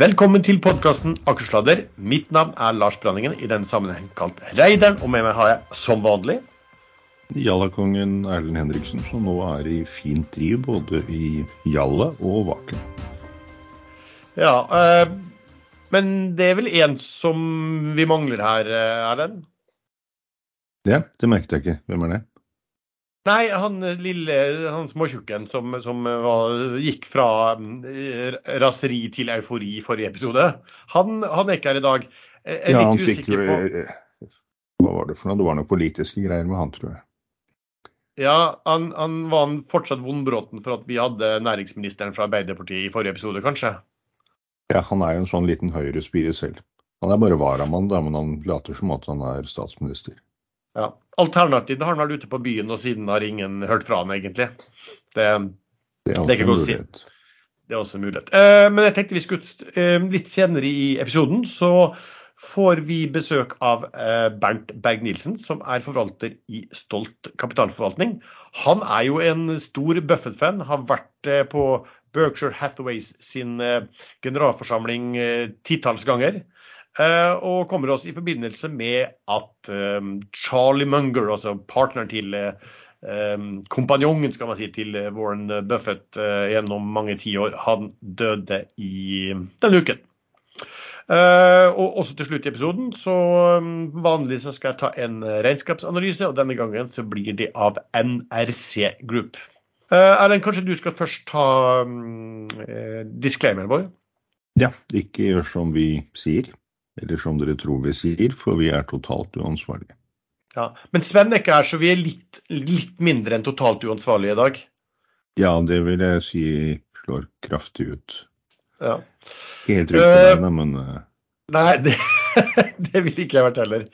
Velkommen til podkasten Akersladder. Mitt navn er Lars Branningen, i denne sammenheng kalt Reideren. Og med meg har jeg som vanlig Jallakongen Erlend Henriksen, som nå er i fint driv både i Jalla og Vaken. Ja, øh, men det er vel én som vi mangler her, eh, Erlend? Ja, det merket jeg ikke. Hvem er det? Nei, han lille, han småtjukken som, som var, gikk fra eh, raseri til eufori i forrige episode, han, han er ikke her i dag. Jeg er ja, litt usikker på eh, Hva var det for noe? Det var noen politiske greier med han, tror jeg. Ja, han, han var fortsatt vondbråten for at vi hadde næringsministeren fra Arbeiderpartiet i forrige episode, kanskje? Ja, han er jo en sånn liten høyrespire selv. Han er bare varamann, da, men han later som at han er statsminister. Ja. Alternativt har han vært ute på byen, og siden har ingen hørt fra han egentlig. Det, Det er det er ikke godt å si. Det er også en mulighet. Eh, men jeg tenkte vi skulle eh, litt senere i episoden så får vi besøk av eh, Bernt Berg-Nielsen, som er forvalter i Stolt kapitalforvaltning. Han er jo en stor Buffett-fan, har vært eh, på Berkshire Hathaways sin eh, generalforsamling eh, titalls ganger. Eh, og kommer også i forbindelse med at eh, Charlie Munger, altså partneren til eh, kompanjongen skal man si, til Warren Buffett gjennom mange tiår, han døde i denne uken. Og også til slutt i episoden, så vanlig så skal jeg ta en regnskapsanalyse, og denne gangen så blir det av NRC Group. Erlend, kanskje du skal først ta um, disclaimeren vår? Ja, ikke gjør som vi sier, eller som dere tror vi sier, for vi er totalt uansvarlige. Ja. Men Sven er ikke her, så vi er litt, litt mindre enn totalt uansvarlige i dag. Ja, det vil jeg si slår kraftig ut. Ja. Helt riktig, uh, men uh... Nei, det, det ville ikke jeg vært heller.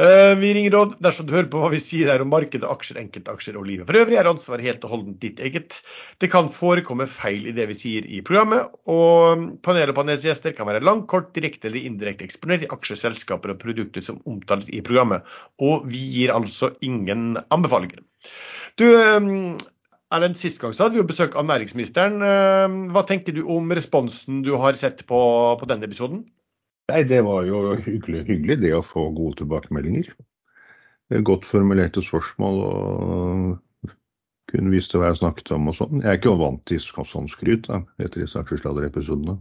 Eh, vi ringer råd dersom du hører på hva vi sier her om markedet, aksjer, enkeltaksjer og livet. For øvrig er ansvaret helt og holdent ditt eget. Det kan forekomme feil i det vi sier i programmet, og panel og panelsgjester kan være langt, kort, direkte eller indirekte eksponert i aksjer, selskaper og produkter som omtales i programmet. Og vi gir altså ingen anbefalinger. Du, eh, Erlend, Sist gang så hadde vi jo besøk av næringsministeren. Eh, Hva tenker du om responsen du har sett på, på denne episoden? Nei, det var jo hyggelig, hyggelig det å få gode tilbakemeldinger. Er Godt formulerte spørsmål og kunne visst hva jeg snakket om og sånn. Jeg er ikke vant til sånn skryt da, etter disse aksjesladderepisodene.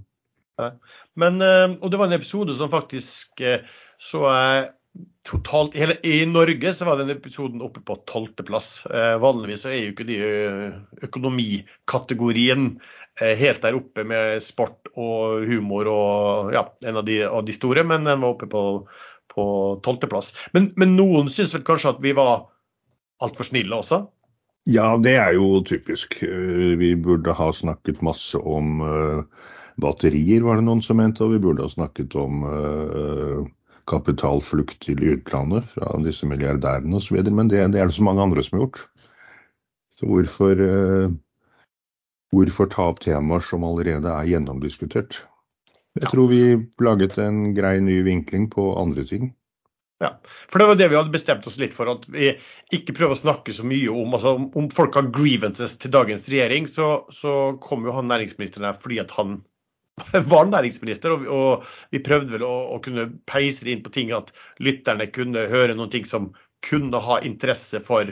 Men, eh, og det var en episode som faktisk eh, så jeg totalt hele, I Norge så var den episoden oppe på tolvteplass. Eh, vanligvis så er jo ikke de ø, økonomikategorien eh, helt der oppe med sport og humor og ja, en av de, av de store, men den var oppe på tolvteplass. Men, men noen syns vel kanskje at vi var altfor snille også? Ja, det er jo typisk. Eh, Vi burde ha snakket masse om uh, batterier, var det noen som mente, og vi burde ha snakket om eh, kapitalflukt til utlandet fra disse milliardærene osv. Men det, det er det så mange andre som har gjort. Så hvorfor, eh, hvorfor ta opp temaer som allerede er gjennomdiskutert? Jeg tror vi laget en grei ny vinkling på andre ting. Ja, for det var det vi hadde bestemt oss litt for, at vi ikke prøver å snakke så mye om altså om- Om folk har grievances til dagens regjering, så, så kom jo han næringsministeren her fordi at han var næringsminister, og, og vi prøvde vel å, å kunne peise det inn på ting at lytterne kunne høre noen ting som kunne ha interesse for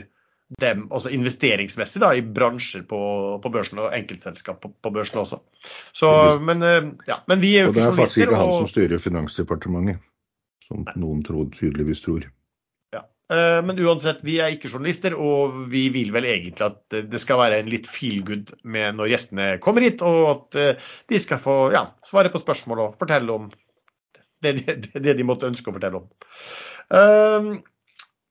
dem, altså investeringsmessig da, i bransjer på, på børsen og enkeltselskap på, på børsen også. Så, men, eh, ja, men vi er jo ikke journalister. Og det er faktisk ikke han og- som styrer Finansdepartementet, som noen tro, tydeligvis tror. Eh, Men uansett, vi er ikke journalister, og vi vil vel egentlig at det skal være en litt feel good med når gjestene kommer hit, og at eh, de skal få ja, svare på spørsmål og fortelle om det, det, det de måtte ønske å fortelle om. Eh,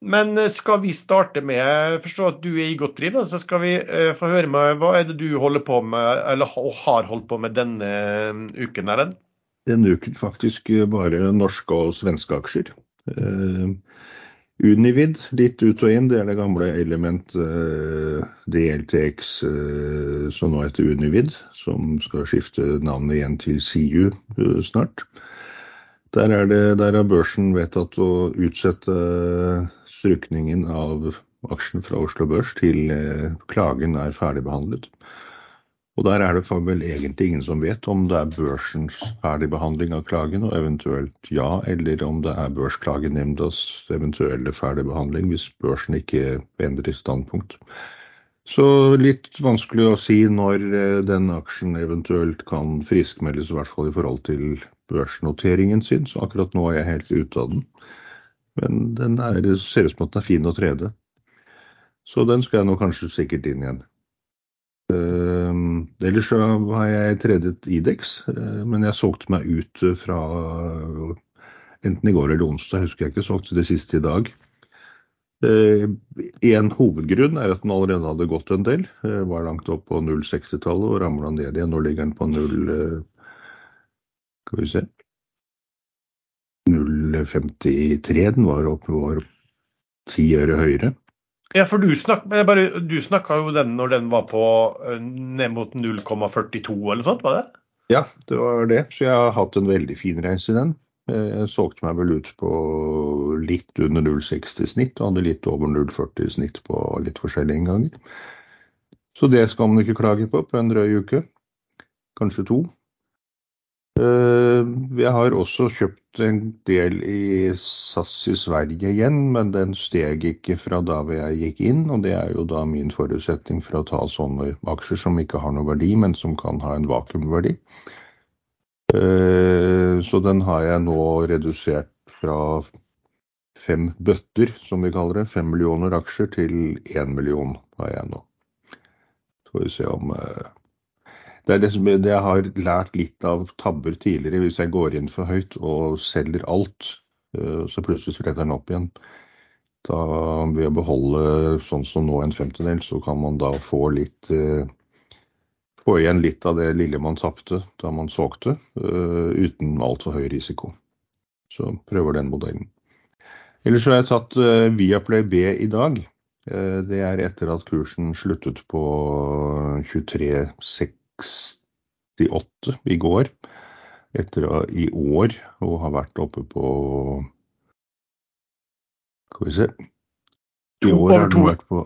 Men skal vi starte med Jeg forstår at du er i godt driv, så skal vi eh, få høre med hva er det du holder på med, eller har holdt på med denne eh, uken, Erlend? Denne uken faktisk eh, bare norske og svenske aksjer. Eh, Univid litt ut og inn, det er det gamle Element eh, DLTX eh, som nå heter Univid, som skal skifte navnet igjen til Siu eh, snart. Der er, det, der har børsen vedtatt å utsette strykningen av aksjen fra Oslo Børs til eh, klagen er ferdigbehandlet. Og der er det vel egentlig ingen som vet om det er børsens ferdigbehandling av klagen, og eventuelt ja, eller om det er Børsklagenemndas eventuelle ferdigbehandling hvis børsen ikke endrer standpunkt. Så litt vanskelig å si når eh, den aksjen eventuelt kan friskmeldes, i hvert fall i forhold til børsnoteringen sin. Så akkurat nå er jeg helt ute av den. Men den er, ser ut som at den er fin å trede. Så den skal jeg nå kanskje sikkert inn igjen. Uh, ellers så har jeg tredet Idex, uh, men jeg solgte meg ut fra uh, enten i går eller onsdag, husker jeg ikke, solgte det siste i dag. En hovedgrunn er at den allerede hadde gått en del. Var langt opp på 0,60-tallet og ramla ned igjen. Nå ligger den på 0 Skal vi se 0,53. Den var opp, var 10 øre høyere. Ja, for du, snak, du jo den når den var på eh, ned mot 0,42 eller noe sånt, var det? Ja, det var det. Så jeg har hatt en veldig fin reise i den. Jeg solgte meg vel ut på litt under 0,60 snitt, og hadde litt over 0,40 snitt på litt forskjellige innganger. Så det skal man ikke klage på på en drøy uke. Kanskje to. Eh, jeg har også kjøpt en del i SAS i Sverige igjen, men den steg ikke fra da jeg gikk inn. Og det er jo da min forutsetning for å ta sånne aksjer som ikke har noe verdi, men som kan ha en vakuumverdi. Eh, så den har jeg nå redusert fra fem bøtter, som vi kaller det, fem millioner aksjer, til én million har jeg nå. Så får vi se om eh, det er det som jeg har lært litt av tabber tidligere. Hvis jeg går inn for høyt og selger alt, eh, så plutselig spretter den opp igjen. Da Ved å beholde sånn som nå en femtedel, så kan man da få litt eh, Få igjen litt av det lille man tapte da man solgte, eh, uten altfor høy risiko. Så prøver den modellen. Ellers har jeg tatt Viaplay B i dag. Det er etter at kursen sluttet på 23,6 68 i går. Etter å, i år å ha vært oppe på Skal vi se I år har den vært på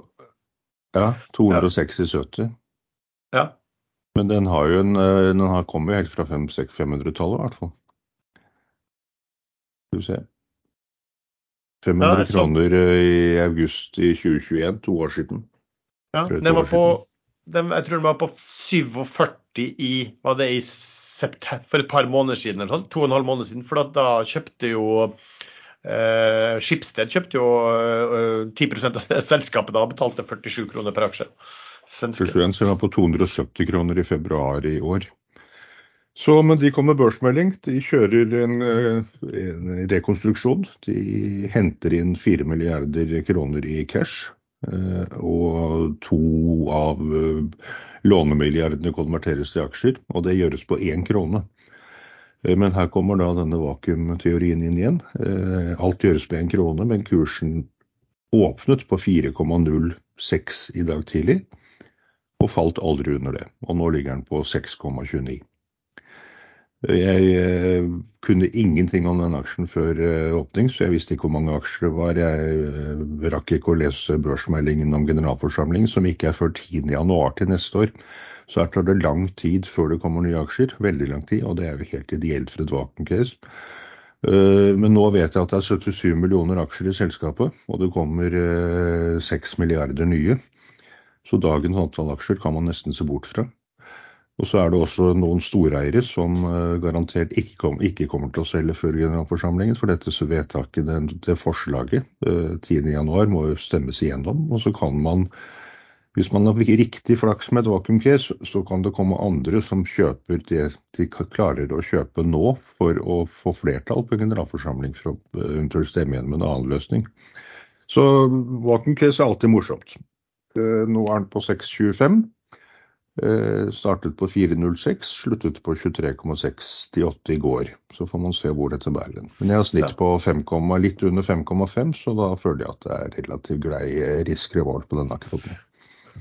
ja, 260-70. Ja. Men den har jo en, eh, den har kommet helt fra 500-tallet i hvert fall. Skal vi se 500 ja, kroner eh, i august i 2021, to år siden. Ja, den var på den, jeg tror den var på 47 i var det i september, for et par måneder siden, eller sånn, to og en halv måned siden. For da kjøpte jo eh, Skipsted kjøpte jo eh, 10 av selskapet da betalte 47 kroner per aksje. Den var på 270 kroner i februar i år. Så, men de kom med børsmelding. De kjører en, en rekonstruksjon. De henter inn 4 milliarder kroner i cash. Eh, og to av eh, lånemilliardene konverteres til aksjer, og det gjøres på én krone. Eh, men her kommer da denne vakuumteorien inn igjen. Alt gjøres på én krone, men kursen åpnet på 4,06 i dag tidlig, og falt aldri under det. Og nå ligger den på 6,29. Jeg eh, kunne ingenting om den aksjen før eh, åpning, så jeg visste ikke hvor mange aksjer det var. Jeg eh, rakk ikke å lese børsmeldingen om generalforsamling, som ikke er før 10.1 til neste år. Så her tar det lang tid før det kommer nye aksjer. Veldig lang tid, og det er jo helt ideelt for et vakuum-case. Men nå vet jeg at det er 77 millioner aksjer i selskapet, og det kommer 6 milliarder nye. Så dagens antall aksjer kan man nesten se bort fra. Og så er det også noen storeiere som uh, garantert ikke, kom, ikke, kommer til å selge før generalforsamlingen. For dette vedtaket, det, det forslaget, uh, eh, 10.1 må jo stemmes igjennom. Og så kan man, hvis man har riktig flaks med et vakuumcase, så kan det komme andre som kjøper det de klarer å kjøpe nå for å få flertall på generalforsamling for å uh, eventuelt stemme igjen en annen løsning. Så vakuumcase er alltid morsomt. Nå er den på 6,25. Eh, startet på 4,06, sluttet på 23,68 i går. Så får man se hvor dette bærer den. Men jeg har snitt på 5, litt under 5,5, så da føler jeg at det er relativt grei eh, risk-reward på denne akkurat nå.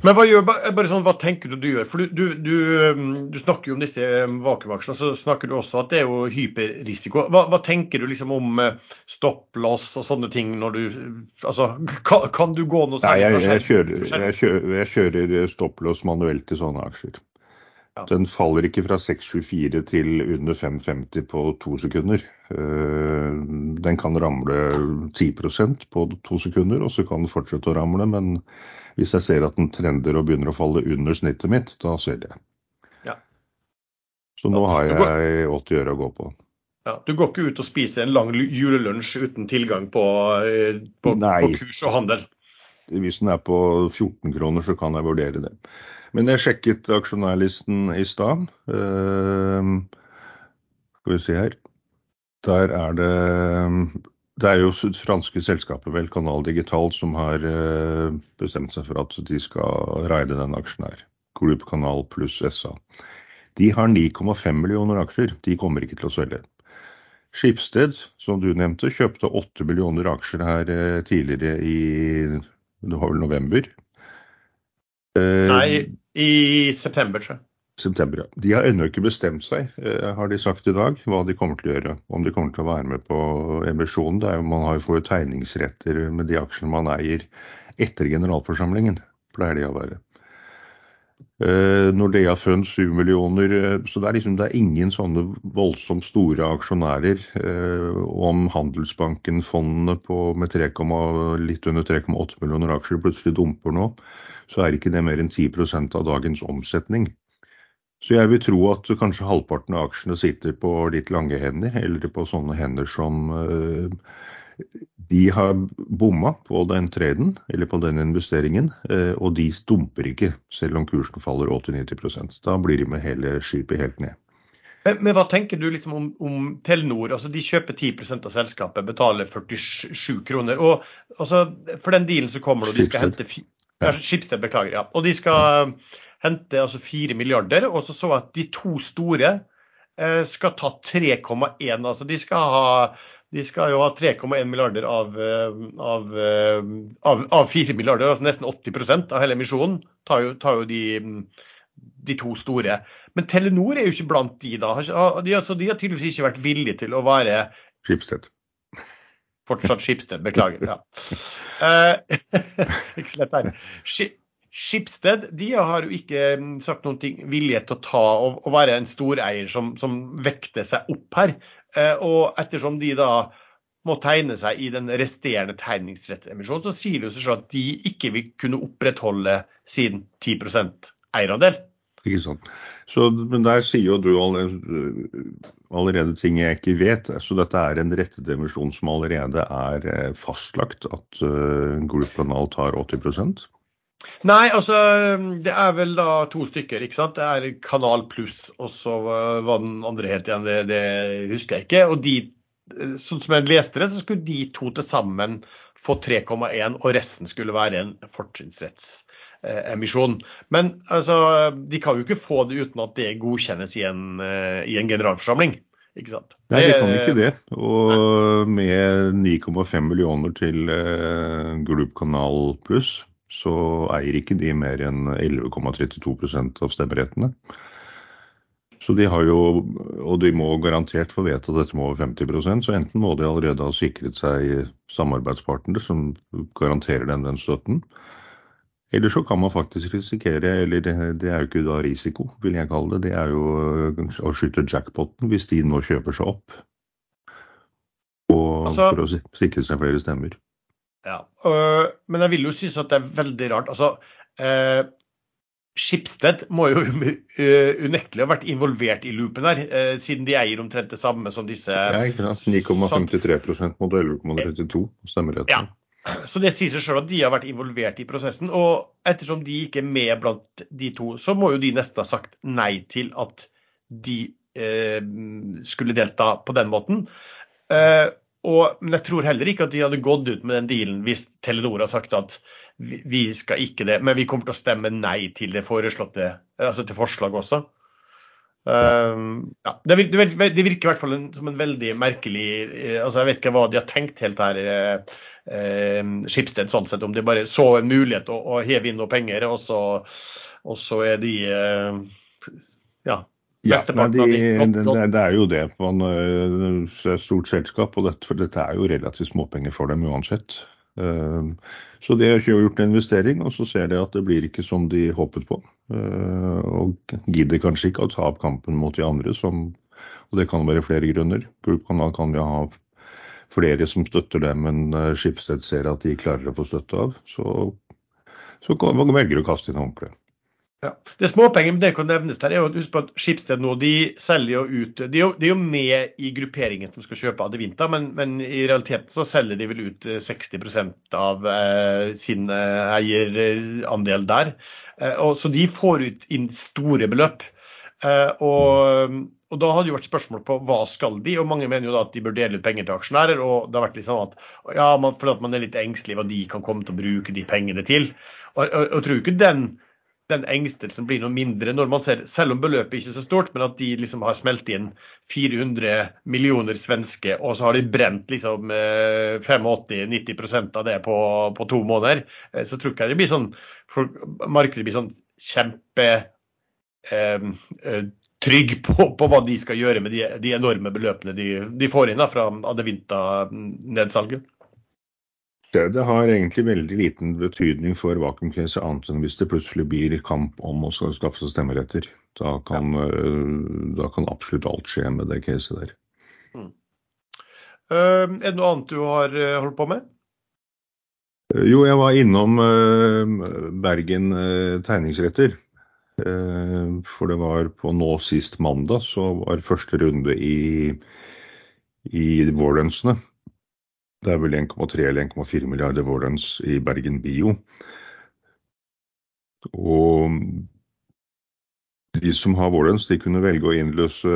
Men hva, gjør, bare sånn, hva tenker du du gjør? For du, du, du, du snakker jo om disse um, vakuumaksjene, så snakker du også at det er jo hyperrisiko. Hva, hva tenker du liksom om uh, stopplås og sånne ting når du Altså, kan, kan du gå noe særlig? Nei, jeg, jeg, kjører, jeg, kjører, jeg kjører stopplås manuelt i sånne aksjer. Den faller ikke fra 6,24 til under 5,50 på to sekunder. Eh, Den kan ramle 10% på to sekunder, og så kan den fortsette å ramle. Men hvis jeg ser at den trender og begynner å falle under snittet mitt, da selger jeg. Ja. Så nå har jeg går- jeg 80 øre å gå på. Ja, du går ikke ut og spiser en lang julelunsj uten tilgang på, eh, på, på kurs og handel? Hvis den er på 14 kroner, så kan jeg vurdere det. Men jeg sjekket aksjonærlisten i stad. Eh, skal vi se her. Der er det Det er jo franske selskapet, vel, Kanal Digital, som har eh, bestemt seg for at de skal raide den aksjen her. Group Kanal pluss SA. De har 9,5 millioner aksjer. De kommer ikke til å selge. Skipsted, som du nevnte, kjøpte 8 millioner aksjer her eh, tidligere i det var vel november. Eh, Nei, i september, tror jeg. September, ja. De har ennå ikke bestemt seg, eh, har de sagt i dag, hva de kommer til å gjøre. Om de kommer til å være med på emisjonen. Jo, man har jo jo tegningsretter med de aksjene man eier etter generalforsamlingen. Pleier de å være. Eh, Nordea Fund 7 millioner. eh, Så det er liksom det er ingen sånne voldsomt store aksjonærer. Eh, om Handelsbanken, fondene med 3, litt under 3,8 millioner aksjer plutselig dumper nå, så er ikke det mer enn 10% av dagens omsetning. Så jeg vil tro at kanskje halvparten av aksjene sitter på litt lange hender, eller på sånne hender som de har bomma på den traden, eller på den investeringen, eh, og de stumper ikke, selv om kursen faller 80-90 Da blir de med hele skipet helt ned. Men, men hva tenker du liksom om, om Telenor? Altså, de kjøper 10% av selskapet, betaler 47 kroner. Og altså, For den dealen så kommer og de skal hente ja, beklager. ja, Og de skal hente altså 4 milliarder. Og så så at de to store eh, skal ta 3,1. Altså de skal ha de skal jo ha 3,1 milliarder av, eh, av, eh, av, av 4 milliarder, altså nesten 80% av hele emisjonen, tar jo, tar jo de, de to store. Men Telenor er jo ikke blant de, da. De, altså, de har tydeligvis ikke vært villige til å være Skipsted. Fortsatt Skipsted, beklager. Ja. Uh, ikke så lett her. Ski- Skipsted de har jo ikke mm, sagt noen ting vilje til å ta og, være en storeier som, som vekter seg opp her. Eh, og ettersom de da må tegne seg i den resterende tegningsrettsemisjonen, så sier det jo seg selv at de ikke vil kunne opprettholde sin 10 eierandel. Ikke sant. Så, men der sier jo du allerede, ting jeg ikke vet. Så dette er en rettet emisjon som allerede er eh, fastlagt at uh, Group Planal tar 80 Nei, altså det er vel da to stykker, ikke sant. Det er Kanal Pluss, og så eh, hva den andre het igjen, det, det husker jeg ikke. Og de, eh, sånn som jeg leste det, så skulle de to til sammen få 3,1, og resten skulle være en fortrinnsrettsemisjon. Men altså, de kan jo ikke få det uten at det godkjennes i en, eh, i en generalforsamling. Ikke sant? Nei, de kan ikke det. Og med 9,5 millioner til Group Canal Pluss, så eier ikke de mer enn 11,32% av stemmerettene. Så de har jo, og de må garantert få vedta dette med over 50% så enten må de allerede ha sikret seg samarbeidspartnere som garanterer den den støtten. Eller så kan man faktisk risikere, eller det, det er jo ikke da risiko, vil jeg kalle det, det er jo øh, å skyte jackpoten hvis de nå kjøper seg opp. Og Altså- for å sikre seg flere stemmer. Ja, øh, men jeg vil jo synes at det er veldig rart. Altså, eh, Skipsted må jo øh, unektelig ha vært involvert i loopen her, eh, siden de eier omtrent det samme som disse. Ja, ikke sant? 9,53 mot 11,32 stemmeretten. Ja. Så det sier seg selv at de har vært involvert i prosessen. Og ettersom de ikke er med blant de to, så må jo de nesten ha sagt nei til at de eh, skulle delta på den måten. Eh, og, men jeg tror heller ikke at de hadde gått ut med den dealen hvis Telenor har sagt at vi, skal ikke det, men vi kommer til å stemme nei til det foreslåtte, altså til forslaget også. Um, ja, det, virker, det, virker i hvert fall som en veldig merkelig eh, altså Jeg vet ikke hva de har tenkt helt her, eh, eh, Skipsted, sånn sett, om de bare så en mulighet å, å heve inn noe penger, og så, og så er de eh, Ja. Ja, de, det, det, er jo det. Man, det er et stort selskap, og dette, for dette er jo relativt småpenger for dem uansett. Så de har gjort en investering, og så ser de at det blir ikke som de håpet på. Og gidder kanskje ikke å ta opp kampen mot de andre, som, og det kan være flere grunner. Da kan vi ha flere som støtter dem, men Skipsted ser at de klarer å få støtte av. Så, så velger du å kaste inn håndkleet. Ja. Det er småpenger men det kan nevnes der, er jo husk på at Skipsted nå de selger jo ut De er jo, de er jo med i grupperingen som skal kjøpe Adevinta, men, men, i realiteten så selger de vel ut 60 eh, av eh, sin eh, eierandel der. Eh, og, så de får ut inn store beløp. Eh, og, og, da hadde jo vært spørsmål på hva skal de, og mange mener jo da at de bør dele ut penger til aksjonærer. Og det har vært litt sånn at ja, man, fordi at man er litt engstelig hva de kan komme til å bruke de pengene til. Og, og, og tror ikke den den engstelsen blir noe mindre når man ser, selv om beløpet ikke er så stort, men at de liksom har smelt inn 400 millioner svenske, og så har de brent liksom 85-90 eh, av det på, på, to måneder. Eh, så tror ikke jeg det blir sånn markedet blir sånn kjempe eh, eh, trygg på, på, hva de skal gjøre med de, de enorme beløpene de, de får inn da, fra Adevinta-nedsalget. Det, det, har egentlig veldig liten betydning for vakuumcase, annet enn hvis det plutselig blir kamp om å skaffe seg stemmeretter. Da kan, ja. uh, da kan, absolutt alt skje med det caset der. Mm. Uh, er det noe annet du har uh, holdt på med? jo, jeg var innom Bergen tegningsretter. for det var på nå sist mandag så var første runde i, i Warrensene. Det er vel 1,3 eller 1,4 milliarder vårlønns i Bergen Bio. Og de som har vårlønns, de kunne velge å innløse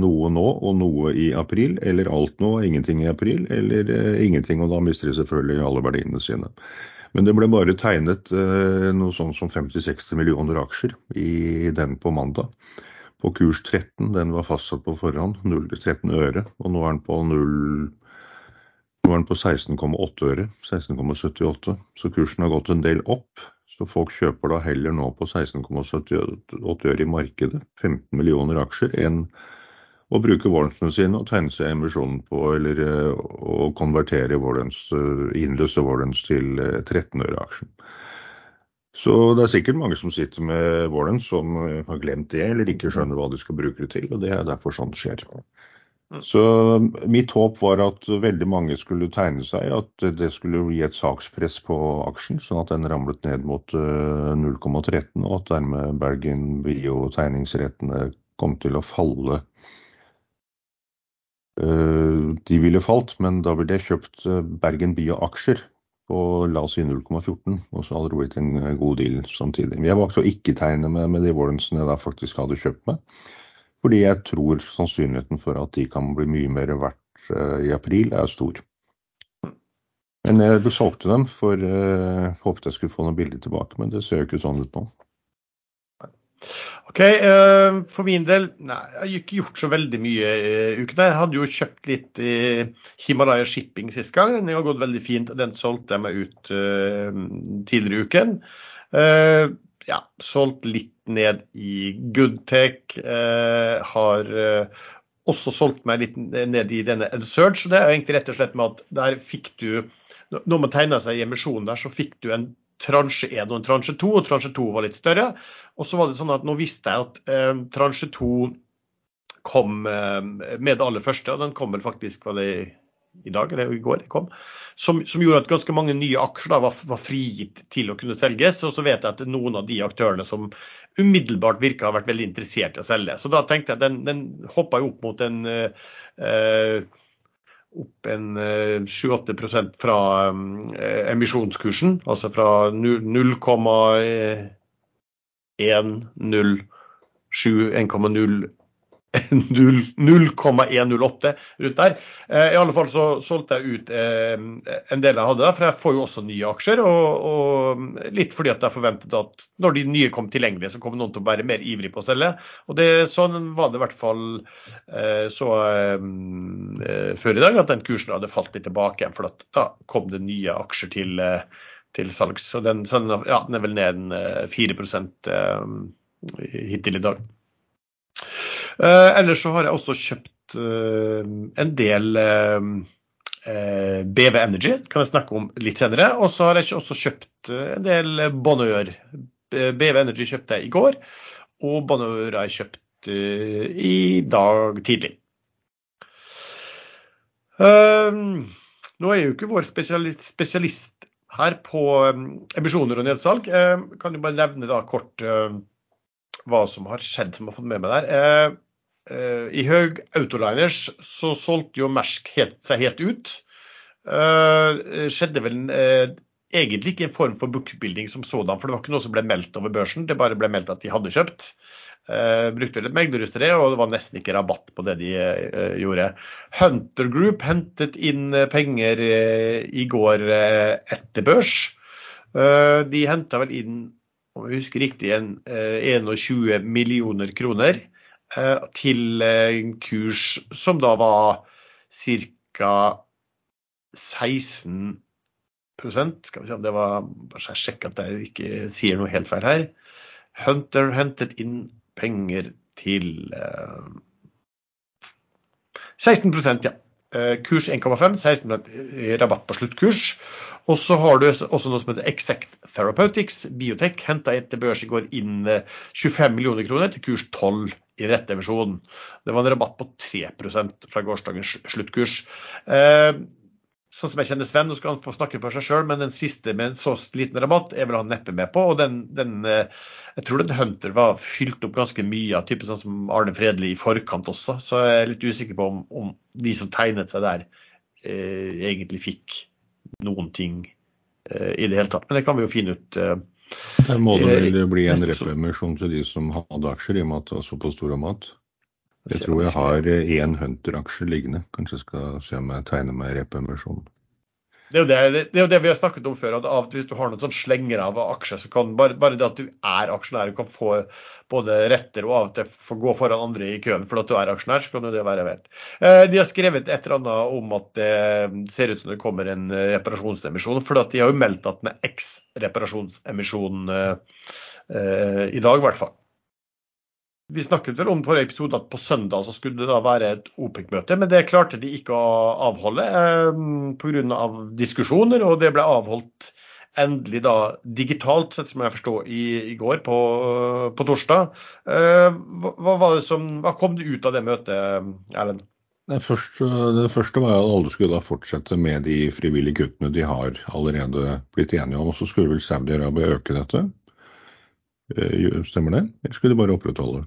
noe nå og noe i april, eller alt nå og ingenting i april, eller eh, ingenting, og da mister de selvfølgelig alle verdiene sine. Men det ble bare tegnet eh, noe sånn som 50-60 millioner aksjer i den på mandag. På kurs 13, den var fastsatt på forhånd, 0, 13 øre, og nå er den på 0 var den på 16,8 øre, 16,78. Så kursen har gått en del opp. Så folk kjøper da heller nå på 16,78 øre i markedet, 15 millioner aksjer, enn å bruke warrantsene sine og tegne seg emisjonen på, eller å konvertere warrants, innløse warrants til 13 øre aksjen. Så det er sikkert mange som sitter med warrants som har glemt det, eller ikke skjønner hva de skal bruke det til, og det er derfor sånt skjer. Mm. Så mitt håp var at veldig mange skulle tegne seg, at det skulle bli et sakspress på aksjen, sånn at den ramlet ned mot 0,13, eh, og at dermed Bergen Bio-tegningsrettene kom til å falle. Eh, de ville falt, men da ville jeg kjøpt eh, Bergen Bio-aksjer på la oss si 0,14, og så hadde det blitt en god deal samtidig. Jeg valgte å ikke tegne med, med de Warrensene jeg da faktisk hadde kjøpt med. Fordi jeg tror sannsynligheten for at de kan bli mye mer verdt uh, i april, er stor. Men jeg besolgte solgte dem, for uh, håpet jeg skulle få noen bilder tilbake, men det ser jo ikke sånn ut nå. OK. For min del, nei, jeg har ikke gjort så veldig mye i ukene. Jeg hadde jo kjøpt litt i Himalaya Shipping sist gang. Den har gått veldig fint. Den solgte jeg meg ut tidligere i uken. Ja, solgt litt ned i Goodtech. Eh, har eh, også solgt meg litt ned i denne Surge. Det er egentlig rett og slett med at der fikk du Når man tegna seg i emisjonen der, så fikk du en transje 1 og en transje 2, og transje 2 var litt større. Og så var det sånn at nå visste jeg at eh, transje 2 kom eh, med det aller første, og den kom vel faktisk var det i dag eller i går det kom som, som, gjorde at ganske mange nye aksjer da, var, var, frigitt til å kunne selges. Og så vet jeg at noen av de aktørene som umiddelbart virka har vært veldig interessert i å selge. Så da tenkte jeg at den, den hoppa jo opp mot en eh, opp en 7-8 eh, fra eh, emisjonskursen, altså fra 0,107 1,0 0,108 rundt der. Eh, I alle fall så solgte jeg ut eh, en del jeg hadde, for jeg får jo også nye aksjer. Og, og, litt fordi at jeg forventet at når de nye kom tilgjengelige, så kom noen til å være mer ivrig på å selge. Og det, sånn var det i hvert fall eh, så før i dag, at den kursen hadde falt litt tilbake igjen. For da kom det nye aksjer til, til salgs. Så den, ja, den er vel ned en 4 hittil i dag. Uh, ellers så har jeg også kjøpt uh, en del uh, BV Energy kan jeg snakke om litt senere. Og så har jeg også kjøpt en del Bonheur. BV Energy kjøpte jeg i går, og Bonheur har jeg kjøpt i dag tidlig. Nå er jo ikke vår spesialist, spesialist her på emisjoner og nedsalg. Jeg kan jo bare nevne da kort hva som har skjedd som har fått med meg der. I Haug Autoliners så solgte jo Mersk seg helt ut. Skjedde vel egentlig ikke en form for bookbuilding som sådan, for det var ikke noe som ble meldt over børsen. Det bare ble meldt at de hadde kjøpt. Uh, brukte litt meglerhus til det, og det var nesten ikke rabatt på det de uh, gjorde. Hunter Group hentet inn penger uh, i går etter børs. de henta vel inn, om jeg husker riktig, en, 21 millioner kroner til en kurs som da var ca. 16% skal vi se om det var Bare sjekke at jeg ikke sier noe helt feil her. Hunter hentet inn penger til eh, 16% ja. Eh, kurs 1,5, 16% rabatt på sluttkurs. Og så har du også noe som heter Exact Therapeutics. Biotech henta etter børs i går inn 25 eh, millioner kroner til kurs 12 i rette emisjon. Det var en rabatt på 3% fra gårsdagens sluttkurs. Eh, sånn som jeg kjenner Sven, nå skal han få snakke for seg sjøl, men den siste med en så liten rabatt er vel han neppe med på. Og den, den, eh, jeg tror den Hunter var fylt opp ganske mye av type sånn som Arne Fredli i forkant også. Så jeg er litt usikker på om, om de som tegnet seg der, eh, egentlig fikk noen ting eh, i det hele tatt. Men det kan vi jo finne ut. Eh, der må det vel bli en repemisjon til de som hadde aksjer, i og med at det var såpass stor mat. Jeg tror jeg har én Hunter-aksje liggende. Kanskje jeg skal se om jeg tegner meg repemisjon. Det er, det, det er, jo det, vi har snakket om før. at av Hvis du har noen sånn slenger av aksjer, så kan bare, bare, det at du er aksjonær, du kan få både retter og av og til få gå foran andre i køen for at du er aksjonær, så kan jo det være verdt. Eh, de har skrevet et eller annet om at det ser ut som det kommer en reparasjonsemisjon. For de har jo meldt at den er X-reparasjonsemisjon eh, eh, i dag, i hvert fall. Vi snakket vel om forrige episode at på søndag så skulle det da være et OPEC-møte, men det klarte de ikke å avholde eh, pga. Av diskusjoner. Og det ble avholdt endelig da digitalt, som jeg forstår, i, i går på, på torsdag. Eh, hva, som, hva, kom det ut av det møtet, Erlend? Det første, det første var at alle skulle da fortsette med de frivillige kuttene de har allerede blitt enige om. Og så skulle vel Saudi-Arabia øke dette. Eh, stemmer det? Eller skulle de bare opprettholde?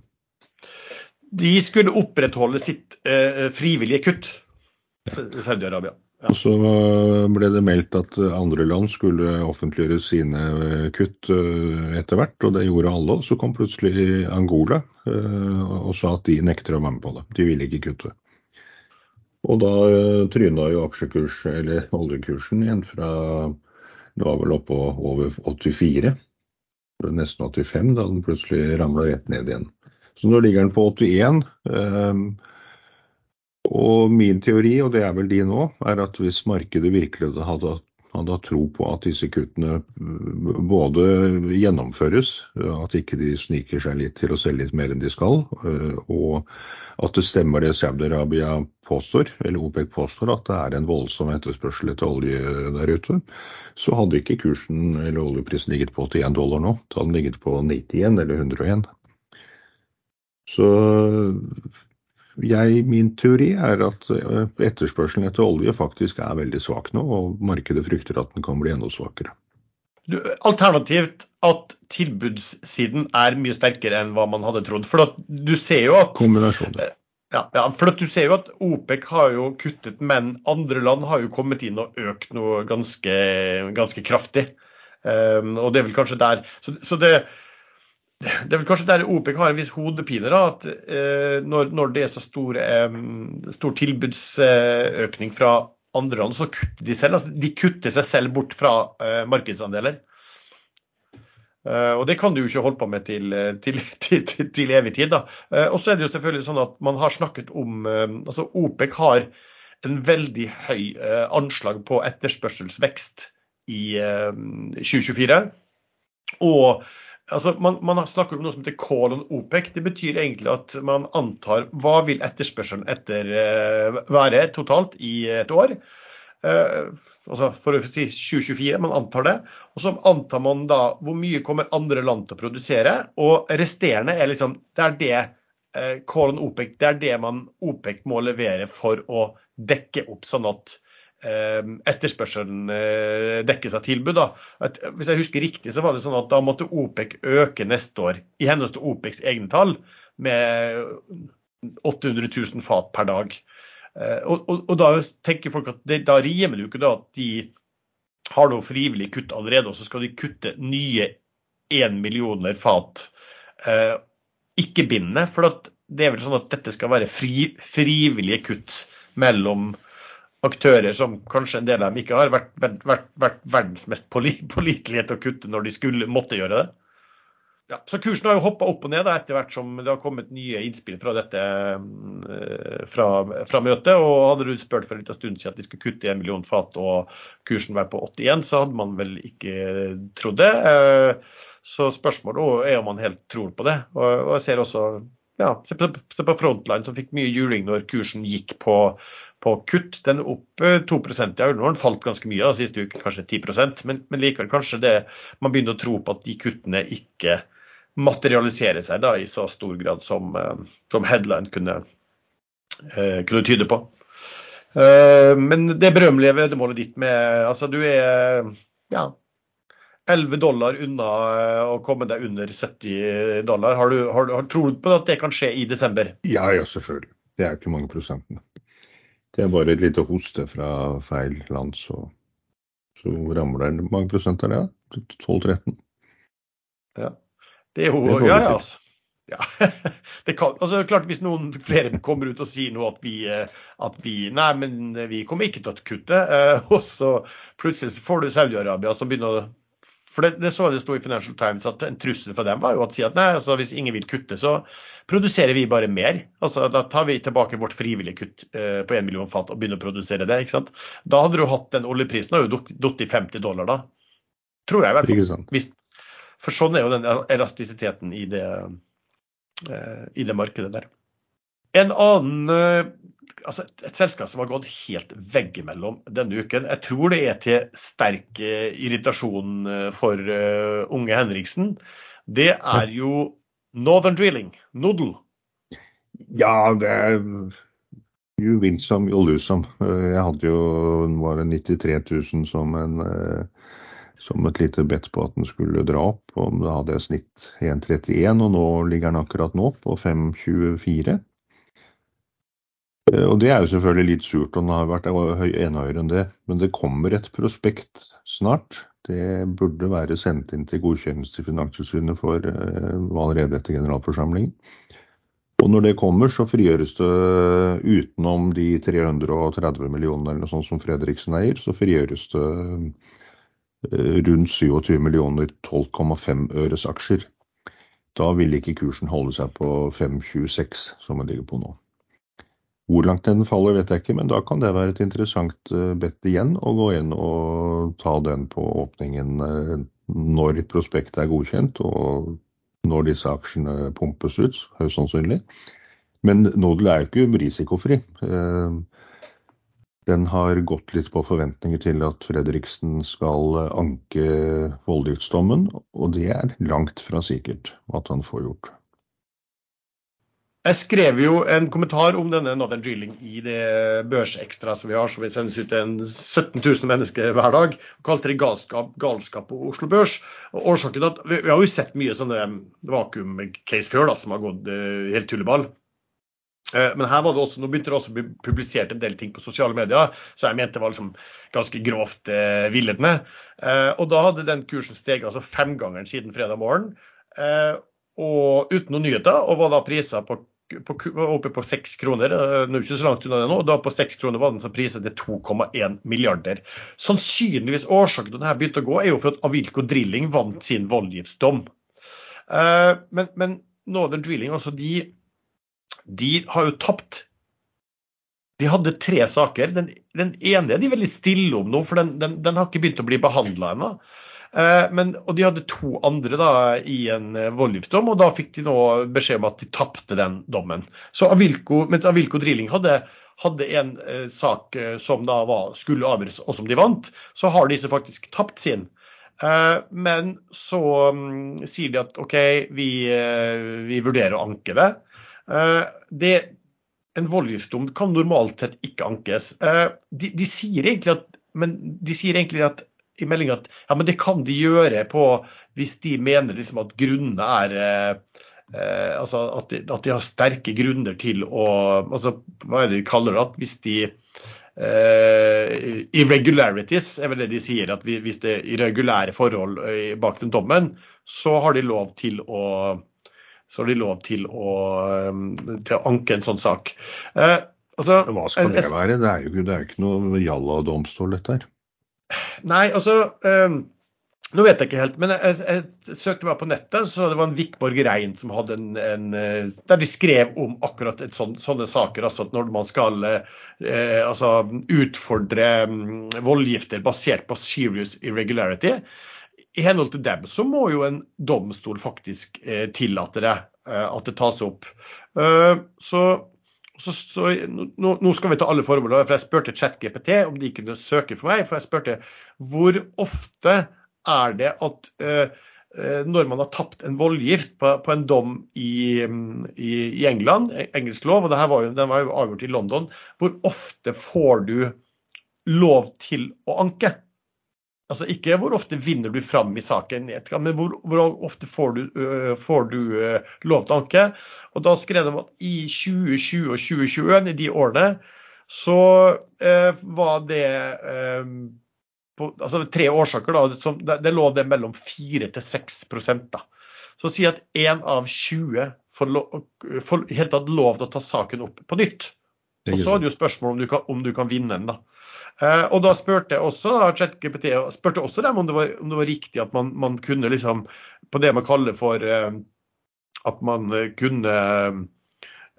De skulle opprettholde sitt eh, frivillige kutt, Saudi-Arabia. Ja. Og så ble det meldt at andre land skulle offentliggjøre sine eh, kutt eh, etter hvert, og det gjorde alle. Og så kom plutselig Angola eh, og sa at de nekter å være med på det. De ville ikke kutte. Og da tryna jo aksjekurs, eller oljekursen igjen fra Det var vel oppå over 84, nesten 85, da den plutselig ramla rett ned igjen. Så nå ligger den på 81. Ehm, og min teori, og det er vel din òg, er at hvis markedet virkelig hadde, hadde tro på at disse kuttene både gjennomføres, at ikke de sniker seg litt til å selge litt mer enn de skal, eh, og at det stemmer det Saudi-Arabia påstår, eller OPEC påstår, at det er en voldsom etterspørsel etter olje der ute, så hadde ikke kursen eller oljeprisen ligget på 81 dollar nå. Da hadde den ligget på 91 eller 101. Så jeg, min teori er at eh, etterspørselen etter olje faktisk er veldig svak nå, og markedet frykter at den kan bli enda svakere. Du, alternativt at tilbudssiden er mye sterkere enn hva man hadde trodd. For du ser jo at Kombinasjoner. Ja, ja, for du ser jo at OPEC har jo kuttet, men andre land har jo kommet inn og økt noe ganske, ganske kraftig. Um, og det er vel kanskje der Så, så det, det er vel kanskje der OPEC har en viss hodepine. da, at eh, når, når, det er så stor, eh, stor tilbudsøkning fra andre land, så kutter de selv. Altså, de kutter seg selv bort fra eh, markedsandeler. Uh, og det kan du jo ikke holde på med til, til, til, til evig tid. da. Uh, og så er det jo selvfølgelig sånn at man har snakket om altså OPEC har en veldig høy anslag på etterspørselsvekst i 2024. Og Altså, man, man snakker om noe som heter call OPEC. Det betyr egentlig at man antar hva vil etterspørselen etter uh, være totalt i et år. Uh, altså for å si 2024, man antar det. Og så antar man da hvor mye kommer andre land til å produsere. Og resterende er liksom Det er det eh, Kålen OPEC, det er det man OPEC må levere for å dekke opp, sånn at etterspørselen eh, dekkes av tilbud. Da. At, hvis jeg husker riktig, så var det sånn at da måtte OPEC øke neste år, i henhold til OPECs egne tall, med 800 000 fat per dag. Eh, og, og, og, da tenker folk at det, da rimer det jo ikke da at de har noe frivillig kutt allerede, og så skal de kutte nye 1 millioner fat eh, ikke-bindende. For det er vel sånn at dette skal være fri, frivillige kutt mellom aktører som kanskje en del av dem ikke har vært, vært, vært, vært verdens mest pålitelige til å kutte når de skulle måtte gjøre det. Ja, så Kursen har jo hoppa opp og ned da, etter hvert som det har kommet nye innspill fra dette eh, fra, fra møtet. og Hadde du spurt for en liten stund siden at de skulle kutte 1 million fat og kursen være på 81, så hadde man vel ikke trodd det. Eh, så spørsmålet er om man helt tror på det. Og jeg ser også ja, se på Frontline, som fikk mye juling når kursen gikk på, på kutt. Den er opp 2 ja, Ullevål falt ganske mye da, siste uke, kanskje 10% men, men likevel kanskje det, man begynner å tro på at de kuttene ikke materialiserer seg da, i så stor grad som, eh, som headline kunne, eh, kunne, tyde på. Eh, men det berømmelige veddemålet ditt med altså Du er ja, 11 dollar unna å komme deg under 70 dollar. Har du, har, tror du på at det kan skje i desember? Ja, ja, selvfølgelig. Det er ikke mange prosentene. Det er bare et lite hoste fra feil land, så, så ramler det mange prosent er det? 12-13? Ja. Det er jo Ja, ja. ja. det kan, altså klart Hvis noen flere kommer ut og sier noe at vi, eh, at vi Nei, men vi kommer ikke til å kutte. Eh, og så plutselig får du Saudi-Arabia som begynner å for det, det, så det sto i Financial Times at En trussel fra dem var jo å si at nei, altså hvis ingen vil kutte, så produserer vi bare mer. Altså Da tar vi tilbake vårt frivillige kutt eh, på 1 million fat og begynner å produsere det. ikke sant? Da hadde du hatt den oljeprisen har jo datt i 50 dollar da. Tror jeg i hvert fall. Hvis, for sånn er jo den elastisiteten i det, eh, i det markedet der. En annen eh, altså Et selskap som har gått helt veggimellom denne uken. Jeg tror det er til sterk eh, irritasjon for unge Henriksen. Det er jo Northern Drilling, Noodle. Ja, det er you win some, you lose some. Jeg hadde jo var det 93 000 som en som et lite bet på at den skulle dra opp. og Da hadde jeg snitt 1,31, og nå ligger den akkurat nå på 5,24. Eh, og Det er jo selvfølgelig litt surt, og den har vært enda høyere enn det. Men det kommer et prospekt snart. Det burde være sendt inn til godkjennelse til Finanstilsynet for uh, allerede etter generalforsamlingen. Og når det kommer, så frigjøres det utenom de 330 millionene eller noe sånt som Fredriksen eier, så frigjøres det Eh, rundt 27 millioner 12,5 øres aksjer. Da vil ikke kursen holde seg på 5,26 som den ligger på nå. Hvor langt den faller vet jeg ikke, men da kan det være et interessant eh, bedt igjen å gå inn og ta den på åpningen eh, når prospektet er godkjent og når disse aksjene pumpes ut, høyst sannsynlig. Men Nodel er jo ikke risikofri. Den har gått litt på forventninger til at Fredriksen skal anke voldgiftsdommen, og det er langt fra sikkert at han får gjort. Jeg skrev jo en kommentar om denne Northern Drilling i det børsekstra som vi har, som vi sendes ut til 17 000 mennesker hver dag. og Kalte det galskap, galskap på Oslo Børs. Og årsaken at Vi, vi har jo sett mye sånne vakuum-case før da, som har gått uh, helt tulleball. Eh, men her var det også, nå begynte det også å bli publisert en del ting på sosiale medier så jeg mente det var liksom ganske grovt eh, villedende. Eh, og da hadde den kursen steget altså femgangeren siden fredag morgen, eh, og uten noen nyheter, og var da priser på, på, oppe på 6 kroner. Eh, nå er ikke så langt unna det nå. da På 6 kroner var den som priset til 2,1 milliarder. Sannsynligvis årsaken til at denne begynte å gå, er jo for at Avilco Drilling vant sin voldgiftsdom. Eh, men, men Northern Drilling, altså de de har jo tapt. De hadde tre saker. Den, den ene er de veldig stille om nå, for den, den, den har ikke begynt å bli behandla ennå. Men, og de hadde to andre da, i en voldgiftsdom, og da fikk de nå beskjed om at de tapte den dommen. Så Avilko, mens Avilko Drilling hadde, hadde en eh, sak som da var, skulle avgjøres, og som de vant, så har disse faktisk tapt sin. Eh, men så um, sier de at OK, vi, eh, vi vurderer å anke det. Det en voldgiftsdom kan normalt sett ikke ankes. De, de, sier egentlig at, men de sier egentlig at i meldinga at ja, men det kan de gjøre på hvis de mener liksom at grunnene er eh, altså at de, at de, har sterke grunner til å altså Hva er det de kaller det? At hvis de eh, irregularities er vel det de sier, at hvis det er irregulære forhold uh, bak den dommen, så har de lov til å så har de lov til å, um, til å anke en sånn sak. Altså, Hva skal det være? Det er jo, det er ikke noe jalla-domstol, dette her. Nei, altså um, nå vet jeg ikke helt, men jeg, jeg, jeg søkte meg på nettet, så det var en Vikborg Rein som hadde en, en, eh, Der de skrev om akkurat sånt, sånne saker. altså at Når man skal eh, altså, utfordre um, voldgifter basert på serious irregularity, i henhold til dem så må jo en domstol faktisk eh, tillate det, eh, at det tas opp. Uh, så, så, så nå, nå, skal vi ta alle formål. for Jeg spurte ChatGPT om de kunne søke for meg. For jeg spurte hvor ofte er det at eh, eh, når man har tapt en voldgift på, på en dom i, i, i, England, engelsk lov, og var jo, den var jo avgjort i London, hvor ofte får du lov til å anke? Altså Ikke hvor ofte vinner du fram i saken, men hvor, hvor ofte får du, uh, får du uh, lov til å anke. Og Da skrev de at i 2020 og 2021, i de årene, så uh, var det på, altså tre årsaker. Da, som, det, det, lå det mellom 4 til 6 da. Så si at én av 20 får, lov, får helt tatt lov til å ta saken opp på nytt. Og så er det jo spørsmål om du kan, om du kan vinne den. da. Eh, og da spurte også ChatGPT også dem om det var, om det var riktig at man, man, kunne liksom på det man kaller for eh, at man kunne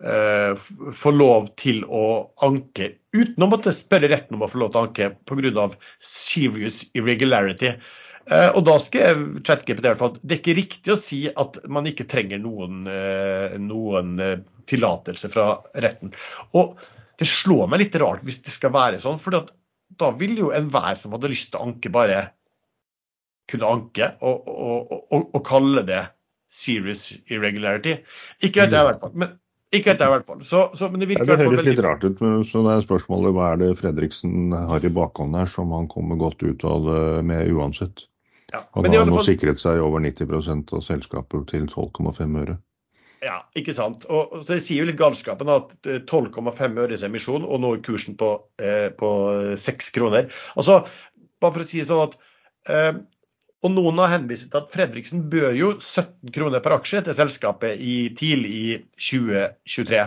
Eh, få lov til å anke uten å måtte spørre retten om å få lov til å anke pga. serious irregularity. Eh, og da skrev ChatGPT at det er ikke riktig å si at man ikke trenger noen, eh, noen tillatelse fra retten. Og det slår meg litt rart hvis det skal være sånn, for da vil jo enhver som hadde lyst til å anke, bare kunne anke og, og, og, og kalle det serious irregularity. Ikke vet jeg i hvert fall. men ikke vet jeg, i hvert fall. Så, så, men det virker ja, det høres litt rart ut. men så det er spørsmålet hva er det Fredriksen har i bakhånd her som han kommer godt ut av det med uansett. Ja, han har nå fall... sikret seg over 90% av selskapet til 12,5 øre. Ja, ikke sant. Og, Det sier jo litt galskapen at 12,5 øres emisjon, og nå er kursen på, eh, på 6 kroner. Altså, bare for å si det sånn at eh, og noen har henvist til at Fredriksen bør jo 17 kroner per aksje til selskapet i tidlig i 2023.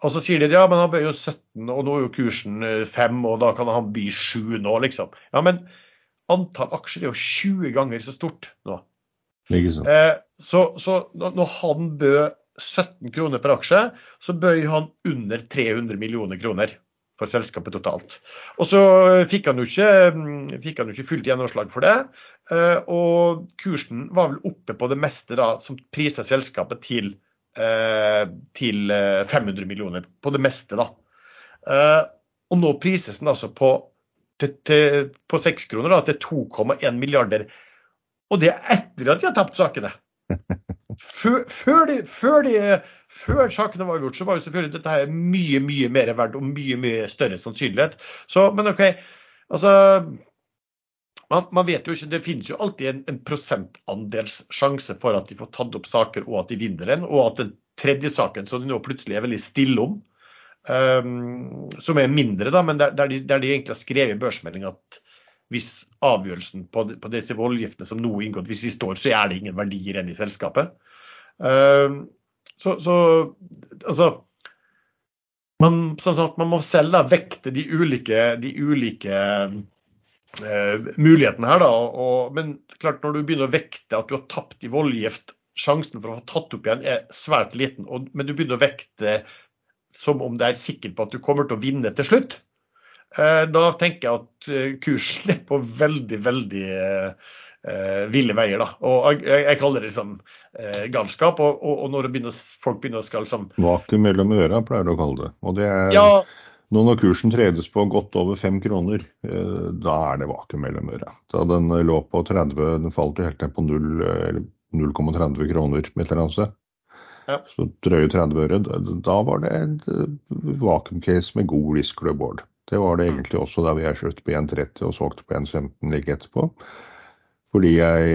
Og så sier de ja, men han bør jo 17, og nå er jo kursen 5, og da kan han by 7 nå, liksom. Ja, men antall aksjer er jo 20 ganger så stort nå. Eh, så, så når han bød 17 kroner per aksje, så bøy han under 300 millioner kroner for selskapet totalt. Og så fikk han jo ikke, mm, fikk han jo ikke fullt gjennomslag for det. Eh, og kursen var vel oppe på det meste da, som priser selskapet til, eh, til 500 eh, millioner. På det meste, da. Og nå prises den altså på, til, til, på 6 kroner da, til 2,1 milliarder. Og det er etter at de har tapt sakene. Før, før, de, før, de, før, sakene var gjort, så var jo selvfølgelig dette her mye mye mer verdt og mye mye større sannsynlighet. Så, men OK, altså man, man, vet jo ikke, Det finnes jo alltid en, en prosentandels sjanse for at de får tatt opp saker og at de vinner en, og at den tredje saken som de nå plutselig er veldig stille om, um, som er mindre, da, men der, der, de, der de egentlig har skrevet i børsmeldinga at hvis avgjørelsen på, på disse voldgiftene som nå er inngått, hvis de står, så er det ingen verdier igjen i selskapet. Uh, så, så, altså man, sagt, man, må selv vekte de ulike, de ulike uh, mulighetene her. Da, og, men klart når du begynner å vekte at du har tapt i voldgift, sjansen for å få tatt opp igjen er svært liten. Og, men du begynner å vekte som om det er sikker på at du kommer til å vinne til slutt. Uh, da tenker jeg at eh, kursen er på veldig, veldig eh, ville veier. da. Og Jeg, jeg kaller det liksom eh, galskap. Og, og, og når begynner, folk begynner å skal liksom Vakuum mellom øra, pleier du å kalle det. Og det er Ja, nå når kursen tredes på godt over fem kroner, eh, da er det vakuum mellom øra. Da den lå på 30, den falt jo helt ned på 0, 0,30 kroner et eller annet sted. Ja. Så drøye 30 øre. Da- var det et eh, vakuumcase med god risk reward. Det var det egentlig også da vi har kjøpt på 1,30 og solgte på 1,15 like etterpå. Fordi jeg,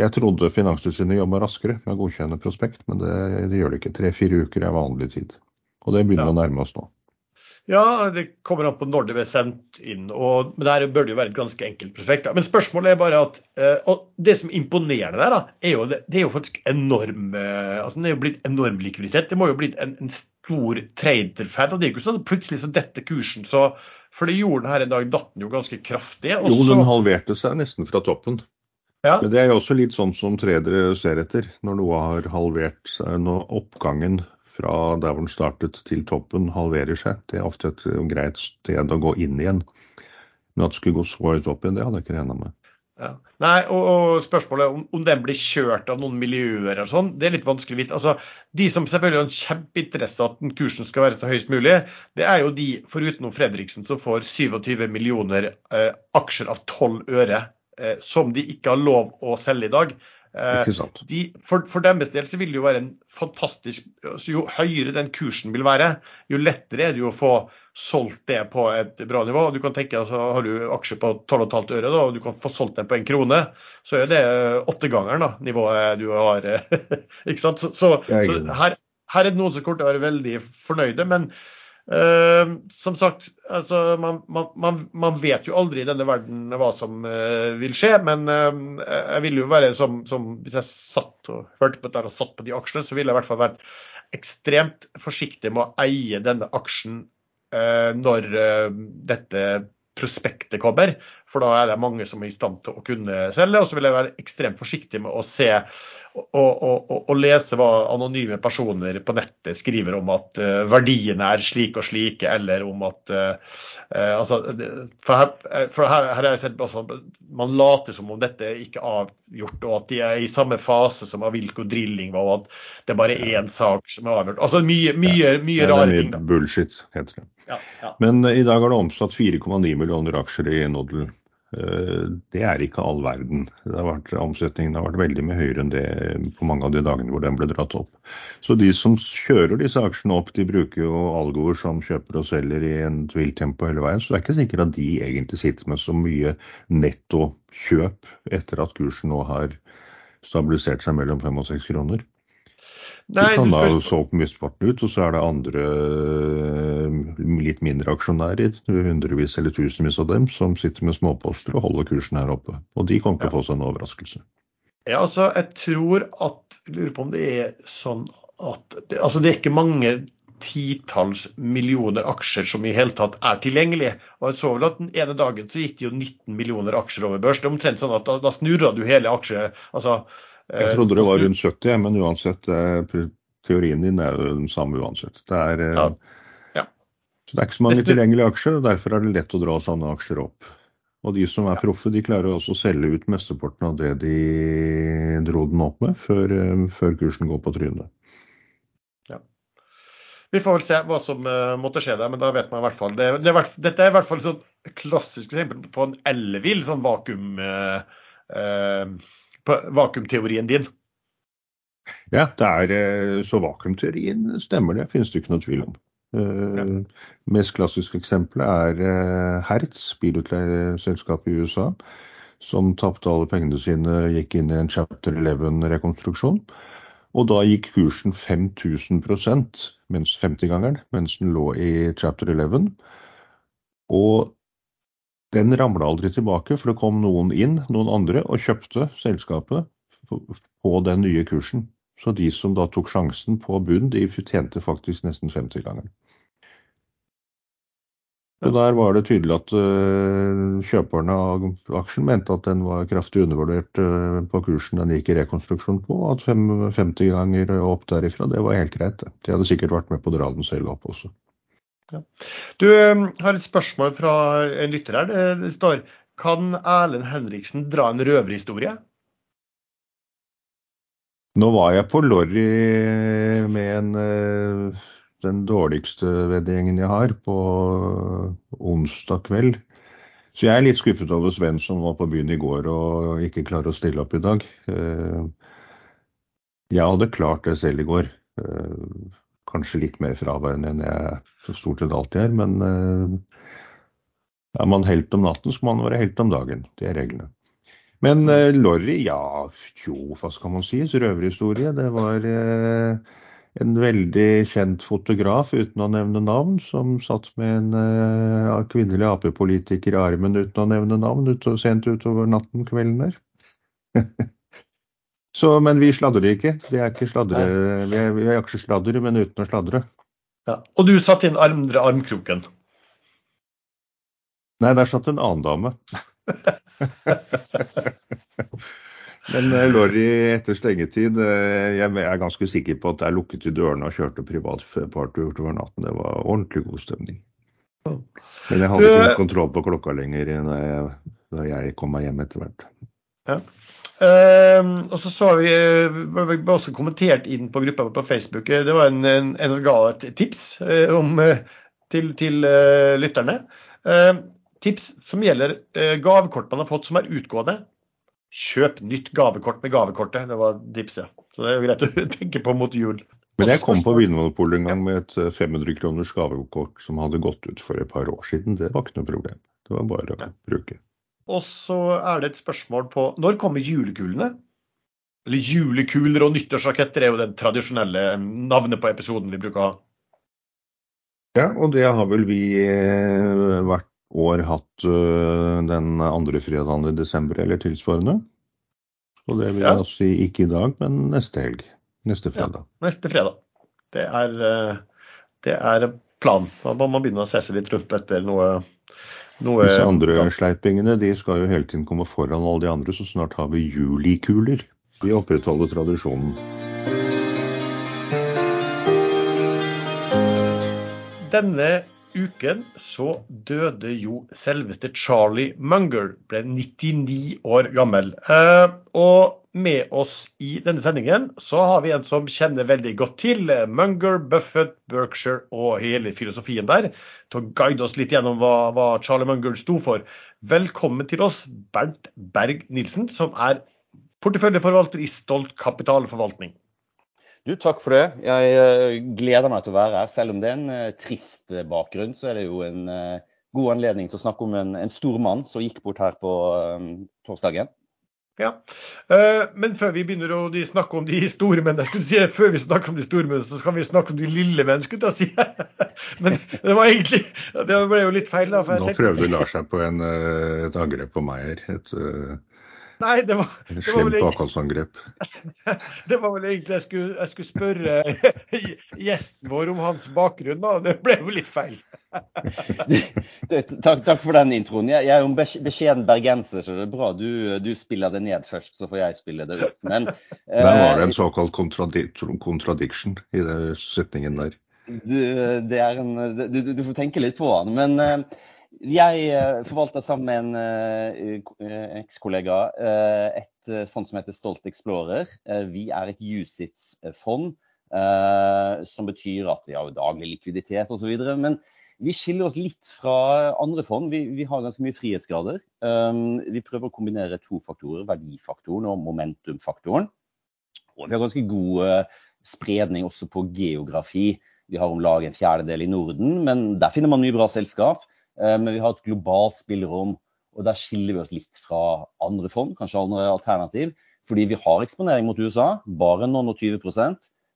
jeg trodde Finanstilsynet jobba raskere med å godkjenne prospekt, men det, det gjør det ikke. Tre-fire uker er vanlig tid. Og det begynner Ja. å nærme oss nå. Ja, det kommer an på når det blir sendt inn. Og, men her bør det jo være et ganske enkelt prospekt. Da. Men spørsmålet er bare at eh, og Det som imponerer der, da, er jo, det, det er jo faktisk enorm eh, altså Det er jo blitt enorm likviditet. Det må jo blitt en, en stor traderfad. og Det er jo ikke sånn at plutselig så detter kursen. så For det gjorde den her en dag, datt den jo ganske kraftig. Jo, den halverte seg nesten fra toppen. ja, Men det er jo også litt sånn som tredere ser etter. Når noe har halvert seg, når oppgangen fra der hvor den startet til toppen halverer seg, det er ofte et greit sted å gå inn igjen. Men at det skulle gå så høyt opp igjen, det hadde jeg ikke regna med. Ja. Nei, og, og spørsmålet om, om den blir kjørt av noen miljøer og sånn, det er litt vanskelig å vite. Altså, de som selvfølgelig har en kjempeinteresse av at kursen skal være så høyest mulig, det er jo de, foruten Fredriksen, som får 27 millioner eh, aksjer av 12 øre, eh, som de ikke har lov å selge i dag. Eh, de, for, for deres del så vil det jo være en fantastisk så Jo høyere den kursen vil være, jo lettere er det jo å få solgt det på et bra nivå. Du kan tenke, altså, Har du aksjer på 12,5 øre da, og du kan få solgt den på en krone, så er det åttegangeren nivået du har. ikke sant? Så, så, så her, her er det noen som kommer til å være veldig fornøyde. men eh, som sagt, altså, man, man, man, vet jo aldri i denne verden hva som eh, vil skje. Men eh, jeg ville jo være som, som Hvis jeg satt og hørte på dette og satt på de aksjene, så ville jeg i hvert fall vært ekstremt forsiktig med å eie denne aksjen eh, når eh, dette prospektet kommer. For da er det mange som er i stand til å kunne selge. Og så vil jeg være ekstremt forsiktig med å se og, og, og, lese hva anonyme personer på nettet skriver om at eh, verdiene er slik og slike, eller om at uh, altså, For, her, for her, her har jeg sett også, man later som om dette ikke er avgjort, og at de er i samme fase som Avilko Drilling var, og at det er bare én sak som er avgjort. Altså mye, mye, mye Ja, rare det er ting. mye da. bullshit, heter det. Men eh, i dag har det omsatt 4,9 millioner aksjer i Nodel. Eh, Det er ikke all verden. Det har vært, omsetningen har vært veldig mye høyere enn det på mange av de dagene hvor den ble dratt opp. Så de som kjører disse aksjene opp, de bruker jo algoer som kjøper og selger i en tvilt tempo hele veien. Så det er ikke sikkert at de egentlig sitter med så mye nettokjøp etter at kursen nå har stabilisert seg mellom fem og seks kroner. Nei, kan da skal- solgt mesteparten ut, og så er det andre eh, litt mindre aksjonærer, hundrevis eller tusenvis av dem, som sitter med småposter og holder kursen her oppe. Og de kommer til å få seg en overraskelse. Ja, altså, jeg tror at jeg lurer på om det er sånn at altså, det er ikke mange titalls millioner aksjer som i hele tatt er tilgjengelige. Og jeg så vel at Den ene dagen så gikk det jo 19 millioner aksjer over børs. Det er omtrent sånn at da, da snurra du hele aksje... altså Jeg eh, trodde det var rundt 70, men uansett, eh, teorien din er jo den samme uansett. Det er, eh, Ja. Ja. Så det er ikke så mange tilgjengelige aksjer, og derfor er det lett å dra sånne aksjer opp. Og de som er proffe, de klarer også å selge ut mesteparten av det de dro den opp med, før, før kursen går på trynet. Vi får vel se hva som uh, måtte skje der, men da vet man i hvert fall det, det er, Dette er i hvert fall et klassisk eksempel på en ellevill sånn vakuum... Uh, på vakuumteorien din. Ja, det er, eh, så vakuumteorien stemmer det, finnes det ikke noe tvil om. Eh, Ja. Mest klassiske eksempelet er eh, Hertz, bilutleieselskapet i USA, som tapte alle pengene sine, gikk inn i en chapter 11-rekonstruksjon. Og da gikk kursen 5000% mens 50-gangeren, mens den lå i chapter 11. Og den ramla aldri tilbake, for det kom noen inn, noen andre, og kjøpte selskapet på den nye kursen. Så de som da tok sjansen på bunn, de tjente faktisk nesten 50-gangeren. Og Der var det tydelig at øh, kjøperne av aksjen mente at den var kraftig undervurdert øh, på kursen den gikk i rekonstruksjon på. At 50 ganger opp derifra, det var helt greit. De hadde sikkert vært med på å dra den selv opp også. Du har et spørsmål fra en lytter her. Det, står Kan Erlend Henriksen dra en røverhistorie? Nå var jeg på Lorry med en, eh, den dårligste veddegjengen jeg har, på onsdag kveld. Så jeg er litt skuffet over Sven som var på byen i går og ikke klarer å stille opp i dag. Eh, jeg hadde klart det selv i går. Eh, kanskje litt mer fraværende enn jeg så stort sett alltid er, men er man helt om natten, må man være helt om dagen. Det er reglene. Men uh, Lorry, ja, jo, hva skal man si? Røverhistorie. Det var uh, en veldig kjent fotograf, uten å nevne navn, som satt med en uh, kvinnelig Ap-politiker i armen uten å nevne navn, ut, sent utover natten kvelden der. Så, men vi sladrer ikke. Vi er ikke sladre, vi er, vi er aksjesladre, men uten å sladre. Ja. Og du satt inn andre armkroken? Nei, der satt en annen dame. Men uh, Lorry etter stengetid, uh, jeg er ganske sikker på at jeg lukket i dørene og kjørte privatparty utover natten. Det var ordentlig god stemning. Men jeg hadde ikke kontroll på klokka lenger da jeg kom meg hjem etter hvert. Ja. Uh, og så så vi, vi også kommentert inn på gruppa på Facebook. Det var en, en, en som ga et tips om, til, til lytterne. Tips som gjelder eh, gavekort man har fått som er utgående. Kjøp nytt gavekort med gavekortet. Det var tipset. Så det er jo greit å tenke på mot jul. Men jeg kom på Vinmonopolet en gang med et 500 eh, kroners gavekort som hadde gått ut for et par år siden. Det var ikke noe problem. Det var bare å bruke. Og så er det et spørsmål på når kommer julekulene? Eller julekuler og nyttårsraketter er jo det tradisjonelle navnet på episoden vi bruker å ha. Ja, og det har vel vi hvert år hatt uh, den andre fredagen i desember eller tilsvarende. Så det vil ja. jeg si ikke i dag, men neste helg. Neste fredag. Ja, neste fredag. Det er, det er planen. Da må man begynne å se seg litt rundt etter noe noe Disse andre sleipingene de skal jo hele tiden komme foran alle de andre, så snart har vi julikuler. Vi opprettholder tradisjonen. Denne uken så døde jo selveste Charlie Munger, ble 99 år gammel. Eh, og med oss i denne sendingen så har vi en som kjenner veldig godt til Munger, Buffett, Berkshire og hele filosofien der, til å guide oss litt gjennom hva, hva Charlie Munger sto for. Velkommen til oss, Bernt Berg Nilsen, som er porteføljeforvalter i Stolt kapitalforvaltning. Du, Takk for det. Jeg uh, gleder meg til å være her. Selv om det er en uh, trist bakgrunn, så er det jo en god anledning til å snakke om en, en stor mann som gikk bort her på torsdagen. Ja, Men før vi begynner å snakke om de store mennene, skulle si, før vi snakker om de store menneskene, så kan vi snakke om de lille menn, skulle jeg si. Men det var egentlig Det ble jo litt feil. da. Nå prøvde Lars seg på en, et angrep på meg her. Et, Nei, det var, det var vel egentlig, det var vel egentlig jeg skulle, jeg skulle spørre gjesten vår om hans bakgrunn, da. Det ble jo litt feil. takk, takk, for den introen. Jeg, jeg er jo en beskjeden bergenser, så det er bra du, du, spiller det ned først, så får jeg spille det ut. Men Der var det en eh, såkalt contradiction i den setningen der. Du, en, du, du, får tenke litt på den. Men eh, jeg eh, forvalter sammen med en uh, ekskollega uh, et fond som heter Stolt Explorer. Vi er et USITS-fond, som betyr at vi har daglig likviditet osv. Men vi skiller oss litt fra andre fond. Vi, vi har ganske mye frihetsgrader. Vi prøver å kombinere to faktorer, verdifaktoren og momentumfaktoren. Og vi har ganske god spredning også på geografi. Vi har om lag en fjerdedel i Norden, men der finner man mye bra selskap. Eh, men vi har et globalt spillerom. Og der skiller vi oss litt fra andre fond, kanskje andre alternativ. Fordi vi har eksponering mot USA, bare noen og 20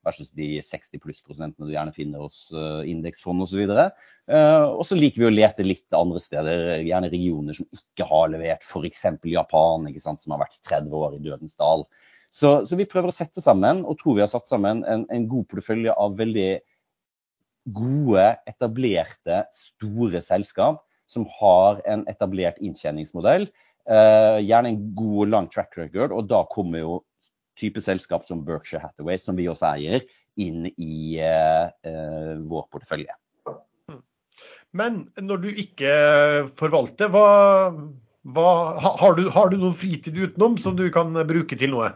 versus de 60 pluss prosentene du gjerne finner hos uh, indeksfond osv. Uh, og så liker vi å lete litt andre steder, gjerne regioner som ikke har levert, f.eks. Japan, som har vært 30 år i dødens dal. Så, så, vi prøver å sette sammen, og tror vi har satt sammen, en, en god portefølje av veldig gode, etablerte, store selskap som har en etablert inntjeningsmodell. Uh, gjerne en god, lang track record, og da kommer jo type selskap som Berkshire Hathaway, som vi også eier, inn i uh, uh, vår portefølje. Men når du ikke forvalter, hva, Hva, har, du, har du noen fritid utenom som du kan bruke til noe?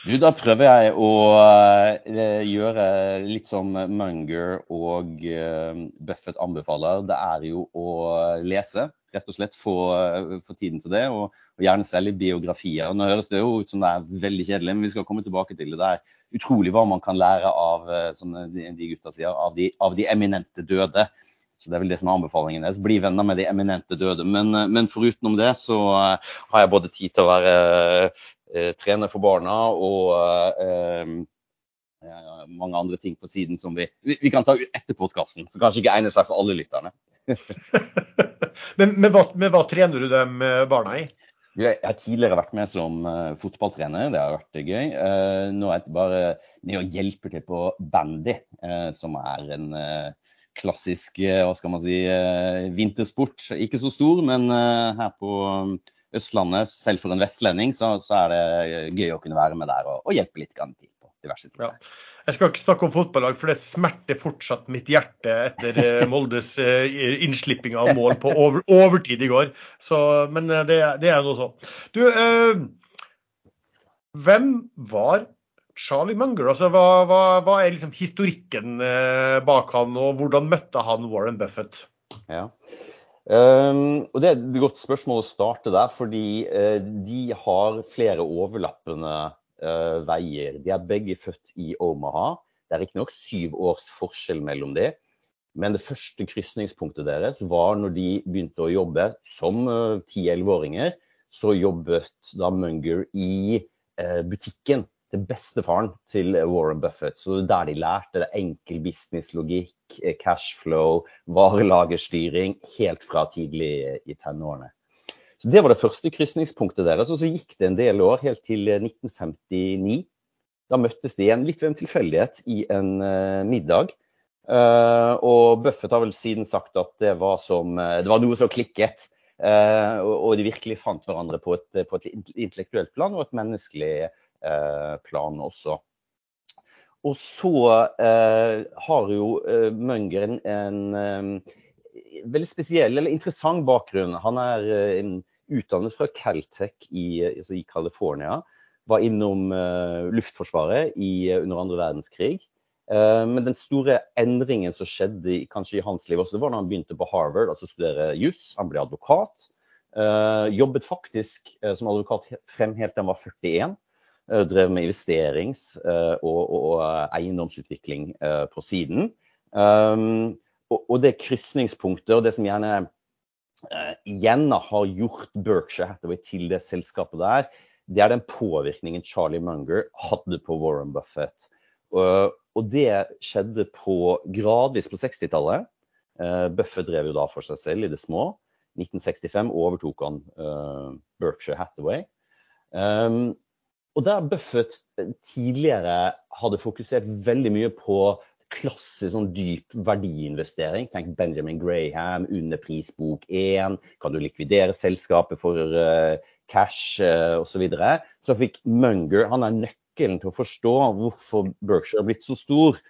Du, da prøver jeg å uh, gjøre litt som Munger og uh, Buffett anbefaler. Det er jo å lese, rett og slett. Få, få tiden til det. Og, og, gjerne selv i biografier. Nå høres det jo ut som det er veldig kjedelig, men vi skal komme tilbake til det. Det er utrolig hva man kan lære av, som de, gutta sier, av de, av de eminente døde. Så Det er vel det som er anbefalingen deres. Bli venner med de eminente døde. Men, men forutenom det så har jeg både tid til å være eh, trener for barna og eh, mange andre ting på siden som vi, vi kan ta etter podkasten. Som kanskje ikke egner seg for alle lytterne. men, men, hva, men, hva, trener du dem barna i? Jeg har tidligere vært med som fotballtrener, det har vært gøy. Nå er jeg bare med og hjelper til på bandy, som er en klassisk hva skal man si, vintersport. Ikke så stor, men her på Østlandet, selv for en vestlending, så, så, er det gøy å kunne være med der og, og hjelpe litt grann til på diverse ting. Ja. Jeg skal ikke snakke om fotballag, for det smerter fortsatt mitt hjerte etter eh, Moldes eh, innslipping av mål på over, overtid i går. Så, men eh, det, det er noe sånn. Du, eh, hvem var Charlie Munger? Altså, hva, hva, hva er liksom historikken bak han, og hvordan møtte han Warren Buffett? Ja. Um, og Det er et godt spørsmål å starte der, fordi uh, de har flere overlappende uh, veier. De er begge født i Omaha. Det er riktignok syv års forskjell mellom dem. Men det første krysningspunktet deres var når de begynte å jobbe som ti-elleveåringer. Så jobbet da Munger i butikken til bestefaren til Warren Buffett. Så der de lærte det enkel businesslogikk, eh, cashflow, varelagerstyring helt fra tidlig i tenårene. Så Det var det første krysningspunktet deres. Og så gikk det en del år, helt til 1959. Da møttes de igjen, litt ved en tilfeldighet, i en middag. Og Buffett har vel siden sagt at det var, som, det var noe som klikket. Og, de virkelig fant hverandre på et, på et intellektuelt plan og et menneskelig Eh, plan også. Og så eh, har jo eh, Munger en, en veldig spesiell eller interessant bakgrunn. Han er utdannet fra Caltech i, altså i California. Var innom Luftforsvaret i, under andre verdenskrig. Men den store endringen som skjedde kanskje i hans liv også, var da han begynte på Harvard, altså studere juss. Han ble advokat. Jobbet faktisk som advokat frem helt til han var 41. Eh, drev med investerings- eh, og, og, eiendomsutvikling eh, på siden. Um, og, og det krysningspunktet, og det som gjerne igjen har gjort Berkshire Hathaway til det selskapet der, det er den påvirkningen Charlie Munger hadde på Warren Buffett. Og det skjedde på, gradvis på 60-tallet. Buffett drev jo da for seg selv i det små. 1965 overtok han Berkshire Hathaway. Um, og der Buffett eh, tidligere hadde fokusert veldig mye på klassisk sånn dyp verdiinvestering. Tenk Benjamin Graham, under prisbok 1. Kan du likvidere selskapet for uh, cash uh, osv. Så, videre. så fikk Munger han er nøkkelen til å forstå hvorfor Berkshire har blitt så stor.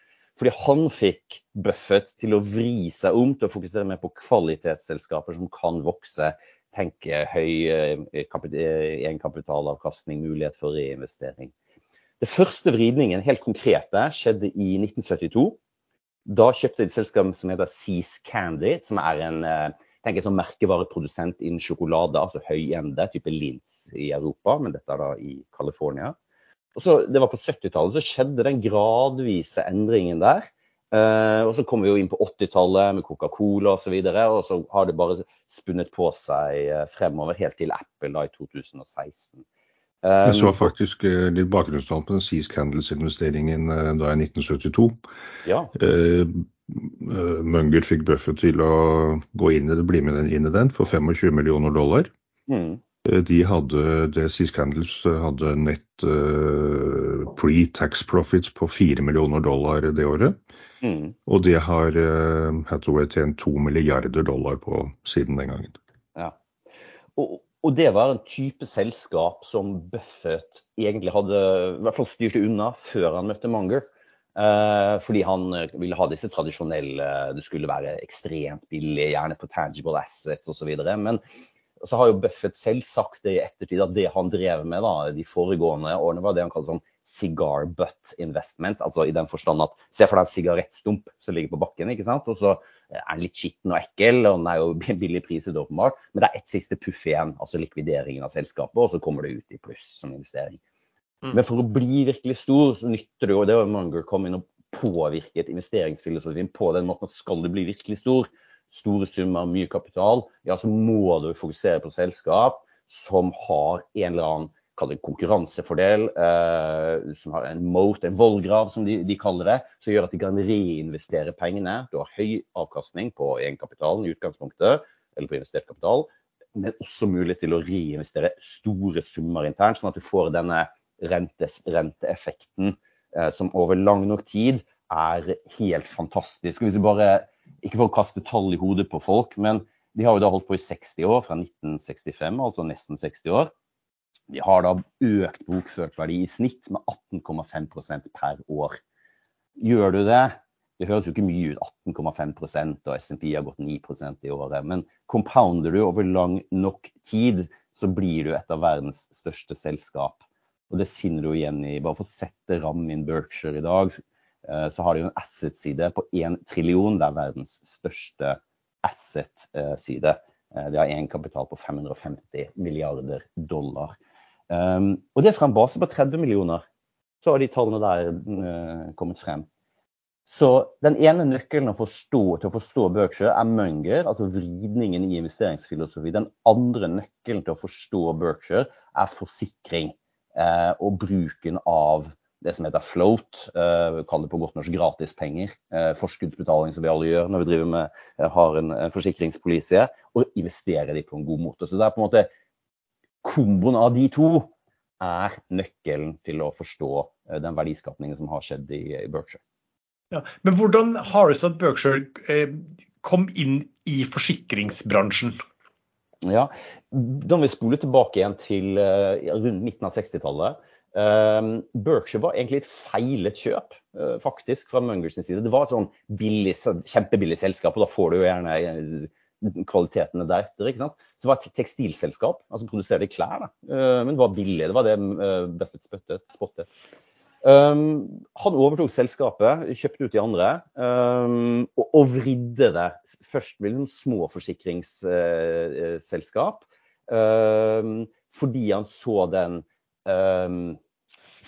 Fordi han fikk Buffett til å vri seg om til å fokusere mer på kvalitetsselskaper som kan vokse tenke høy eh, eh, egenkapitalavkastning, mulighet for reinvestering. Det første vridningen, helt konkret skjedde i 1972. Da kjøpte et selskap som heter Seas Candy, som er en eh, tenker sånn merkevareprodusent innen sjokolade, altså høyende, type Lintz i Europa, men dette er da i California. Og så, det var på 70-tallet så skjedde den gradvise endringen der. Uh, og så kommer vi jo inn på 80-tallet med Coca-Cola osv. Og, så og så har det bare spunnet på seg uh, fremover helt til Apple da i 2016. Um, jeg så faktisk uh, litt bakgrunnstall på den Seas Candles-investeringen da i 1972. Ja. Munger fikk Buffett til å gå inn i det, bli med inn i den for 25 millioner dollar. Mm. De hadde, det Scandals hadde nett pre-tax profits på 4 millioner dollar det året. Mm. Og det har uh, Hathaway tjent to milliarder dollar på siden den gangen. Ja. Og, og, det var en type selskap som Buffett egentlig hadde i hvert fall styrte unna før han møtte Munger. Uh, fordi han ville ha disse tradisjonelle Det skulle være ekstremt billig, gjerne på tangible assets osv. Men så har jo Buffett selv sagt det i ettertid, at det han drev med da, de foregående årene, var det han kalte sånn cigar butt investments. Altså i den forstand at se for deg en sigarettstump som ligger på bakken, ikke sant. Og så er den litt skitten og ekkel, og den er jo billig priset åpenbart. Men det er ett siste puff igjen, altså likvideringen av selskapet, og så kommer det ut i pluss som investering. Mm. Men for å bli virkelig stor, så nytter det jo Det var Munger kom inn og påvirket investeringsfilosofien på den måten at skal du bli virkelig stor, store summer, mye kapital, ja, så må du fokusere på selskap som har en eller annen kall det konkurransefordel, eh, som har en moat, en vollgrav som de, de, kaller det, som gjør at de kan reinvestere pengene. Du har høy avkastning på egenkapitalen i utgangspunktet, eller på investert kapital, men også mulighet til å reinvestere store summer internt, sånn at du får denne rentes, renteeffekten eh, som over lang nok tid er helt fantastisk. Hvis vi bare, Ikke for å kaste tall i hodet på folk, men de har jo da holdt på i 60 år, fra 1965, altså nesten 60 år. De har da økt bokført verdi i snitt med 18,5% per år. Gjør du det Det høres jo ikke mye ut, 18,5% og SMP har gått 9% i året. Men compounder du over lang nok tid, så blir du et av verdens største selskap. Og det finner du igjen i Bare for å sette rammen inn Berkshire i dag, så har de en asset-side på 1 trillion. Det er verdens største asset-side. Eh, de har egenkapital på 550 milliarder dollar. Um, og det er fra en base på 30 millioner. Så har de tallene der uh, kommet frem. Så den ene nøkkelen å forstå, til å forstå Berkshire er Munger, altså vridningen i investeringsfilosofi. Den andre nøkkelen til å forstå Berkshire er forsikring og bruken av det som heter float, uh, kall det på godt norsk gratispenger. Uh, forskuddsbetaling som vi alle gjør når vi driver med, uh, har en, en forsikringspolise, og investere de på en god måte. Så det er på en måte komboen av de to er nøkkelen til å forstå eh, den verdiskapningen som har skjedd i, Berkshire. Ja, men hvordan har det seg at Berkshire eh, kom inn i forsikringsbransjen? Ja, Da må vi spole tilbake igjen til rundt midten av 60-tallet. Uh, Berkshire var egentlig et feilet kjøp, uh, faktisk, fra Mungers side. Det var et sånn billig, kjempebillig selskap, og da får du jo gjerne kvalitetene deretter. ikke sant? Så det var et tekstilselskap, altså produserte klær, da. Uh, men det var billig. Det var det uh, Buffett spottet. Um, han overtok selskapet, kjøpte ut de andre, um, og, og, vridde det. Først med liksom små forsikringsselskap, uh, um, fordi han så den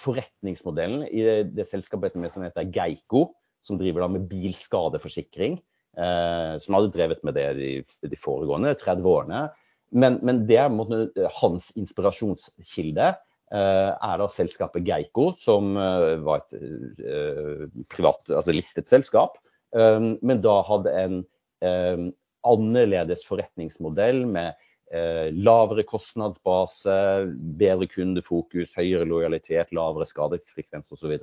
forretningsmodellen i det, selskapet som heter Geico, som driver med bilskadeforsikring. Eh, som hadde drevet med det de, de foregående 30 årene. Men, men det er hans inspirasjonskilde eh, er da selskapet Geico, som eh, var et privat, altså listet selskap. men da hadde en annerledes forretningsmodell med lavere kostnadsbase, bedre kundefokus, høyere lojalitet, lavere skadefrekvens osv.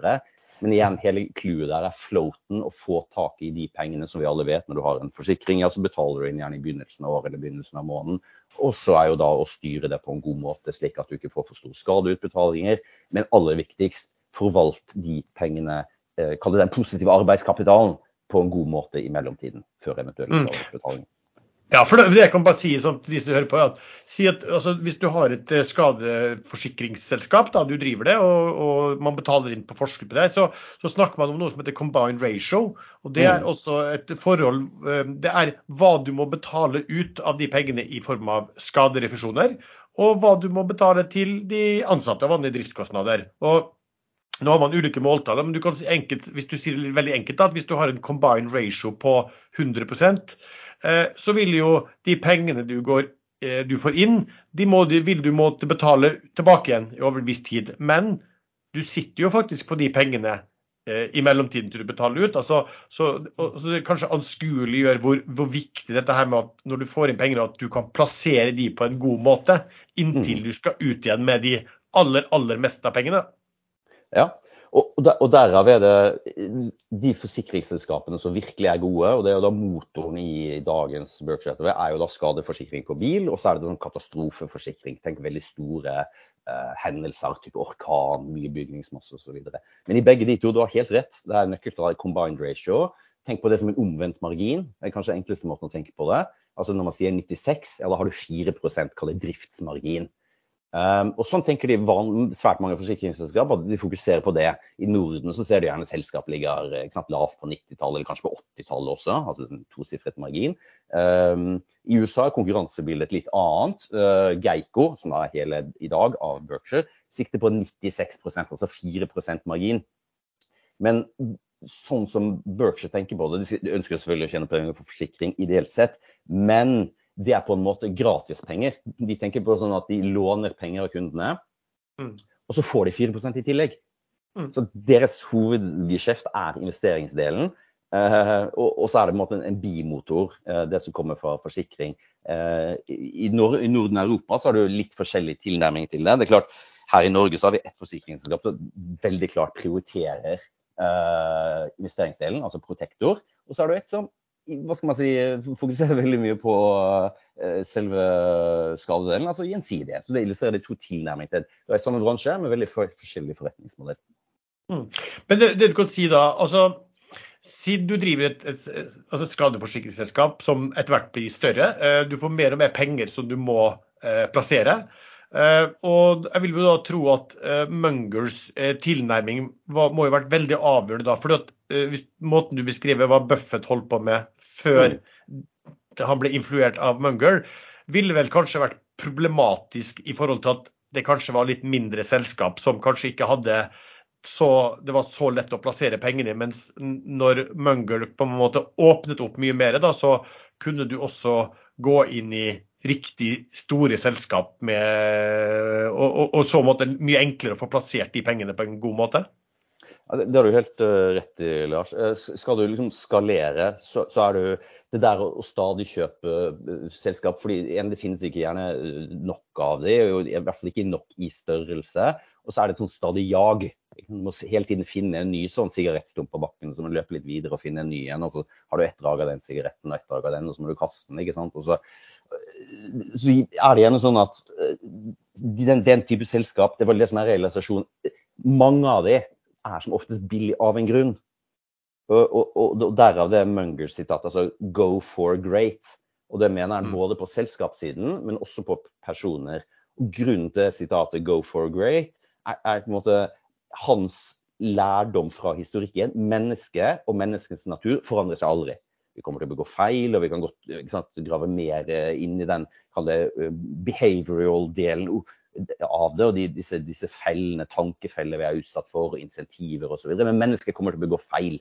Men igjen, hele clouet der er floaten, å få tak i de pengene som vi alle vet. Når du har en forsikring, ja, så betaler du inn gjerne i begynnelsen av året eller begynnelsen av måneden. Og så er jo da å styre det på en god måte, slik at du ikke får for store skadeutbetalinger. Men aller viktigst, forvalt de pengene, eh, kall det den positive arbeidskapitalen, på en god måte i mellomtiden, før eventuelle mm. skadeutbetalinger. Ja, for det, jeg kan bare si til de som hører på, at, si at altså, hvis du har et eh, skadeforsikringsselskap, da, du driver det, og, og man betaler inn på forskudd på det, så, så, snakker man om noe som heter combined ratio. og Det er mm. også et forhold eh, Det er hva du må betale ut av de pengene i form av skaderefusjoner, og hva du må betale til de ansatte av vanlige driftskostnader. Og nå har man ulike måltall, men du kan si enkelt, hvis du sier det veldig enkelt at hvis du har en combined ratio på 100 Eh, så vil jo de pengene du, går, eh, du får inn, de må, vil du måtte betale tilbake igjen i over en viss tid. Men du sitter jo faktisk på de pengene eh, i mellomtiden til du betaler ut. Altså, så, så, det kanskje anskueliggjør hvor, hvor viktig dette her med at når du får inn penger, at du kan plassere de på en god måte inntil mm. du skal ut igjen med de aller, aller meste av pengene. Ja, og, der, og derav er det de forsikringsselskapene som virkelig er gode, og det er jo da motoren i dagens Berkshire, er jo da skadeforsikring på bil, og så er det sånn katastrofeforsikring. Tenk veldig store uh, hendelser, type orkan, mye bygningsmasse osv. Men i begge de to, du har helt rett. Det er nøkkeltall combined ratio. Tenk på det som en omvendt margin. Det er kanskje enkleste måten å tenke på det. Altså når man sier 96, ja, da har du 4 kall det driftsmargin. Um, og sånn tenker de svært mange forsikringsselskap at de fokuserer på det. I Norden så ser du gjerne selskap ligger sant, lavt på 90-tallet, eller kanskje på 80-tallet også. altså en tosifret margin. Um, I USA er konkurransebildet litt annet. Uh, Geico, som er hele i dag av Berkshire, sikter på 96% altså 4% margin. Men sånn som Berkshire tenker på det, de ønsker selvfølgelig å tjene penger for forsikring ideelt sett, men det er på en måte gratispenger. De tenker på sånn at de låner penger av kundene, mm. og så får de 4% i tillegg. Mm. Så deres hovedgeskjeft er investeringsdelen. Uh, og, og, så er det på en måte en, en bimotor, uh, det som kommer fra forsikring. Uh, i, Nord I Norden og Europa så har du litt forskjellig tilnærming til det. Det er klart, Her i Norge så har vi ett forsikringsselskap som veldig klart prioriterer investeringsdelen, altså Protektor. Og så har du et som hva skal man si, fokuserer veldig mye på uh, selve skadedelen, altså gjensidige. Så det illustrerer de to tilnærmingene til det. er samme bransje, med veldig forskjellig forretningsmodell. Mm. Men det, det, du kan si da, altså siden du driver et, et, altså et skadeforsikringsselskap som etter hvert blir større, eh, du får mer og mer penger som du må eh, plassere. Eh, og jeg vil jo da tro at uh, Mungers uh, tilnærming var, må jo ha vært veldig avgjørende da. For måten du beskriver hva Buffett holdt på med før mm. han ble influert av Munger, ville vel kanskje vært problematisk i forhold til at det kanskje var litt mindre selskap som kanskje ikke hadde så, det var så lett å plassere pengene i. Mens når Munger på en måte åpnet opp mye mer, da, så kunne du også gå inn i riktig store selskap med, og, og, og så måte mye enklere å få plassert de pengene på en god måte? Det, har du helt uh, rett i, Lars. Uh, skal du liksom skalere, så, så, er du det der å, stadig kjøpe uh, selskap fordi en, Det finnes ikke gjerne nok av det, i hvert fall ikke nok i størrelse. Og så er det et sånn stadig jag. Du må hele tiden finne en ny sånn sigarettstump på bakken, så må du løpe litt videre og finne en ny en. Og så har du ett drag av den sigaretten og ett drag av den, og så må du kaste den. ikke sant? Og så så er det gjerne sånn at eh, den, den, type selskap, det var det som er realisasjon, mange av de er som oftest billig av en grunn. Og, og, og, og derav det Munger sitat, altså 'go for great'. Og det mener han mm. både på selskapssiden, men også på personer. Og grunnen til sitatet 'go for great' er, er på en måte hans lærdom fra historikken. Mennesket og menneskets natur forandrer seg aldri vi kommer til å begå feil, og vi kan godt sant, grave mer eh, inn i den eh, behavioral-delen av det, og de, disse, disse fellene, tankefeller vi er utsatt for, insentiver osv. Men mennesket kommer til å begå feil.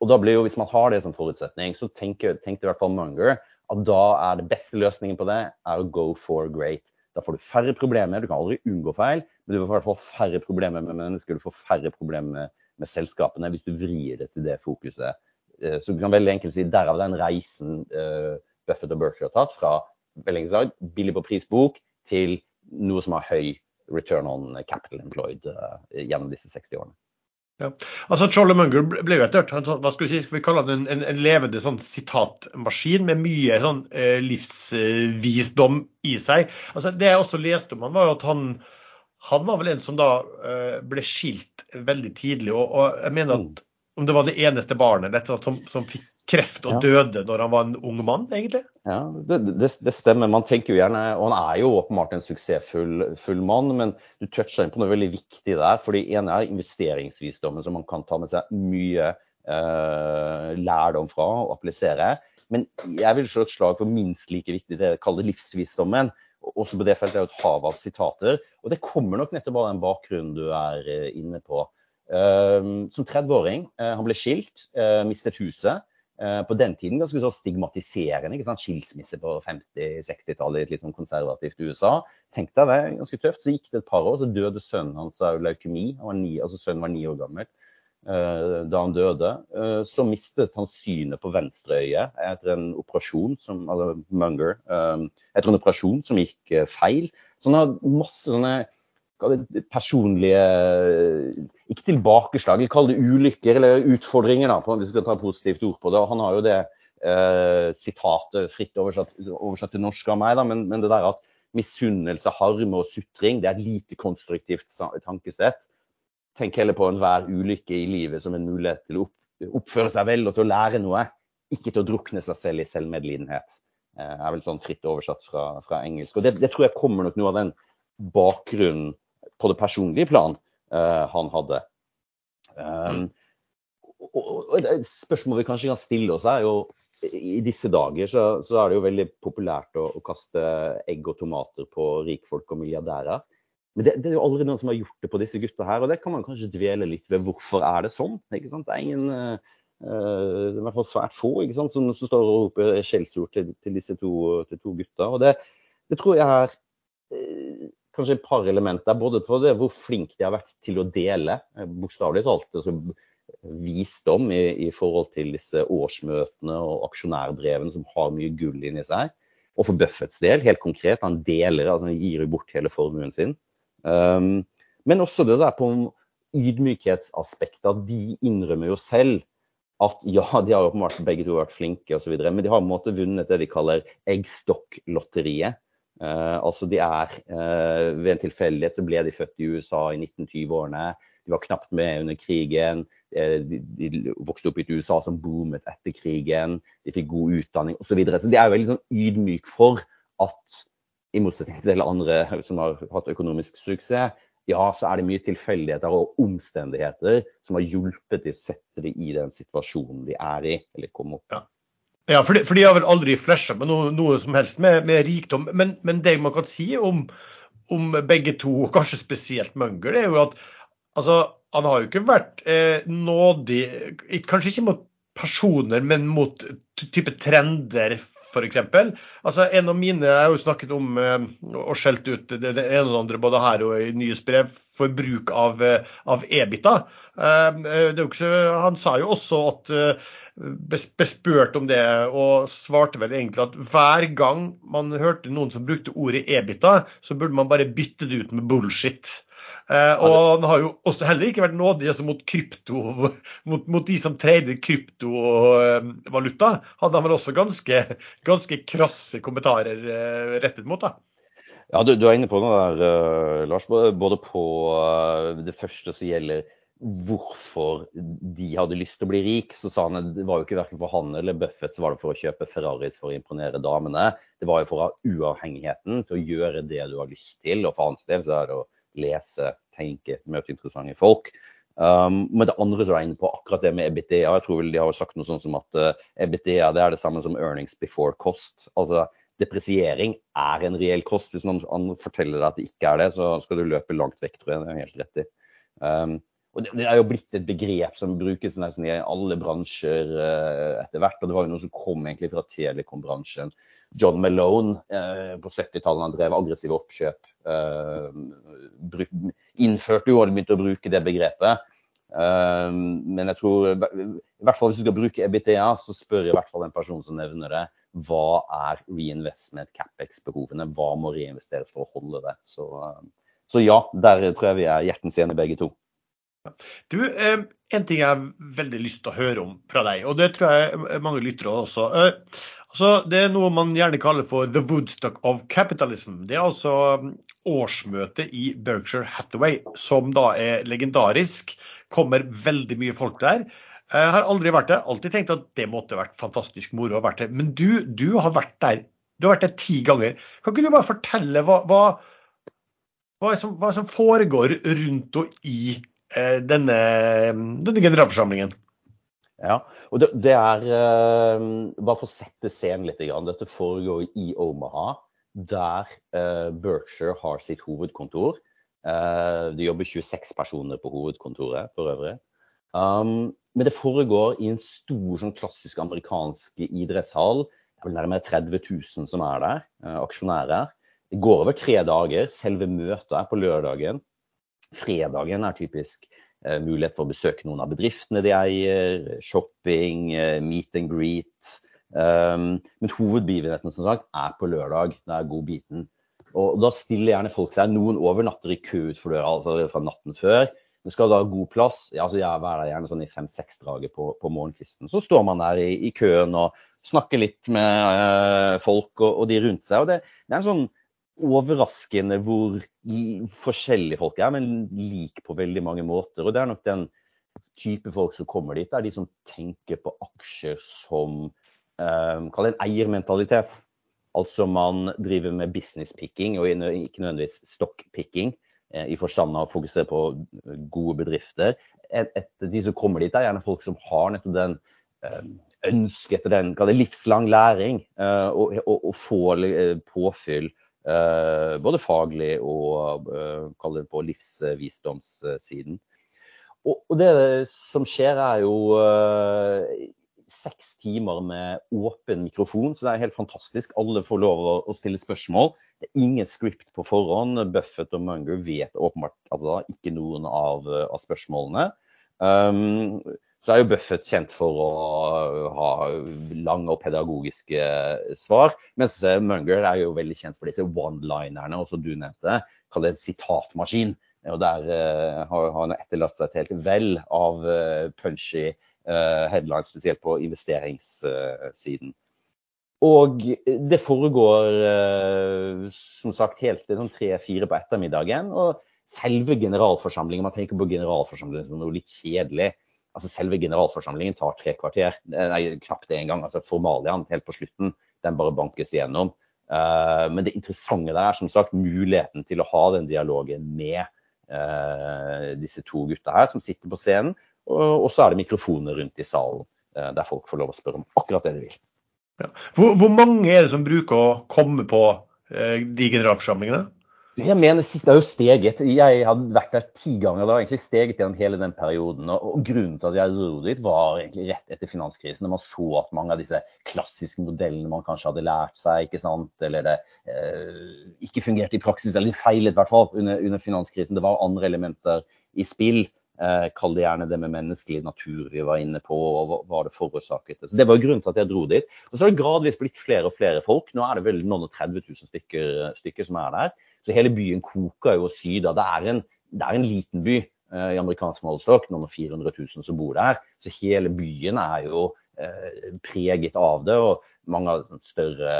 Og da blir jo, Hvis man har det som forutsetning, så tenker, tenkte i hvert fall Munger at da er det beste løsningen på det er å go for great. Da får du færre problemer. Du kan aldri unngå feil, men du får i hvert fall færre problemer med mennesker. Du får færre problemer med, med selskapene hvis du vrir det til det fokuset Eh, så du kan veldig enkelt si derav den reisen uh, Buffett og Berkshire har tatt fra veldig sagt, billig på prisbok til noe som har høy return on capital employed uh, gjennom disse 60 årene. Ja. Altså, Charlie Munger ble jo etter hvert hva skal vi, kalle han en, en, levende sånn sitatmaskin med mye sånn, eh, livsvisdom i seg. Altså, det jeg også leste om han var jo at han, han var vel en som da eh, ble skilt veldig tidlig. Og, og jeg mener at mm om det var det eneste barnet dette, som, som fikk kreft og døde når han var en ung mann, egentlig? Ja, det, det, det, stemmer. Man tenker jo gjerne, og han er jo åpenbart en suksessfull mann, men du toucha inn på noe veldig viktig der. for det ene er investeringsvisdommen, som man kan ta med seg mye eh, lærdom fra og applisere. Men jeg vil slå et slag for minst like viktig det jeg kaller livsvisdommen. Også på det feltet er jo et hav av sitater. Og det kommer nok nettopp av den bakgrunnen du er eh, inne på. Ehm, som 30-åring. Eh, han ble skilt, eh, mistet huset. Eh, på den tiden ganske så stigmatiserende. ikke sant? Skilsmisse på 50-60-tallet i et litt sånn konservativt USA. Tenk deg det, ganske tøft. Så gikk det et par år, så døde sønnen hans av leukemi. Han var ni, altså Sønnen var ni år gammel da han døde. Så mistet han synet på venstre øye etter en operasjon som, altså Munger, etter en operasjon som gikk feil. Så han har masse sånne personlige Ikke tilbakeslag, kall det ulykker eller utfordringer, da, hvis vi skal ta et positivt ord på det. Han har jo det eh, sitatet fritt oversatt, oversatt, til norsk av meg, da, men, men, det der at misunnelse, harme og sutring det er et lite konstruktivt tankesett. Tenk heller på enhver ulykke i livet som en mulighet til å opp, oppføre seg vel og til å lære noe. Ikke til å drukne seg selv i selvmedlidenhet. er vel sånn fritt oversatt fra, fra engelsk. Og det, det, tror jeg kommer nok noe av den bakgrunnen på det personlige plan han hadde. Um, og, og, et spørsmål vi kanskje kan stille oss, er jo i disse dager så, så, er det jo veldig populært å, å, kaste egg og tomater på rikfolk og milliardærer. Men det, det, er jo aldri noen som har gjort det på disse gutta her, og det kan man kanskje dvele litt ved. Hvorfor er det sånn? ikke sant? Det er ingen uh, i hvert fall svært få ikke sant? Som, som står og roper skjellsord til, til, disse to, til to gutta. Og det, det, tror jeg er uh, kanskje et par elementer. Både på det hvor flink de har vært til å dele, bokstavelig talt. Altså, visdom i, i, forhold til disse årsmøtene og aksjonærbrevene som har mye gull inni seg. Og for Buffetts del, helt konkret, han deler, altså han gir jo bort hele formuen sin. Um, men også det der på ydmykhetsaspektet, at de innrømmer jo selv at ja, de har åpenbart begge to vært flinke osv., men de har på en måte vunnet det de kaller eggstokklotteriet. Uh, altså de er uh, Ved en tilfeldighet så ble de født i USA i 1920-årene. De var knapt med under krigen. Eh, de, de, vokste opp i et USA som boomet etter krigen. De fikk god utdanning osv. Så, videre. så de er jo veldig sånn ydmyk for at, i motsetning til andre som har hatt økonomisk suksess, ja, så er det mye tilfeldigheter og omstendigheter som har hjulpet til å sette dem i den situasjonen de er i, eller komme opp. Ja. Ja, for de, for de, har vel aldri flasha med noe, noe, som helst med, med rikdom. Men, men, det man kan si om, om begge to, og kanskje spesielt Munger, det er jo at altså, han har jo ikke vært eh, nådig, kanskje ikke mot personer, men mot type trender, f.eks. Altså, en av mine Jeg har jo snakket om eh, og skjelt ut det, det, ene og det andre både her og i nyhetsbrev for bruk av, eh, av EBITA. Eh, eh han sa jo også at eh, bespurt om det, og svarte vel egentlig at hver gang man hørte noen som brukte ordet EBITA, så burde man bare bytte det ut med bullshit. Eh, og han har jo også heller ikke vært nådig altså mot krypto, mot, mot, de som trader kryptovaluta. Hadde han vel også ganske, ganske krasse kommentarer eh, rettet mot. da. Ja, du, du, er inne på noe der, uh, Lars. Både på det første som gjelder hvorfor de hadde lyst til å bli rik, så sa han at det var jo ikke verken for han eller Buffett så var det for å kjøpe Ferraris for å imponere damene. Det var jo for å ha uavhengigheten til å gjøre det du har lyst til. Og for hans del så er det å lese, tenke, møte interessante folk. Um, men det andre som er inne på, akkurat det med EBITDA, jeg tror vel de har sagt noe sånn som at uh, EBITDA det er det samme som earnings before cost. Altså depresiering er en reell kost. Hvis noen forteller deg at det ikke er det, så skal du løpe langt vekk, tror jeg. Det er helt rett i. Um, og det, det, er jo blitt et begrep som brukes nesten i alle bransjer eh, etter hvert. Og det var jo noe som kom egentlig fra telekombransjen. John Malone eh, på 70-tallet drev aggressive oppkjøp Uh, innførte jo og begynte å bruke det begrepet. Uh, men jeg tror, i hvert fall hvis du skal bruke EBTA, så spør i hvert fall en person som nevner det, hva er reinvestment capex-behovene? Hva må reinvesteres for å holde det? Så, uh, så, ja, der tror jeg vi er hjertens enige begge to. Du, En ting jeg har veldig lyst til å høre om fra deg, og det tror jeg mange lyttere også. Altså, det er noe man gjerne kaller for the Woodstock of capitalism. Det er altså um, årsmøtet i Berkshire Hathaway, som da er legendarisk. Kommer veldig mye folk der. Jeg har aldri vært der. Alltid tenkt at det måtte vært fantastisk moro å vært der. Men du, du har vært der. Du har vært der ti ganger. Kan ikke du bare fortelle hva, hva, hva, som, hva som, foregår rundt og i eh, denne, denne generalforsamlingen? Ja, og det, det er uh, Bare for å sette scenen litt. Dette foregår i Omaha, der uh, Berkshire har sitt hovedkontor. Det jobber 26 personer på hovedkontoret for øvrig. Um, men det foregår i en stor sånn klassisk amerikansk idrettshall. Det er vel nærmere 30 000 som er der, aksjonærer. Det går over tre dager. Selve møtet er på lørdagen. Fredagen er typisk Eh, mulighet for å besøke noen av bedriftene de eier, shopping, eh, meet and greet. Um, men hovedbegivenheten som sagt, er på lørdag. Det er god biten. Og da stiller gjerne folk seg. Noen overnatter i kø utenfor døra altså fra natten før. Du skal da ha god plass. Ja, altså jeg er der gjerne sånn i fem-seks-draget på, på, morgenkvisten. Så står man der i, i køen og snakker litt med uh, folk og, og, de rundt seg. Og det, det er en sånn overraskende hvor forskjellige folk er, men lik på veldig mange måter. Og det er nok den type folk som kommer dit, det er de som tenker på aksjer som eh, Kall det en eiermentalitet. Altså man driver med business picking og ikke nødvendigvis stock picking i forstand av å fokusere på gode bedrifter. Et, et, de som kommer dit, er gjerne folk som har nettopp den ønsket etter den livslang læring og, og, og få påfyll både faglig og kall det på livsvisdomssiden. Og, det som skjer, er jo seks timer med åpen mikrofon, så det er helt fantastisk. Alle får lov å stille spørsmål. Det er ingen script på forhånd. Buffett og Munger vet åpenbart altså, ikke noen av, av spørsmålene. Um, så er jo Buffett kjent for å ha lange og pedagogiske svar, mens Munger er jo veldig kjent for disse one-linerne, og som du nevnte, kall det en sitatmaskin. Og der uh, har han etterlatt seg et helt vel av uh, punchy uh, headlines, spesielt på investeringssiden. Og det foregår som sagt helt til sånn tre-fire på ettermiddagen. Og selve generalforsamlingen, man tenker på generalforsamlingen som noe litt kjedelig altså Selve generalforsamlingen tar tre kvarter. Nei, knapt det engang. Altså formaliaen helt på slutten, den bare bankes igjennom. Uh, men det interessante der er som sagt muligheten til å ha den dialogen med uh, disse to gutta her som sitter på scenen. Og, så er det mikrofoner rundt i salen der folk får lov å spørre om akkurat det de vil. Ja. Hvor, hvor, mange er det som bruker å komme på de generalforsamlingene? Jeg mener sist det er jo steget. Jeg hadde vært der ti ganger. Det har egentlig steget gjennom hele den perioden. Og, grunnen til at jeg dro dit, var egentlig rett etter finanskrisen. Når man så at mange av disse klassiske modellene man kanskje hadde lært seg, ikke sant, eller det eh, ikke fungerte i praksis, eller feilet i hvert fall under, under, finanskrisen. Det var andre elementer i spill. Eh, Kall det gjerne det med menneskelig natur vi var inne på, og hva, det forårsaket. Så Det var grunnen til at jeg dro dit. Og så har det gradvis blitt flere og flere folk. Nå er det vel noen og 30 000 stykker, stykker som er der. Så hele byen koker jo og syder. Det det er en liten by eh, i amerikansk målestokk, noen 400 000 som bor der. Så hele byen er jo eh, preget av det. og Mange av større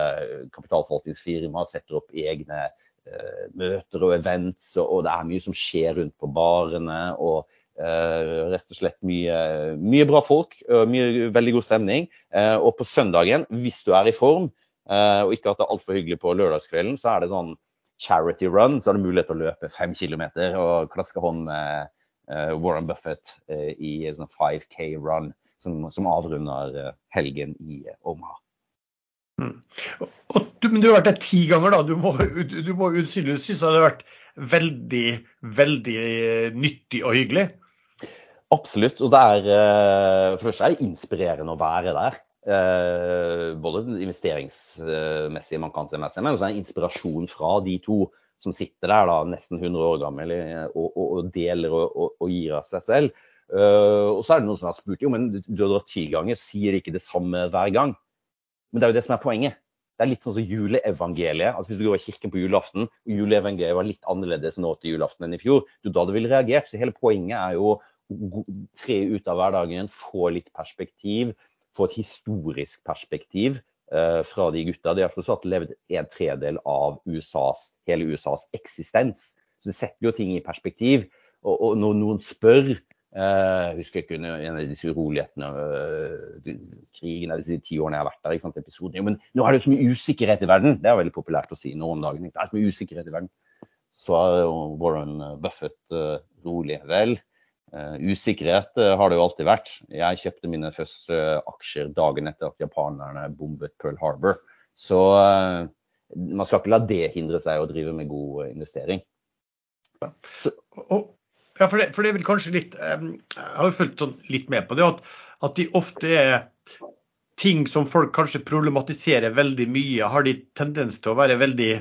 kapitalforvaltningsfirmaer setter opp egne eh, møter og events, og, og, det er mye som skjer rundt på barene. og Uh, rett og slett mye, mye bra folk, mye, veldig god stemning. Uh, og på søndagen, hvis du er i form, og ikke at det er altfor hyggelig på lørdagskvelden, så er det sånn charity run, så har du mulighet til å løpe fem kilometer og klaske hånd med uh, Warren Buffett uh, i en sånn 5K run som, som avrunder uh, helgen i Omaha. Mm. Og, du, men du har vært der ti ganger, da. Du må, du må synes det har vært veldig, veldig nyttig og hyggelig? Absolutt. Og det er for det første er inspirerende å være der. Eh, både investeringsmessig, man kan se med seg, men også en inspirasjon fra de to som sitter der da, nesten 100 år gammel og, og, og deler og, og, gir av seg selv. Uh, og så er det noen som har spurt jo, men du har dratt ti ganger, sier de ikke det samme hver gang? Men det er jo det som er poenget. Det er litt sånn som juleevangeliet. altså Hvis du går i kirken på julaften, og juleevangeliet var litt annerledes nå til julaften enn i fjor, du da hadde ville reagert. Så hele poenget er jo å tre ut av hverdagen, få litt perspektiv, få et historisk perspektiv eh, fra de gutta. De har fortsatt levd en tredel av USAs, hele USAs eksistens. Så det setter jo ting i perspektiv. Og, og når noen spør Uh, husker ikke under en av disse urolighetene, uh, krigen av disse ti årene jeg har vært der. ikke sant, episoden. Men nå er det jo så mye usikkerhet i verden. Det er veldig populært å si nå om dagen. Det er så mye usikkerhet i verden. Så er Warren Buffett rolig. Vel, usikkerhet uh, har det jo alltid vært. Jeg kjøpte mine første aksjer dagen etter at japanerne bombet Pearl Harbor. Så man skal ikke la det hindre seg å drive med god investering. Ja, og, ja for, det, for, det, er kanskje litt Jeg har jo fulgt sånn litt med på det at, at de ofte er ting som folk kanskje problematiserer veldig mye, har de tendens til å være veldig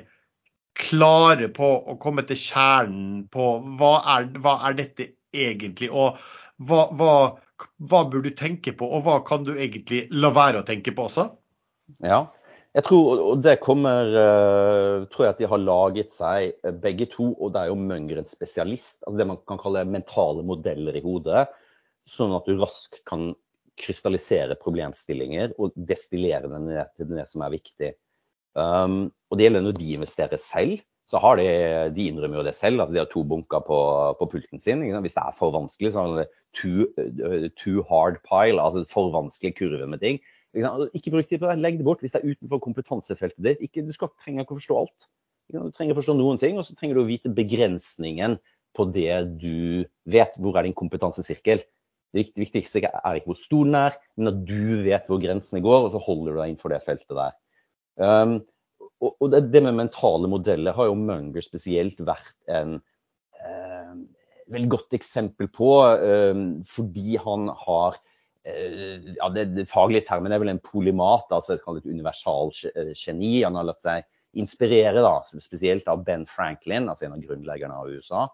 klare på å komme til kjernen på hva er, hva er dette egentlig? Og hva, hva, hva bør du tenke på, og hva kan du egentlig la være å tenke på også? Ja, jeg tror, og det kommer uh, tror jeg at de har laget seg uh, begge to, og det er jo Mønger en spesialist. altså Det man kan kalle mentale modeller i hodet. Sånn at du raskt kan krystallisere problemstillinger og destillere dem ned til det som er viktig. Um, og det gjelder når de investerer selv så har de, de innrømmer jo det selv. altså De har to bunker på, på pulten sin. Hvis det er for vanskelig, så har de too, too hard pile, altså for vanskelig kurve med ting. Ikke bruk tid på det, legg det bort hvis det er utenfor kompetansefeltet ditt. Ikke, du skal, trenger ikke å forstå alt. Du trenger å forstå noen ting, og så trenger du å vite begrensningen på det du vet. Hvor er din kompetansesirkel? Det viktigste er ikke hvor stor den er, men at du vet hvor grensene går, og så holder du deg innenfor det feltet der. Um, og, det, det, med mentale modeller har jo Munger spesielt vært en eh, veldig godt eksempel på, eh, fordi han har eh, ja, det, det, faglige termen er vel en polymat, altså et, et universalgeni. Han har latt seg inspirere da, spesielt av Ben Franklin, altså en av grunnleggerne av USA.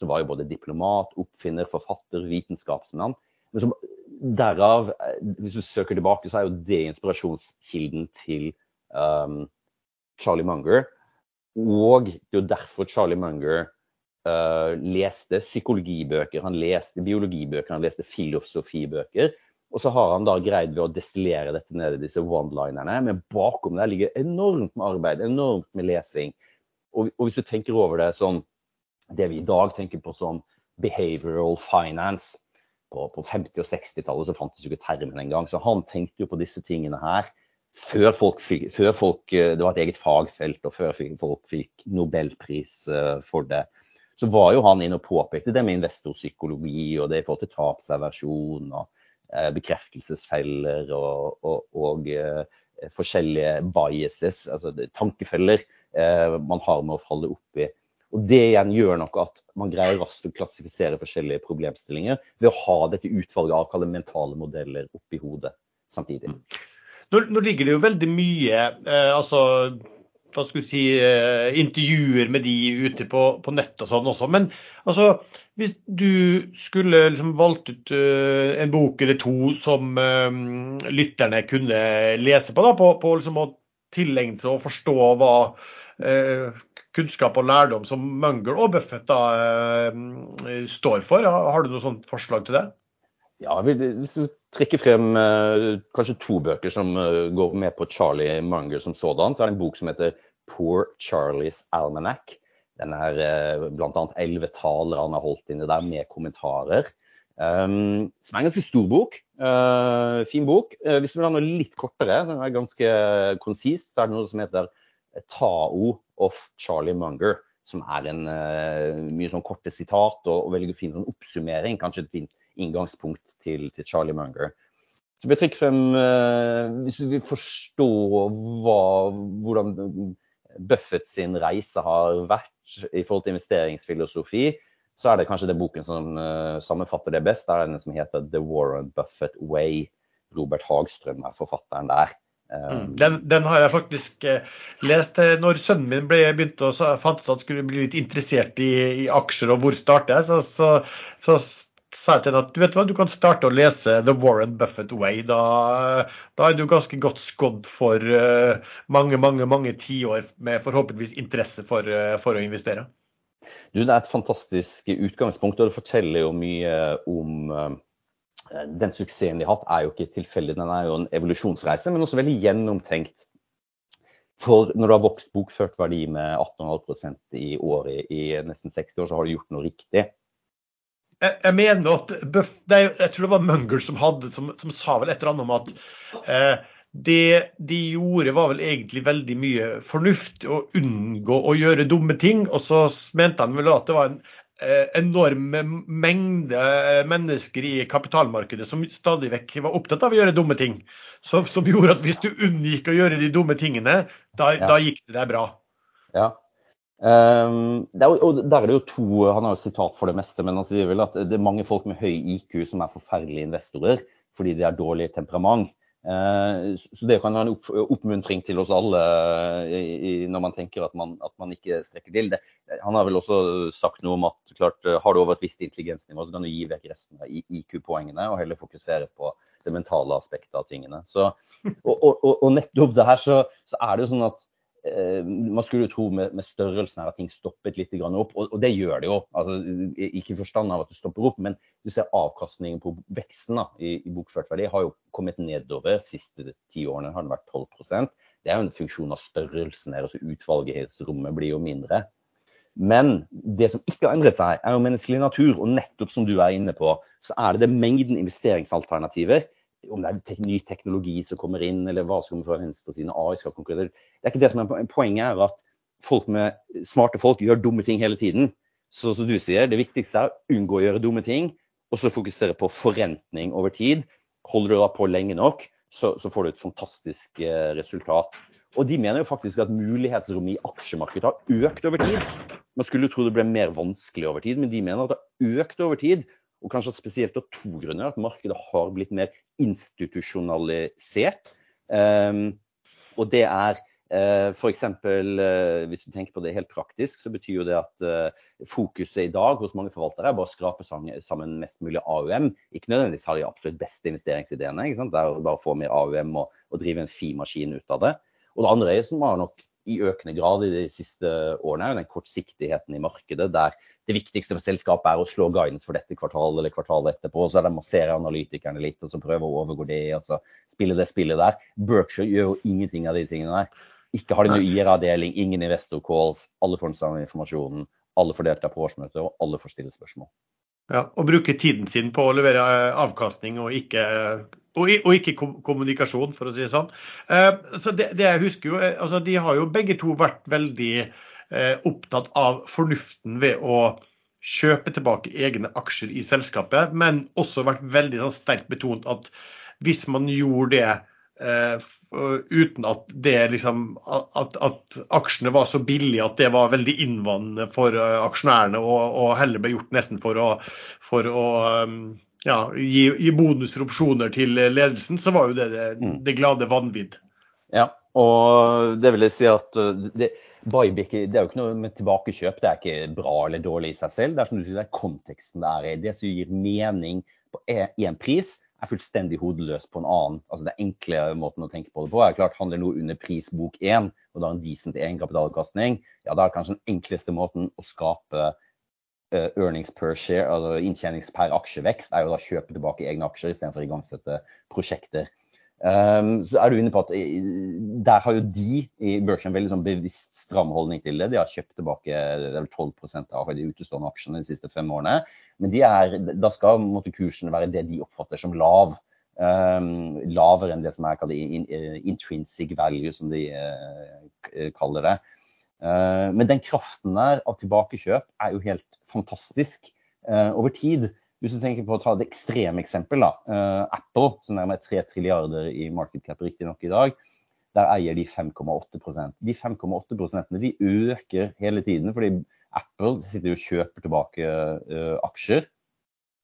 Som var jo både diplomat, oppfinner, forfatter, vitenskapsmann. Men som derav, eh, hvis du søker tilbake, så er jo det inspirasjonskilden til um, Charlie Munger. Og det er jo derfor Charlie Munger uh, leste psykologibøker, han leste biologibøker, han leste filosofibøker. Og så har han da greid ved å destillere dette ned i disse one-linerne. Men bakom der ligger enormt med arbeid, enormt med lesing. Og, og hvis du tenker over det som det vi i dag tenker på som behavioral finance På, på 50- og 60-tallet så fantes jo ikke termen engang. Så han tenkte jo på disse tingene her før folk, før folk, eh, Det var et eget fagfelt, og før folk fikk nobelpris eh, for det. Så var jo han inne og påpekte det med investorpsykologi og det i forhold til tapsaversjon og eh, bekreftelsesfeller og, og, og forskjellige biases, altså tankefeller man har med å falle opp i. Og Det igjen gjør nok at man greier raskt å klassifisere forskjellige problemstillinger ved å ha dette utvalget av mentale modeller oppi hodet samtidig. Nå, nå, ligger det jo veldig mye eh, altså, hva skulle si, eh, intervjuer med de ute på, på nett og sånn også. Men altså, hvis du skulle liksom valgt ut uh, en bok eller to som uh, lytterne kunne lese på, da, på, på liksom å tilegne seg og forstå hva uh, kunnskap og lærdom som Munger og Buffett da, står for, har du noe sånt forslag til det? Ja, Hvis vi trekker frem eh, kanskje to bøker som eh, går med på Charlie Munger som sådan, så er det en bok som heter Poor Charlies Almanac. Den er eh, bl.a. elleve taler han har holdt inne der med kommentarer. Um, som er en ganske stor bok. Uh, fin bok. Uh, hvis du vil ha noe litt kortere, som er ganske konsist, så er det noe som heter Tao of Charlie Munger. Som er en uh, mye sånn korte sitat og, og veldig fin sånn oppsummering. Kanskje et fint inngangspunkt til, til Charlie Munger. Så blir trekker frem, eh, Hvis du vil forstå hva, hvordan Buffett sin reise har vært i forhold til investeringsfilosofi, så er det kanskje den boken som uh, sammenfatter det best. Det er den som heter The Warren Buffett Way. Robert Hagstrøm er forfatteren der. Um, den, den, har jeg faktisk uh, lest. Når sønnen min ble, begynte å fant ut at han skulle bli litt interessert i, i aksjer og hvor starte, så, så, så sa jeg til henne at du vet hva, du kan starte å lese The Warren Buffett Way. Da, da er du ganske godt skodd for uh, mange mange, mange tiår med forhåpentligvis interesse for, uh, for, å investere. Du, Det er et fantastisk utgangspunkt, og det forteller jo mye om uh, den suksessen de har hatt. er jo ikke tilfeldig, den er jo en evolusjonsreise, men også veldig gjennomtenkt. For når du har vokst bokført verdi med 18,5% i året i nesten 60 år, så har du gjort noe riktig jeg, mener at Jeg tror det var Munger som, hadde, som, som sa vel et eller annet om at eh, det de gjorde, var vel egentlig veldig mye fornuftig å unngå å gjøre dumme ting. Og så mente han vel at det var en eh, enorm mengde mennesker i kapitalmarkedet som stadig vekk var opptatt av å gjøre dumme ting. Som, som gjorde at hvis du unngikk å gjøre de dumme tingene, da, ja. da gikk det deg bra. Ja, Um, er, og der er det jo to Han har jo sitat for det meste, men han sier vel at det er mange folk med høy IQ som er forferdelige investorer fordi de har dårlig temperament. Uh, så det kan være en oppmuntring til oss alle uh, når man tenker at man, at man ikke strekker til. Det, han har vel også sagt noe om at klart, har du over et visst intelligensnivå, så kan du gi vekk resten av IQ-poengene og heller fokusere på det mentale aspektet av tingene. Så, og, og, og, nettopp det her så, så er det jo sånn at Eh, man skulle jo tro med, med, størrelsen her at ting stoppet litt opp, og, og det gjør det jo. Altså, ikke i forstand av at det stopper opp, men du ser avkastningen på veksten da, i, i bokført verdi har jo kommet nedover. De siste ti årene har den vært 12% Det er jo en funksjon av størrelsen her, altså Utvalgighetsrommet blir jo mindre. Men det som ikke har endret seg, er jo menneskelig natur. Og nettopp som du er inne på, så er det det mengden investeringsalternativer om det er ny teknologi som kommer inn, eller hva som kommer fra venstresiden, AI skal konkurrere. Det er ikke det som er poenget, er at folk med smarte folk gjør dumme ting hele tiden. Så som du sier, det viktigste er å unngå å gjøre dumme ting, og så fokusere på forrentning over tid. Holder du da på lenge nok, så, så får du et fantastisk eh, resultat. Og de mener jo faktisk at mulighetsrommet i aksjemarkedet har økt over tid. Man skulle jo tro det ble mer vanskelig over tid, men de mener at det har økt over tid. Og kanskje spesielt av to grunner. At markedet har blitt mer institusjonalisert. Um, og det er uh, f.eks. Uh, hvis du tenker på det helt praktisk, så betyr jo det at uh, fokuset i dag hos mange forvaltere er bare å skrape sammen mest mulig AUM. Ikke nødvendigvis har de absolutt beste investeringsideene. Det er bare å få mer AUM og, og drive en fi-maskin ut av det. Og det andre er som har nok i økende grad i de siste årene, er den kortsiktigheten i markedet, der det viktigste for selskapet er å slå guidance for dette kvartalet eller kvartalet etterpå. og Så er det massere analytikerne litt og så prøve å overgå det og så spille det spillet der. Berkshire gjør jo ingenting av de tingene der. Ikke har de noe IR-avdeling, ingen investor calls, alle får den samme informasjonen, alle får delta på årsmøtet og alle får stille spørsmål. Ja, Og bruke tiden sin på å levere eh, avkastning og ikke, og, og ikke kommunikasjon, for å si det sånn. Eh, så det, det jeg husker jo, eh, altså De har jo begge to vært veldig opptatt av fornuften ved å kjøpe tilbake egne aksjer i selskapet, men også vært veldig sånn, sterkt betont at hvis man gjorde det uten at, det liksom, at, at, aksjene var så billige at det var veldig innvandrende for uh, aksjonærene, og, og, heller ble gjort nesten for å, for å um, ja, gi, gi bonuser og opsjoner til ledelsen, så var jo det det, mm. det glade vanvidd. Ja, og det vil jeg si at uh, det, buyback det er jo ikke noe med tilbakekjøp. Det er ikke bra eller dårlig i seg selv. Det er som du sier, det er konteksten det er i. Det som gir mening på én pris, er fullstendig hodeløs på en annen. Altså Det enkle måten å tenke på det på er klart handler noe under prisbok 1, og da en decent egenkapitalavkastning, ja, da er kanskje den enkleste måten å skape uh, earnings per share, altså inntjenings per aksjevekst, er jo da kjøpe tilbake egne aksjer istedenfor å igangsette prosjekter. Um, så er du inne på at Der har jo de i en veldig sånn bevisst stramholdning til det. De har kjøpt tilbake det er 12% av de utestående aksjene de siste fem årene. Men er, da skal måtte, kursene være det de oppfatter som lav. Um, lavere enn det som er kalt in, intrinsic value, som de uh, kaller det. Uh, men den kraften der av tilbakekjøp er jo helt fantastisk uh, over tid. Hvis du tenker på å ta et ekstremeksempel, da. Uh, Apple, som er med 3 trilliarder i market cap riktignok i dag, der eier de 5,8% De 5,8% de øker hele tiden, fordi Apple sitter og kjøper tilbake uh, aksjer.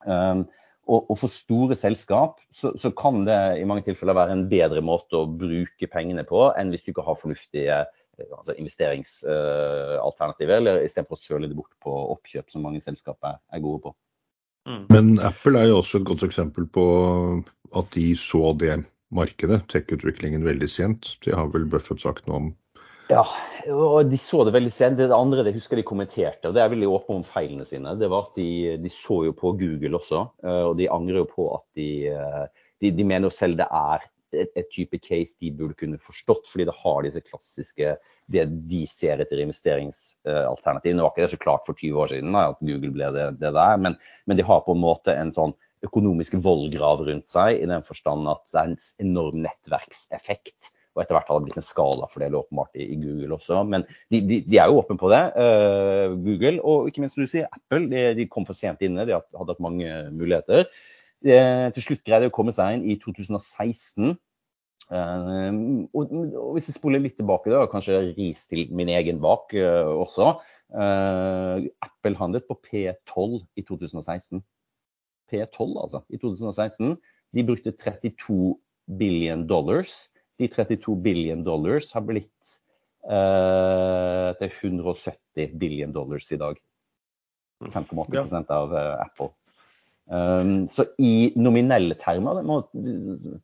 Um, og, og, for store selskap så, så, kan det i mange tilfeller være en bedre måte å bruke pengene på enn hvis du ikke har fornuftige altså investeringsalternativer, uh, eller istedenfor å søle det bort på oppkjøp, som mange selskap er, er gode på. Mm. Men Apple er jo også et godt eksempel på at de så det markedet, tech-utviklingen, veldig sent. Det har vel Buffett sagt noe om? Ja, og de så det veldig sent. Det andre det husker de kommenterte, og det er veldig åpne om feilene sine, det var at de, de, så jo på Google også, eh, og de angrer jo på at de, eh, de, de mener jo selv det er et, et, type case de burde kunne forstått, fordi det har disse klassiske det de ser etter investeringsalternativ. Nå var ikke det så klart for 20 år siden da, at Google ble det, det der, men, men, de har på en måte en sånn økonomisk vollgrav rundt seg, i den forstand at det er en enorm nettverkseffekt. Og etter hvert har det blitt en skalafordel åpenbart i, i, Google også. Men de, de, de, er jo åpne på det, uh, Google. Og ikke minst du sier, Apple. De, de kom for sent inne, de hadde hatt mange muligheter. Eh, til slutt greide å komme seg inn i 2016. Eh, og, hvis vi spoler litt tilbake, da, kanskje ris til min egen bak eh, også. Apple handlet på P12 i 2016. P12, altså, i 2016. De brukte 32 billion dollars. De 32 billion dollars har blitt eh, til 170 billion dollars i dag. 5,8% av Apple. Um, så i nominelle termer, det må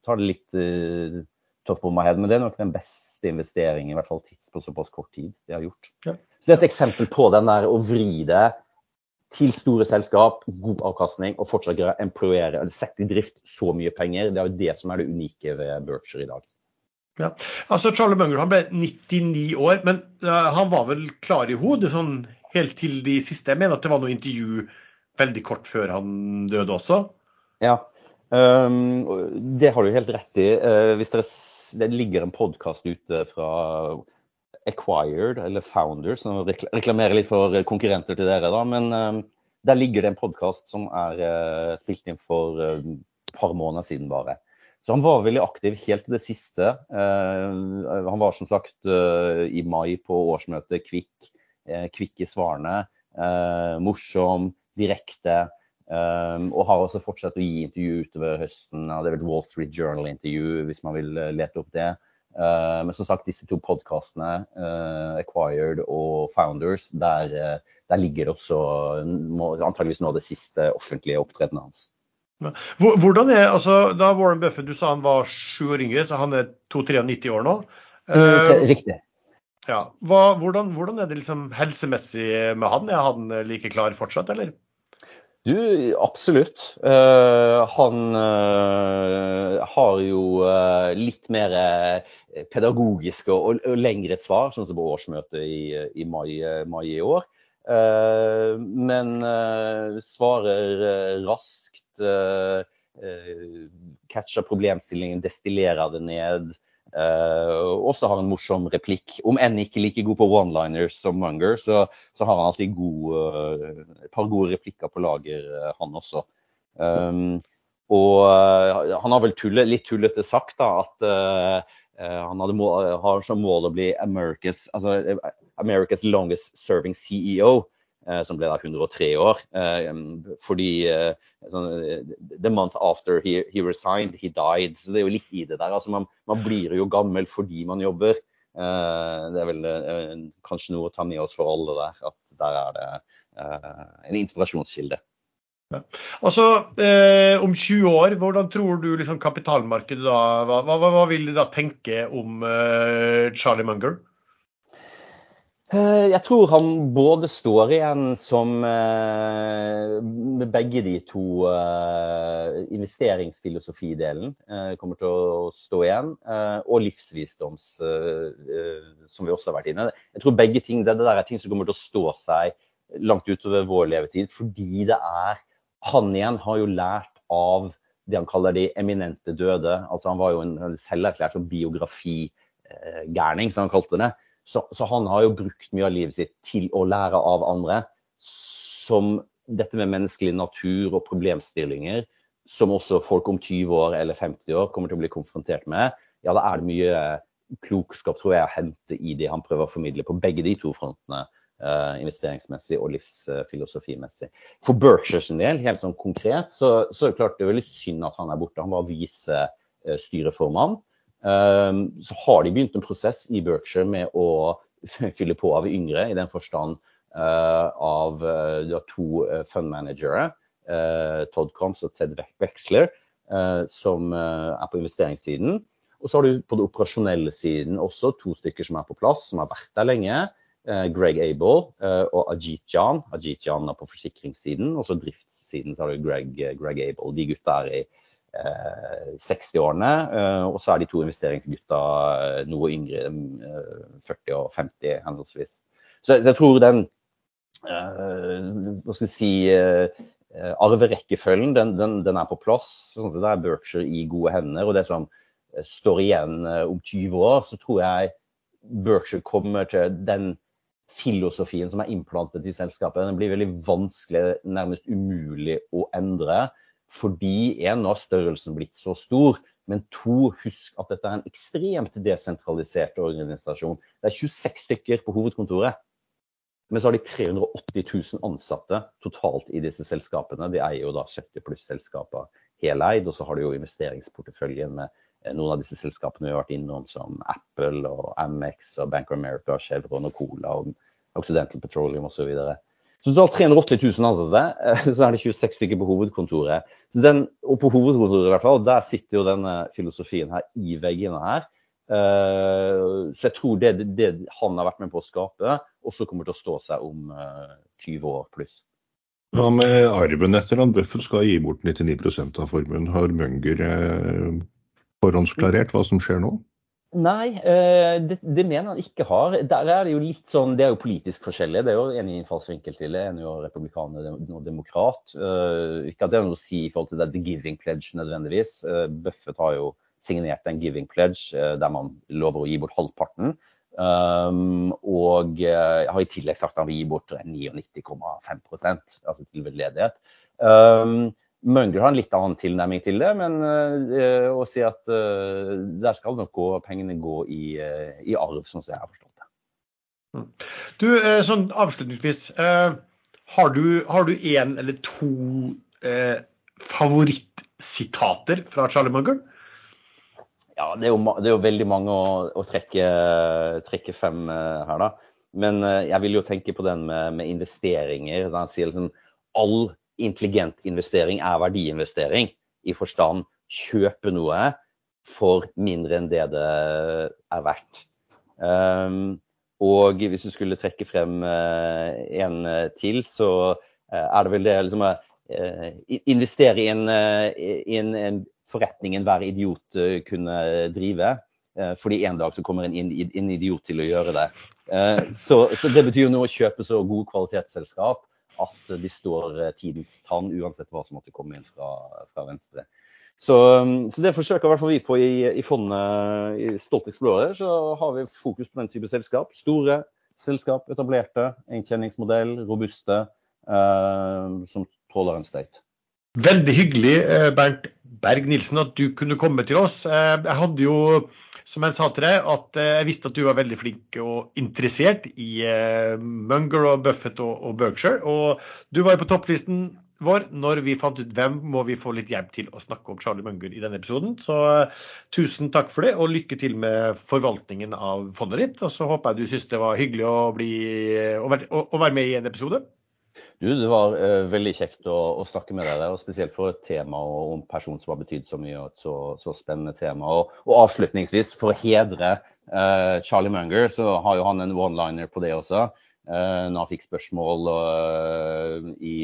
ta det litt uh, tøft på meg, men det er nok den beste investeringen, i hvert fall tids på såpass kort tid, de har gjort. Ja. Så det er et eksempel på den der å vri det til store selskap, god avkastning, og fortsatt employere, eller sette i drift så mye penger. Det er jo det som er det unike ved Berkshire i dag. Ja, altså Charlie Munger han ble 99 år, men uh, han var vel klar i hodet sånn helt til de siste. Jeg mener at det var noe intervju veldig kort før han døde også? Ja. Um, det har du helt rett i. Uh, hvis dere, det ligger en podkast ute fra Acquired, eller Founders, som reklamerer litt for konkurrenter til dere, da. Men um, der ligger det en podkast som er uh, spilt inn for et uh, par måneder siden bare. Så han var veldig aktiv helt til det siste. Uh, han var som sagt i mai på årsmøtet Kvikk. Kvikk i svarene. morsom, direkte. Um, og har også fortsatt å gi intervju utover høsten. Det er vel Wall Street Journal-intervju, hvis man vil eh, lete opp det. Uh, men som sagt, disse to podkastene, uh, Acquired og Founders, der, uh, der ligger også må, antageligvis nå det siste offentlige opptredenen hans. Hvordan er, altså, Da Warren Buffett du sa han var sju år yngre, så han er 2-93 år nå. Uh, riktig. Ja. Hva, hvordan, hvordan, er det liksom helsemessig med han? Er han like klar fortsatt, eller? Du, absolutt. Uh, han uh, har jo uh, litt mer pedagogiske og, og, lengre svar, sånn som på årsmøtet i, i mai, mai, i år. men svarer raskt, catcher problemstillingen, destillerer det ned. Uh, og så har han en morsom replikk. Om enn ikke like god på one-liners som Munger, så, så, har han alltid god, uh, et par gode replikker på lager, uh, han også. Um, og han har vel tullet, litt tullete sagt da, at han mål, har som mål å bli America's, altså, America's longest serving CEO. Eh, som ble da 103 år. Eh, fordi eh, sånn, The month after he, he, resigned, he died. Så det er jo litt i det der. Altså, man, man blir jo gammel fordi man jobber. Det er vel kanskje noe å ta med oss for alle der. At der er det en inspirasjonskilde. Ja. Altså, eh, Om 20 år, hvordan tror du liksom, kapitalmarkedet da hva, hva, hva, vil de da tenke om eh, Charlie Munger? Eh, jeg tror han både står igjen som eh, med begge de to eh, investeringsfilosofidelen kommer til å stå igjen, og livsvisdoms, som vi også har vært inne. Jeg tror begge ting, det, det der er ting som kommer til å stå seg langt utover vår levetid, fordi det er Han igjen har jo lært av det han kaller de eminente døde. Altså Han var jo en selverklært sånn biografigærning, som han kalte det. Så, så, han har jo brukt mye av livet sitt til å lære av andre. Som dette med menneskelig natur og problemstillinger, som også folk om 20 år eller 50 år kommer til å bli konfrontert med. Ja, da er det mye klokskap tror jeg, å hente i det han prøver å formidle på begge de to frontene. Uh, investeringsmessig og livsfilosofimessig. For Berkshire sin del, helt sånn konkret, så, så er det klart det er veldig synd at han er borte. Han var visestyreformann. Uh, Ehm, så har de begynt en prosess i Berkshire med å fylle på av yngre, i den forstand eh, av de har to eh, fundmanagere, eh, Todd Combs og Ted Wexler, som er på investeringssiden. Og så har du på den operasjonelle siden også to stykker som er på plass, som har vært der lenge. Greg Abel og Ajit Jan. Ajit Jan er på forsikringssiden, og så driftssiden så har du Greg, Greg Abel. De gutta er i 60-årene. Eh, og så er de to investeringsgutta eh, noe yngre, 40 eh, og 50 henholdsvis. Så jeg tror den hva skal vi si, arverekkefølgen den, den, den, er på plass. Sånn det er Berkshire i gode hender. Og det som står igjen om 20 år, så tror jeg Berkshire kommer til den filosofien som er implantet i selskapet. Den blir veldig vanskelig, nærmest umulig å endre. Fordi en, nå har størrelsen blitt så stor. Men to, husk at dette er en ekstremt desentralisert organisasjon. Det er 26 stykker på hovedkontoret. Men så har de 380 000 ansatte totalt i disse selskapene. De eier jo da 70 pluss selskaper heleid. Og så har de jo investeringsporteføljen med eh, noen av disse selskapene vi har vært innom, som Apple og Amex og Bank of America, Chevron og Cola og Occidental Petroleum osv. Så du har 380 000 ansatte, eh, så er det 26 stykker på hovedkontoret. Den, og på hovedkontoret i hvert fall, der sitter jo denne filosofien her i veggene her. Uh, så jeg tror det, det, han har vært med på å skape, også kommer til å stå seg om uh, eh, 20 år pluss. Hva med arven etter han Bøffel skal gi bort 99% av formuen? Har Munger uh, forhåndsklarert hva som skjer nå? Nei, eh, det, det, mener han ikke har. Der er det jo litt sånn, det er jo politisk forskjellig. Det er jo en innfallsvinkel til det. En er jo republikaner og demokrat. Uh, ikke at det har noe å si i forhold til det The Giving Pledge nødvendigvis. Uh, Buffett har jo signert en Giving Pledge der man lover å gi bort halvparten. Um, og har i tillegg sagt at han vil gi bort 99,5 altså til veldedighet. Um, Munger har en litt annen tilnærming til det, men uh, å si at uh, der skal nok gå, pengene gå i, uh, i, arv, sånn som jeg har forstått det. Mm. Du, sånn avslutningsvis. har du én eller to favorittsitater fra Charlie Munger? Ja, det er jo, det er jo veldig mange å, å trekke, trekke, fem her, da. Men jeg vil jo tenke på den med, med investeringer. Han sier liksom all intelligent investering er verdiinvestering, i forstand kjøpe noe for mindre enn det det er verdt. Um, og hvis du skulle trekke frem uh, en til, så uh, er det vel det liksom, uh, Investere i en, i en, forretning enhver idiot kunne drive. fordi en dag så kommer en, en, idiot til å gjøre det. Så, så, det betyr jo noe å kjøpe så god kvalitetsselskap at de står eh, tidens tann, uansett hva som måtte komme inn fra, fra venstre. Så, um, så, det forsøker i hvert fall vi på i, i fondet i Stolt Explorer. Så har vi fokus på den type selskap. Store selskap, etablerte, inntjeningsmodell, robuste, eh, som tåler en støyt. Veldig hyggelig, eh, Bernt Berg-Nilsen, at du kunne komme til oss. Eh, jeg hadde jo som jeg sa til deg, at eh, jeg visste at du var veldig flink og interessert i eh, Munger og Buffett og, og Berkshire. Og du var jo på topplisten vår når vi fant ut hvem må vi få litt hjelp til å snakke om Charlie Munger i denne episoden. Så uh, tusen takk for det, og lykke til med forvaltningen av fondet ditt. Og så håper jeg du syns det var hyggelig å, bli, å, være, å, å være med i en episode. Du, Det var uh, veldig kjekt å, å, snakke med deg, der, og spesielt for et tema og en person som har betydd så mye. og et så, så spennende tema. Og, og, avslutningsvis, for å hedre uh, Charlie Munger, så har jo han en one-liner på det også. Uh, når han fikk spørsmål i,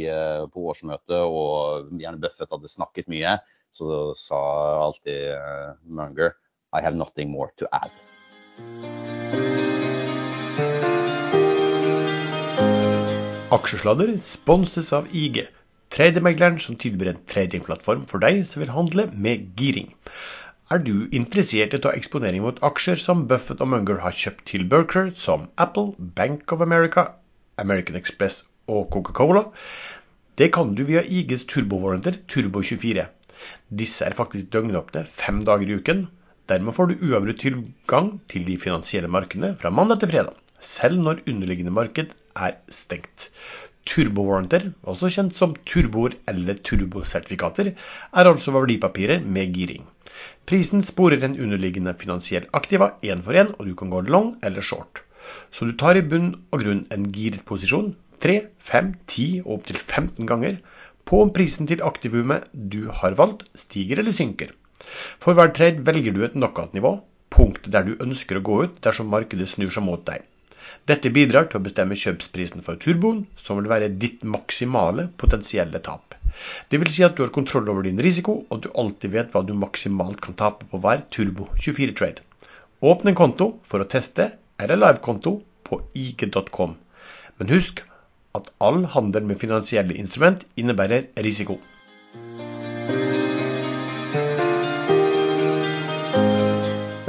på årsmøtet og gjerne Buffett hadde snakket mye, så sa alltid Munger I have nothing more to add. Aksjesladder sponses av IG, tredjemegleren som tilbyr en tradingplattform for deg som vil handle med giring. Er du interessert i å ta eksponering mot aksjer som Buffett og Munger har kjøpt til Berker, som Apple, Bank of America, American Express og Coca-Cola? Det kan du via IGs turbovarranter Turbo24. Disse er faktisk døgnåpne fem dager i uken. Dermed får du uavbrutt tilgang til de finansielle markedene fra mandag til fredag, selv når underliggende marked er stengt. Turbowarranter, også kjent som turboer eller turbosertifikater, er altså verdipapirer med giring. Prisen sporer en underliggende finansiell aktiva én for én, og du kan gå long eller short. Så du tar i bunn og grunn en giret posisjon 3, 5, 10 og opptil 15 ganger på om prisen til aktivumet du har valgt, stiger eller synker. For hver trade velger du et knockout-nivå, punktet der du ønsker å gå ut dersom markedet snur seg mot deg. Dette bidrar til å bestemme kjøpsprisen for turboen, som vil være ditt maksimale potensielle tap. Det vil si at du har kontroll over din risiko, og at du alltid vet hva du maksimalt kan tape på hver Turbo 24-trade. Åpne en konto for å teste, eller livekonto på ike.com. Men husk at all handel med finansielle instrument innebærer risiko.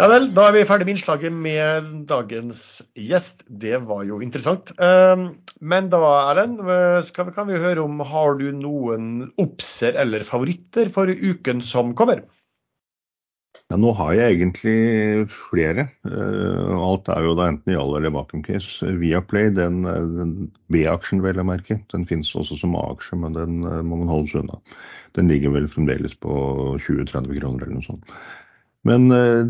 Ja vel, da er vi ferdig med innslaget med dagens gjest. Det var jo interessant. Ehm, men da, Erlend, kan vi høre om har du noen obser eller favoritter for uken som kommer? Ja, Nå har jeg egentlig flere. Eh, alt er jo da enten i all eller vacuum case. Viaplay, den, den B-aksjen vel å merke, den finnes også som A-aksje, men den eh, må man holde seg unna. Den ligger vel fremdeles på 20-30 kroner eller noe sånt. Men eh,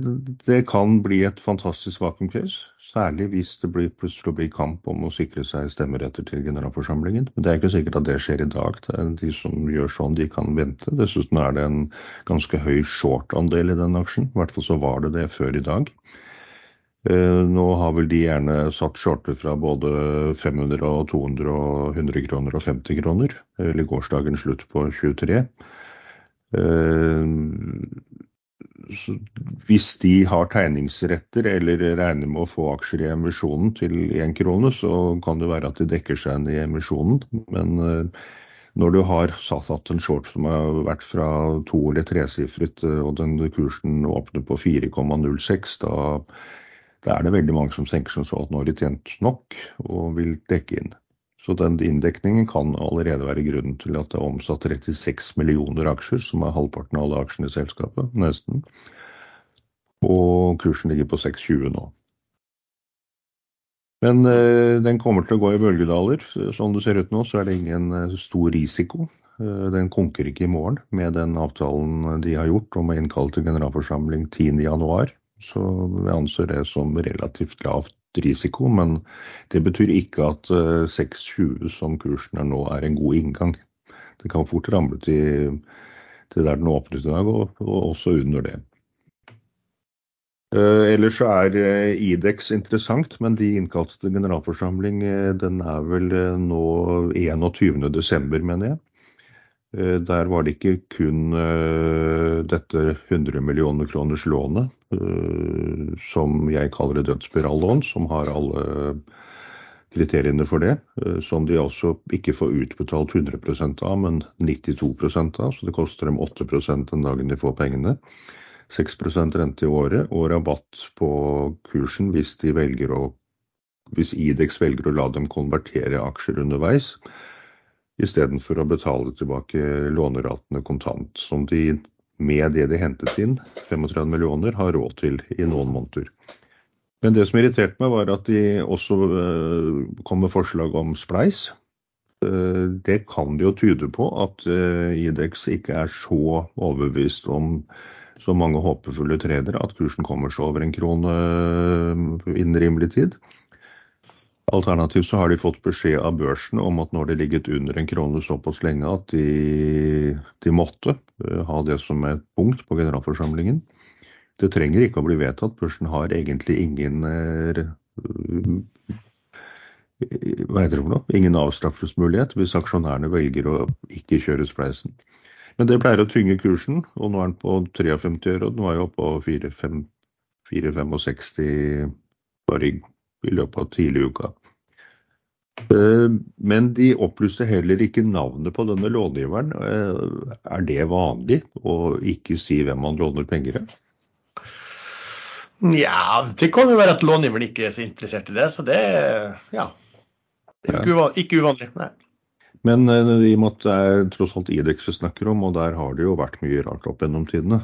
det kan bli et fantastisk vakuumcase. Særlig hvis det blir, plutselig blir kamp om å sikre seg stemmeretter til generalforsamlingen. Men det er ikke sikkert at det skjer i dag. De som gjør sånn, de kan vente. Dessuten er det en ganske høy short-andel i den aksjen. I hvert fall så var det det før i dag. Eh, nå har vel de gjerne satt shorter fra både 500 og 200 og 100 kroner og 50 kroner. Eller gårsdagens slutt på 23. hvis de har tegningsretter eller regner med å få aksjer i emisjonen til én krone, så kan det være at de dekker seg inn i emisjonen. Men når du har satt en short som har vært fra to- eller tresifret, og den kursen åpner på 4,06, da, da, er det veldig mange som tenker som så at nå har de tjent nok og vil dekke inn. Så den inndekningen kan allerede være grunnen til at det er omsatt 36 millioner aksjer, som er halvparten av alle aksjene i selskapet, nesten. Og kursen ligger på 6,20 nå. Men eh, den kommer til å gå i bølgedaler. Sånn det ser ut nå, så er det ingen eh, stor risiko. Eh, den konker ikke i morgen med den avtalen de har gjort om å innkalle til generalforsamling 10.1. Så vi anser det som relativt lavt risiko, men det betyr ikke at 6,20 eh, som kursen er nå, er en god inngang. Det kan fort ramle til, til der den åpnet i dag, og, og også under det. Eh, ellers er eh, Idex interessant, men de innkalte til generalforsamling den er vel nå 21.12., mener jeg. Eh, der var det ikke kun eh, dette 100 millioner kroners lånet, eh, som jeg kaller det dødsspirallån, som har alle kriteriene for det, som de altså ikke får utbetalt 100 av, men 92 av. Så det koster dem 8% den dagen de får pengene. 6% rente i året og rabatt på kursen hvis, velger å, hvis Idex velger å la dem konvertere aksjer underveis istedenfor å betale tilbake låneratene kontant, som de med det de hentet inn, 35 millioner, har råd til i noen måneder. Men det som irriterte meg, var at de også uh, kom med forslag om spleis. Uh, det kan jo tyde på at uh, Idex ikke er så overbevist om så mange håpefulle tredere at kursen kommer seg over en krone innen rimelig tid. Alternativt så har de fått beskjed av børsen om at når det ligget under en krone såpass lenge at de, de måtte uh, ha det som et punkt på generalforsamlingen. Det trenger ikke å bli vedtatt. Børsen har egentlig ingen uh, hva heter det for noe? Ingen avstraffelsesmulighet hvis aksjonærene velger å ikke kjøre spleisen. Men det pleier å tynge kursen, og nå er den på 53 øre, og nå er jeg oppe på 4,65 bare i, i løpet av tidlig uka. Eh, men de opplyste heller ikke navnet på denne långiveren. Eh, er det vanlig å ikke si hvem man låner penger av? Ja, det kan jo være at långiveren ikke er så interessert i det. Så det, ja, det er ja. ikke uvanlig. Nei. Men uh, i og med at det er tross alt Idex vi snakker om, og der har det jo vært mye rart opp gjennom tidene.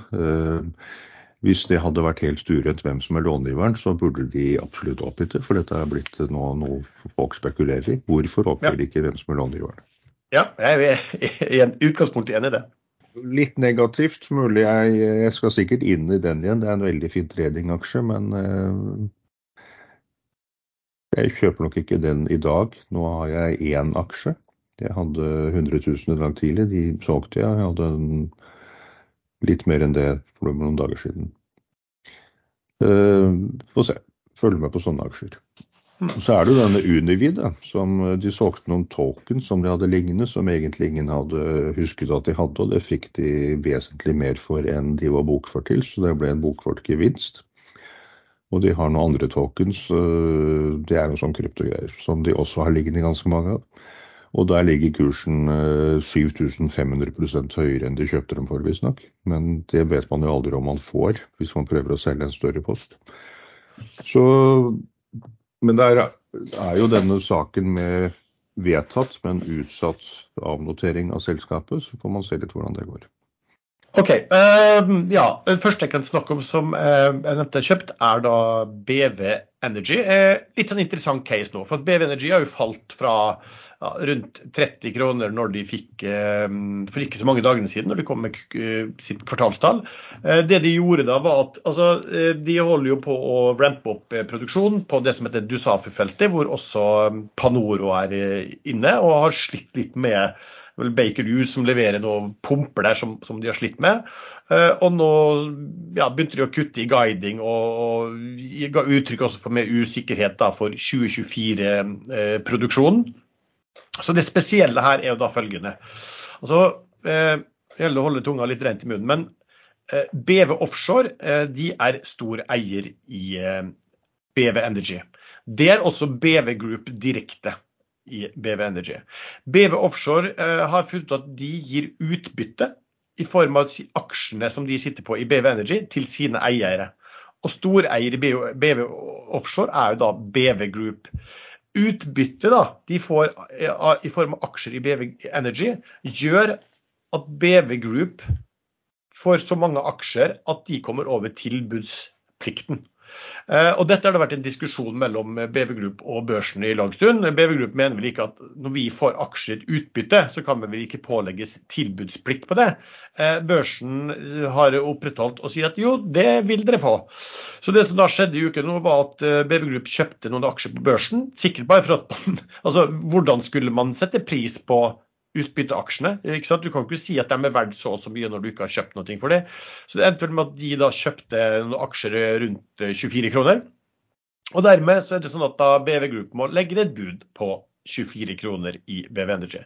Hvis det hadde vært helt stuerent hvem som er långiveren, så burde de absolutt oppgitt det. For dette er blitt noe, noe folk spekulerer i. Hvorfor oppgir de ikke hvem som er långiveren? Ja, jeg er i utgangspunktet enig i det. Litt negativt, mulig jeg, jeg, skal sikkert inn i den igjen. Det er en veldig fin tradingaksje, men eh, jeg kjøper nok ikke den i dag. Nå har jeg én aksje. Jeg hadde 100 000 i dag tidlig. De solgte jeg. Jeg hadde en Litt mer enn det for noen dager siden. Uh, Få se. Følg med på sånne aksjer. Hmm. Så er det jo denne Univid, som eh, de solgte noen tokens som de hadde liggende, som egentlig ingen hadde husket at de hadde, og det fikk de vesentlig mer for enn de var bokført til, så det ble en bokført gevinst. Og de har noen andre tokens, uh, det er noen sånn kryptogreier, som de også har liggende ganske mange av. Og der ligger kursen 7500 eh, høyere enn de kjøpte dem for, visstnok. Men det vet man jo aldri om man får, hvis man prøver å selge en større post. Så, men det er, er jo denne saken med vedtatt, men utsatt avnotering av selskapet. Så får man se litt hvordan det går. Ok, uh, ja, Det første jeg kan snakke om som uh, jeg nevnte kjøpt, er da BV Energy. Uh, litt sånn interessant case nå. for at BV Energy har jo falt fra ja, rundt 30 kroner når de fikk eh, for ikke så mange dagene siden, når de kom med eh, sitt kvartalstall. Eh, det de gjorde da, var at altså, de holder jo på å rampe opp produksjonen på det som heter Dusafu-feltet, hvor også Panoro er inne, og har slitt litt med vel Baker Hughes som leverer noen pumper der som, som, de har slitt med. og nå ja, begynte de å kutte i guiding og, og ga uttrykk også for mer usikkerhet da, for 2024-produksjonen. Så det spesielle her er jo da følgende. Altså, eh, det gjelder å holde tunga litt rent i munnen. Men BV Offshore de er stor eier i BV Energy. Det er også BV Group direkte i BV Energy. BV Offshore har funnet ut at de gir utbytte i form av aksjene som de sitter på i BV Energy til sine eiere. Og storeier i BV Offshore er jo da BV Group. Utbyttet de får i form av aksjer i BV Energy gjør at BV Group får så mange aksjer at de kommer over tilbudsplikten. Eh, og dette har det vært en diskusjon mellom BV Group og børsen i lang stund. BV Group mener vel ikke at når vi får aksjer utbytte, så kan vi vel ikke pålegges tilbudsplikt på det. Eh, børsen har opprettholdt og sier at jo, det vil dere få. Så det som da skjedde i uken var at eh, BV Group kjøpte noen aksjer på børsen. Sikkert bare for at altså, hvordan skulle man sette pris på utbytteaksjene. Ikke sant? Du kan ikke si at de er verdt så og så mye når du ikke har kjøpt noe for det. Så det endte vel med at de da kjøpte noen aksjer rundt 24 eh, kroner. Og dermed så er det sånn at da BV Group må legge et bud på 24 kroner i BV Energy.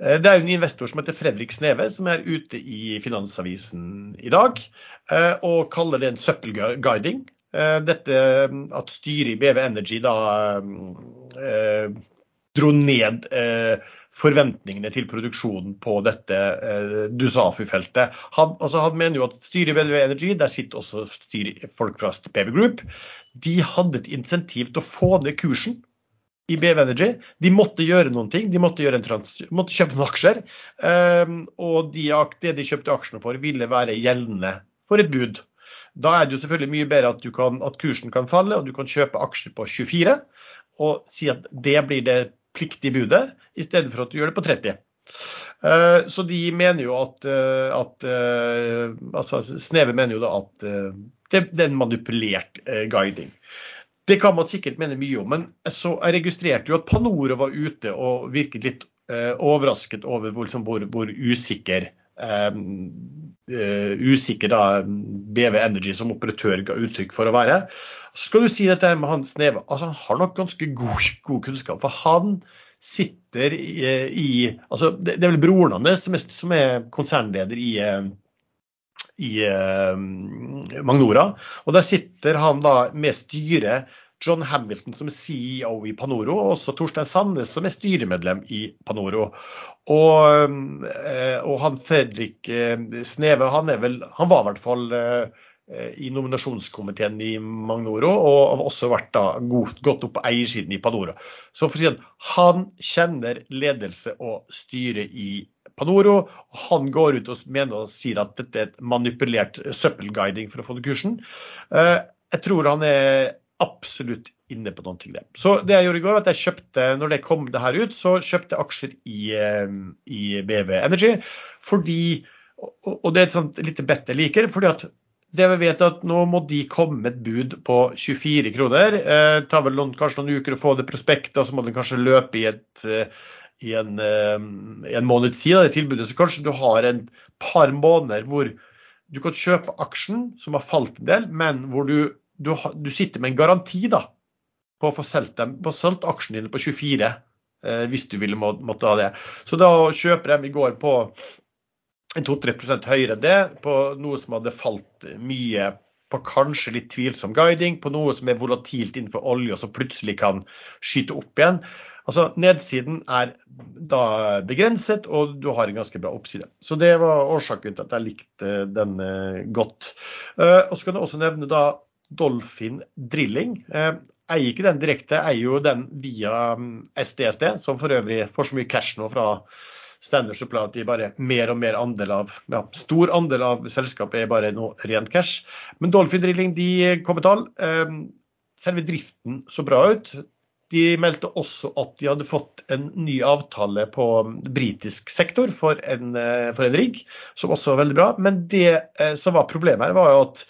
Eh, det er jo en investor som heter Fredrik Sneve, som er ute i Finansavisen i dag eh, og kaller det en søppelguiding. Dette at styret i BV Energy da dro ned forventningene til produksjonen på dette eh, Dusafu-feltet. Han, altså, han, mener jo at styret i BW Energy, der sitter også styr, folk fra BB Group, de hadde et insentiv til å få ned kursen i BV Energy. De måtte gjøre noen ting. De måtte, trans, måtte kjøpe noen aksjer. Um, og de, det de kjøpte aksjene for, ville være gjeldende for et bud. Da er det jo selvfølgelig mye bedre at, kan, at kursen kan falle, og du kan kjøpe aksjer på 24 og si at det blir det pliktige budet, i stedet for at du gjør det på 30. Eh, så de mener jo at, eh, at eh, altså Sneve mener jo da at det, er en manipulert guiding. Det kan man sikkert mene mye om, men så jeg registrerte jo at Panoro var ute og virket litt overrasket over hvor, liksom, hvor, hvor usikker Um, uh, usikker da BV Energy som operatør ga uttrykk for å være. Så skal du si dette med han Sneve. Altså, han har nok ganske god, god kunnskap. For han sitter i, i altså, det, det, er vel broren hans som, som er, konsernleder i, i uh, Magnora. Og der sitter han da med styret John Hamilton som er CEO i Panoro, og også Torstein Sandnes som er styremedlem i Panoro. Og, eh, og han Fredrik eh, Sneve, han, vel, han var i hvert fall eh, i nominasjonskomiteen i Magnoro, og har også vært da godt, godt opp på eiersiden i Panoro. Så for å si at Han kjenner ledelse og styre i Panoro. og Han går ut og mener og sier at dette er et manipulert søppelguiding for å få ned kursen. Jeg tror han er absolutt inne på noen ting. Så det jeg gjorde i går, var at jeg kjøpte, når det kom det her ut, så kjøpte jeg aksjer i, eh, i BV Energy. Fordi, og det er et sånt lite bett jeg liker, fordi at det vi vet at nå må de komme med et bud på 24 kroner. Eh, det tar vel noen, kanskje noen uker å få det prospektet, og så må det kanskje løpe i, et, eh, i en, en måneds tid, det tilbudet. Så kanskje du har en par måneder hvor du kan kjøpe aksjen, som har falt en del, men hvor du du, du, sitter med en garanti da, på å få solgt, aksjene dine på 24, eh, hvis du ville må, måtte ha det. Så da kjøper de i går på 2-3 høyere enn det, på noe som hadde falt mye på kanskje litt tvilsom guiding, på noe som er volatilt innenfor olje og som plutselig kan skyte opp igjen. Altså Nedsiden er da begrenset, og du har en ganske bra oppside. Så Det var årsaken til at jeg likte den eh, godt. Eh, og så kan jeg også nevne da Dolphin Drilling. Jeg eier ikke den direkte, eier jo den via SDSD, mm, som for øvrig får så mye cash nå fra Standard at de bare mer og mer andel av ja, stor andel av selskapet er bare noe rent cash. Men Dolphin Drilling de kom med tall. Eh, selve driften så bra ut. De meldte også at de hadde fått en ny avtale på britisk sektor for en, eh, for en rigg, som også var veldig bra. Men det som var problemet her, var jo at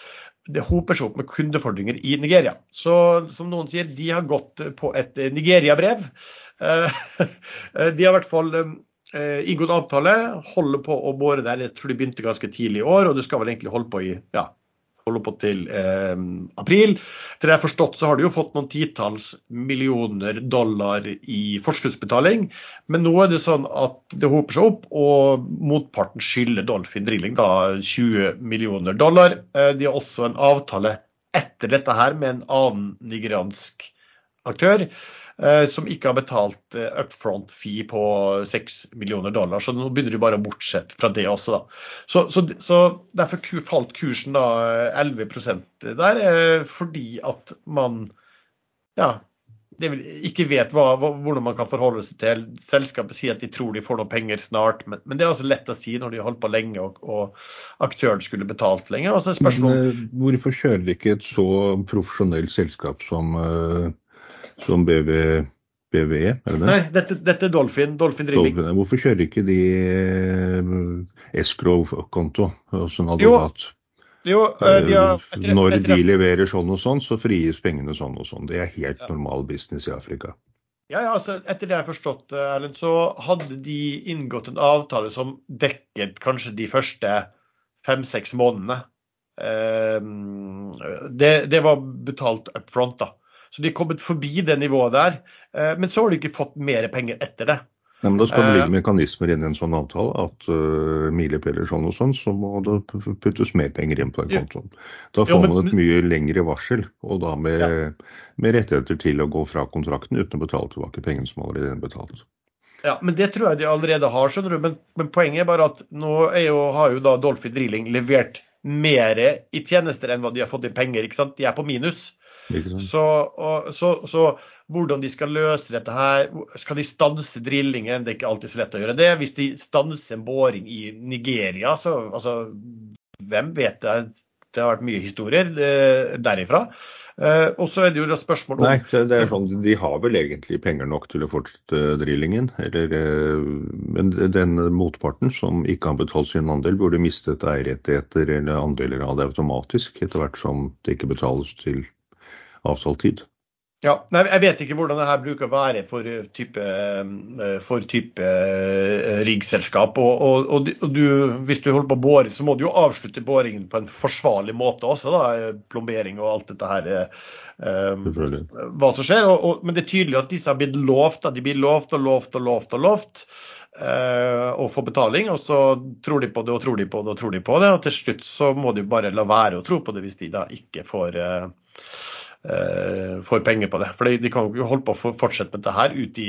det hoper seg opp med kundefordringer i Nigeria. Så som noen sier, de har gått på et Nigeria-brev. Eh, de har i hvert fall eh, inngått avtale, holder på å bore der. Jeg tror de begynte ganske tidlig i år, og det skal vel egentlig holde på i ja, holde på til eh, april. Til det jeg har forstått, så har du jo fått noen titalls millioner dollar i forskuddsbetaling. Men nå er det sånn at det hoper seg opp, og motparten skylder Dolphin Drilling da 20 millioner dollar. Eh, de har også en avtale etter dette her med en annen nigeriansk aktør. Eh, som ikke har betalt eh, upfront fee på 6 millioner dollar. Så nå begynner de bare å bortsette fra det også, da. Så, så, så derfor falt kursen da 11 eh, der, fordi at man ja, ikke vet hva, hvordan man kan forholde seg til. Selskapet sier at de tror de får noe penger snart, men, men det er altså lett å si når de har holdt på lenge og, og aktøren skulle betalt lenge. Altså spørsmål... Men, hvorfor kjører de ikke et så profesjonelt selskap som uh, som BV, BVE, er det det? Nei, dette, dette er Dolphin. Dolphin Drilling. Dolphin. Hvorfor kjører ikke de eh, escrow-konto hos en advokat? Jo, uh, de har, eh, etter, Når de leverer sånn og sånn, så frigis pengene sånn og sånn. Det er helt ja. normal business i Afrika. Ja, ja, altså Etter det jeg har forstått, Erlend, så hadde de inngått en avtale som dekket kanskje de første fem-seks månedene. Det, det, var betalt up front, da. Så de er kommet forbi det nivået der. Eh, men så har de ikke fått mer penger etter det. Nei, men Da skal det ligge eh, mekanismer inn i en sånn avtale at uh, milepæler sånn og sånn, så må det puttes mer penger inn på den kontoen. Da får jo, men, man et mye lengre varsel, og da med, ja. med, rettigheter til å gå fra kontrakten uten å betale tilbake pengene som allerede er betalt. Ja, men Det tror jeg de allerede har, skjønner du. Men, men poenget er bare at nå jo, har jo da Dolphy Drilling levert mer i tjenester enn hva de har fått i penger. ikke sant? De er på minus. Så, og, så, så, hvordan de skal løse dette her Skal de stanse drillingen? Det er ikke alltid så lett å gjøre det. Hvis de stanser en boring i Nigeria, så altså, Hvem vet det? Det har vært mye historier eh, derifra. Uh, og så er det jo spørsmål om Nei, det er sånn, De har vel egentlig penger nok til å fortsette drillingen. Eller, uh, men den motparten som ikke har betalt sin andel, burde mistet eierrettigheter eller andeler av det automatisk etter hvert som det ikke betales til avtalt tid. Ja, Jeg vet ikke hvordan det her bruker å være for type, eh, for type uh, riggselskap. Og, og, og, du, hvis du holder på å bore, så må du jo avslutte boringen på en forsvarlig måte også. da, Plombering og alt dette her. Um, hva som skjer. Og, men det er tydelig at disse har blitt lovt. De blir lovt og lovt og lovt og lovt. Uh, og få betaling, og så tror de på det og tror de på det og tror de på det. Og til slutt så må de bare la være å tro på det hvis de da ikke får uh, Eh, får penger på det. For de, kan jo ikke holde på å fortsette med dette her ut i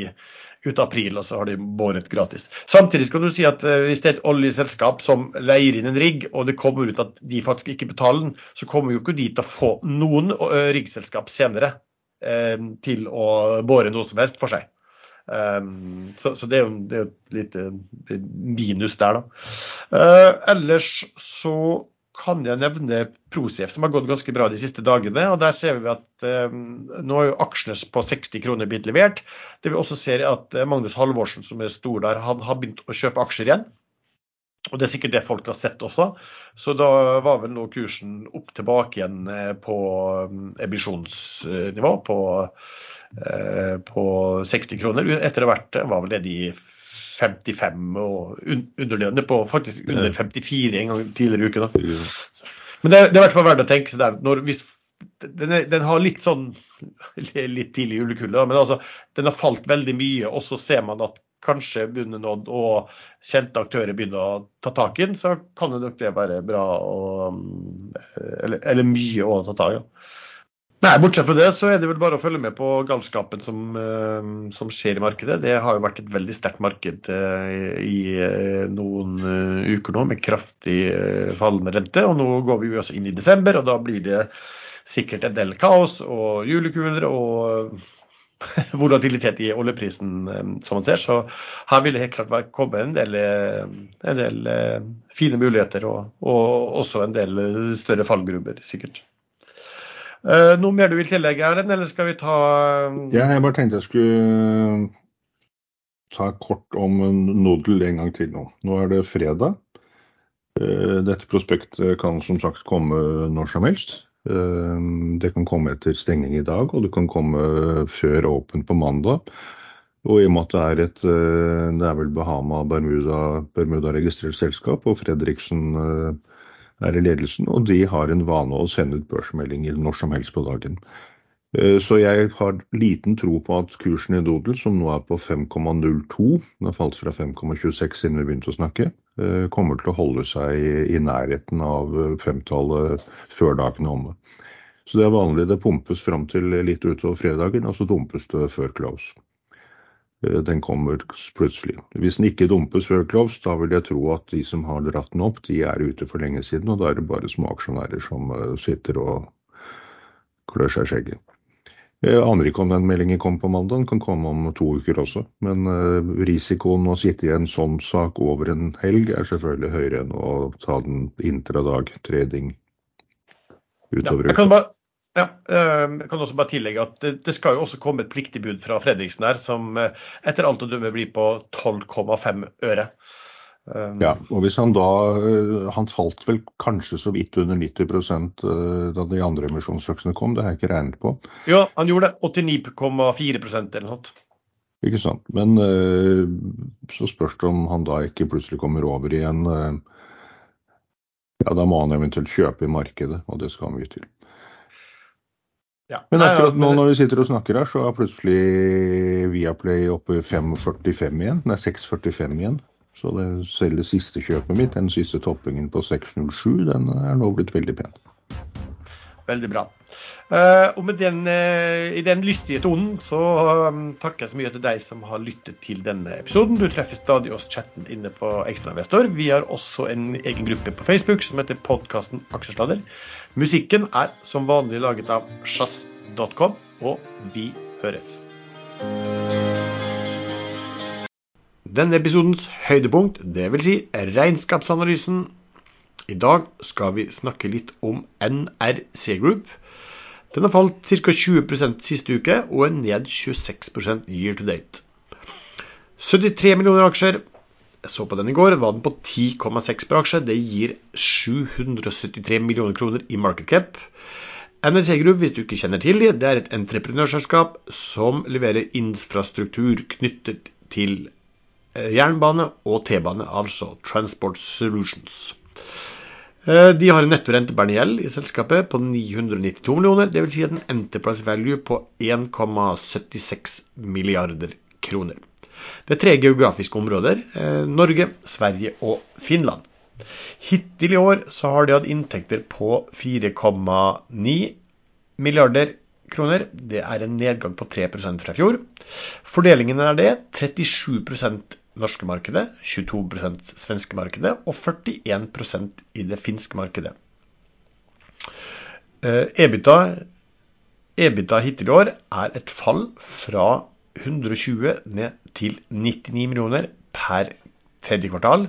ut april, og så har de båret gratis. Samtidig kan du si at eh, hvis det er et oljeselskap som leier inn en rigg, og det kommer ut at de faktisk ikke betaler den, så kommer jo ikke de til å få noen uh, riggselskap senere uh, til å båre noe som helst for seg. Um, så, så, det er jo, det er et lite minus der, da. ellers så kan jeg nevne Prosef, som har gått ganske bra de siste dagene. og Der ser vi at eh, nå er jo aksjene på 60 kroner blitt levert. Det vi også ser er at eh, Magnus Halvorsen, som er stor der, han har begynt å kjøpe aksjer igjen. Og Det er sikkert det folk har sett også. Så da var vel nå kursen opp tilbake igjen eh, på mm, emisjonsnivå, på, eh, på 60 kroner. Etter vært var vel det de 55 og underlønne på faktisk under 54 en gang tidligere i uken. Da. Men det, det, er i hvert fall verdt å tenke seg der. Når, hvis, den, den, har litt sånn litt tidlig julekulde, men altså, den har falt veldig mye. Og så ser man at kanskje begynner nådd og kjente aktører begynner å ta tak i den, så kan det nok det være bra og, eller, eller mye å ta tak i. Ja. Nei, Bortsett fra det så er det vel bare å følge med på galskapen som, uh, som skjer i markedet. Det har jo vært et veldig sterkt marked uh, i uh, noen uker nå med kraftig fallende rente. Og nå går vi jo også inn i desember, og da blir det sikkert en del kaos og julekuler og volatilitet i oljeprisen, som man ser. Så her vil det helt klart komme en del, en del fine muligheter og, og også en del større fallgruber, sikkert. Uh, noe mer du vil tillegge, Erlend, eller skal vi ta. Ja, jeg bare tenkte jeg skulle ta kort om Nodel en gang til nå. Nå er det fredag. Uh, dette prospektet kan som sagt komme når som helst. Det kan komme etter stenging i dag, og det kan komme før åpen på mandag. Og i og med at det er et det er vel Bahama Bermuda-registrert Bermuda selskap, og Fredriksen er i ledelsen, og de har en vane å sende ut børsmeldinger når som helst på dagen. Eh, så jeg har liten tro på at kursen i Dodel, som nå er på 5,02, den har falt fra 5,26 siden vi begynte å snakke, eh, kommer til å holde seg i nærheten av eh, femtallet før dagen er omme. Så det er vanlig det pumpes fram til litt utover fredagen, og så dumpes det før close. Den kommer plutselig. Hvis den ikke dumpes før close, da vil jeg tro at de som har dratt den opp, de er ute for lenge siden, og da er det bare små aksjonærer som sitter og klør seg i skjegget. Jeg aner ikke om den meldingen kom på mandag, den kan komme om to uker også. Men uh, risikoen å sitte i en sånn sak over en helg er selvfølgelig høyere enn å ta den intradag trading utover ja, jeg kan bare, ja, eh, jeg kan også bare tillegge at det, skal jo også komme et pliktig bud fra Fredriksen her, som eh, etter alt å dømme blir på 12,5 øre. Um, ja, og hvis han da eh, Han falt vel kanskje så vidt under 90 eh, da de andre emisjonsøksene kom, det har jeg ikke regnet på. Ja, han gjorde det. 89,4% eller noe sånt. Ikke sant. Men så spørs det om han da ikke plutselig kommer over igjen. Ja, da må han eventuelt kjøpe i markedet, og det skal han mye til. Ja. Men akkurat nå når vi sitter og snakker her, så er plutselig Viaplay oppe i 5,45 igjen. Nei, 6,45 igjen. Så det, selv det siste kjøpet mitt, den siste toppingen på 607, den er nå blitt veldig pen. Veldig bra. Uh, og med den, uh, i den lystige tonen så um, takker jeg så mye til deg som har lyttet til denne episoden. Du treffer stadig oss chatten inne på Ekstrainvestor. Vi har også en egen gruppe på Facebook som heter podkasten Aksjesladder. Musikken er som vanlig laget av sjazz.com, og vi høres. Denne episodens høydepunkt, dvs. Si regnskapsanalysen. I dag skal vi snakke litt om NRC Group. Den har falt ca. 20% siste uke og er ned 26% year to date. 73 millioner aksjer. Jeg så på den i går, var den på 10,6 per aksje. Det gir 773 millioner kroner i market cap. NRC Group, hvis du ikke kjenner til det, det er et entreprenørselskap som leverer infrastruktur knyttet til Eh, jernbane og T-bane, altså Transport Solutions. Eh, de har en nettorente Berniel i selskapet på 992 millioner, dvs. Si en enterprise value på 1,76 milliarder kroner. Det er tre geografiske områder. Eh, Norge, Sverige og Finland. Hittil i år har de hatt inntekter på 4,9 milliarder kroner. Det er en nedgang på 3% fra fjor. Fordelingen er det 37 norske markedet, 22% svenske markedet og 41% i det finske markedet. Eh, EBITDA, EBITDA hittil i år er et fall fra 120 ned til 99 millioner per tredje kvartal.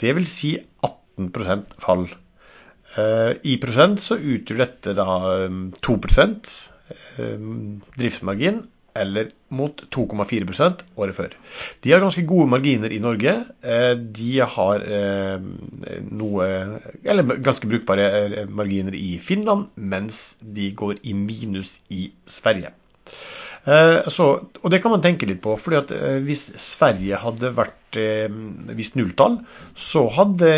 Det vil si 18 fall. Eh, I prosent så utgjør dette da 2 eh, driftsmargin eller mot 2,4% året før. De har ganske gode marginer i Norge. Eh, de har eh, noe Eller ganske brukbare eh, marginer i Finland, mens de går i minus i Sverige. Så, og det kan man tenke litt på, at hvis Sverige hadde vært vist nulltall, så hadde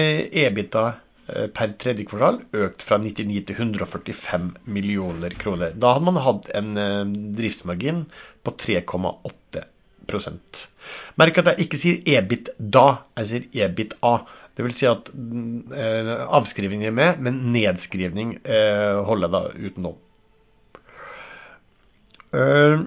EBITA per tredje kvartal økt fra 99 til 145 millioner kroner. Da hadde man hatt en eh, driftsmargin på 3,8 Merk at jeg ikke sier EBIT da, jeg sier EBIT A. Det vil si at eh, avskrivning er med, men nedskrivning eh, holder jeg da utenom. Eh,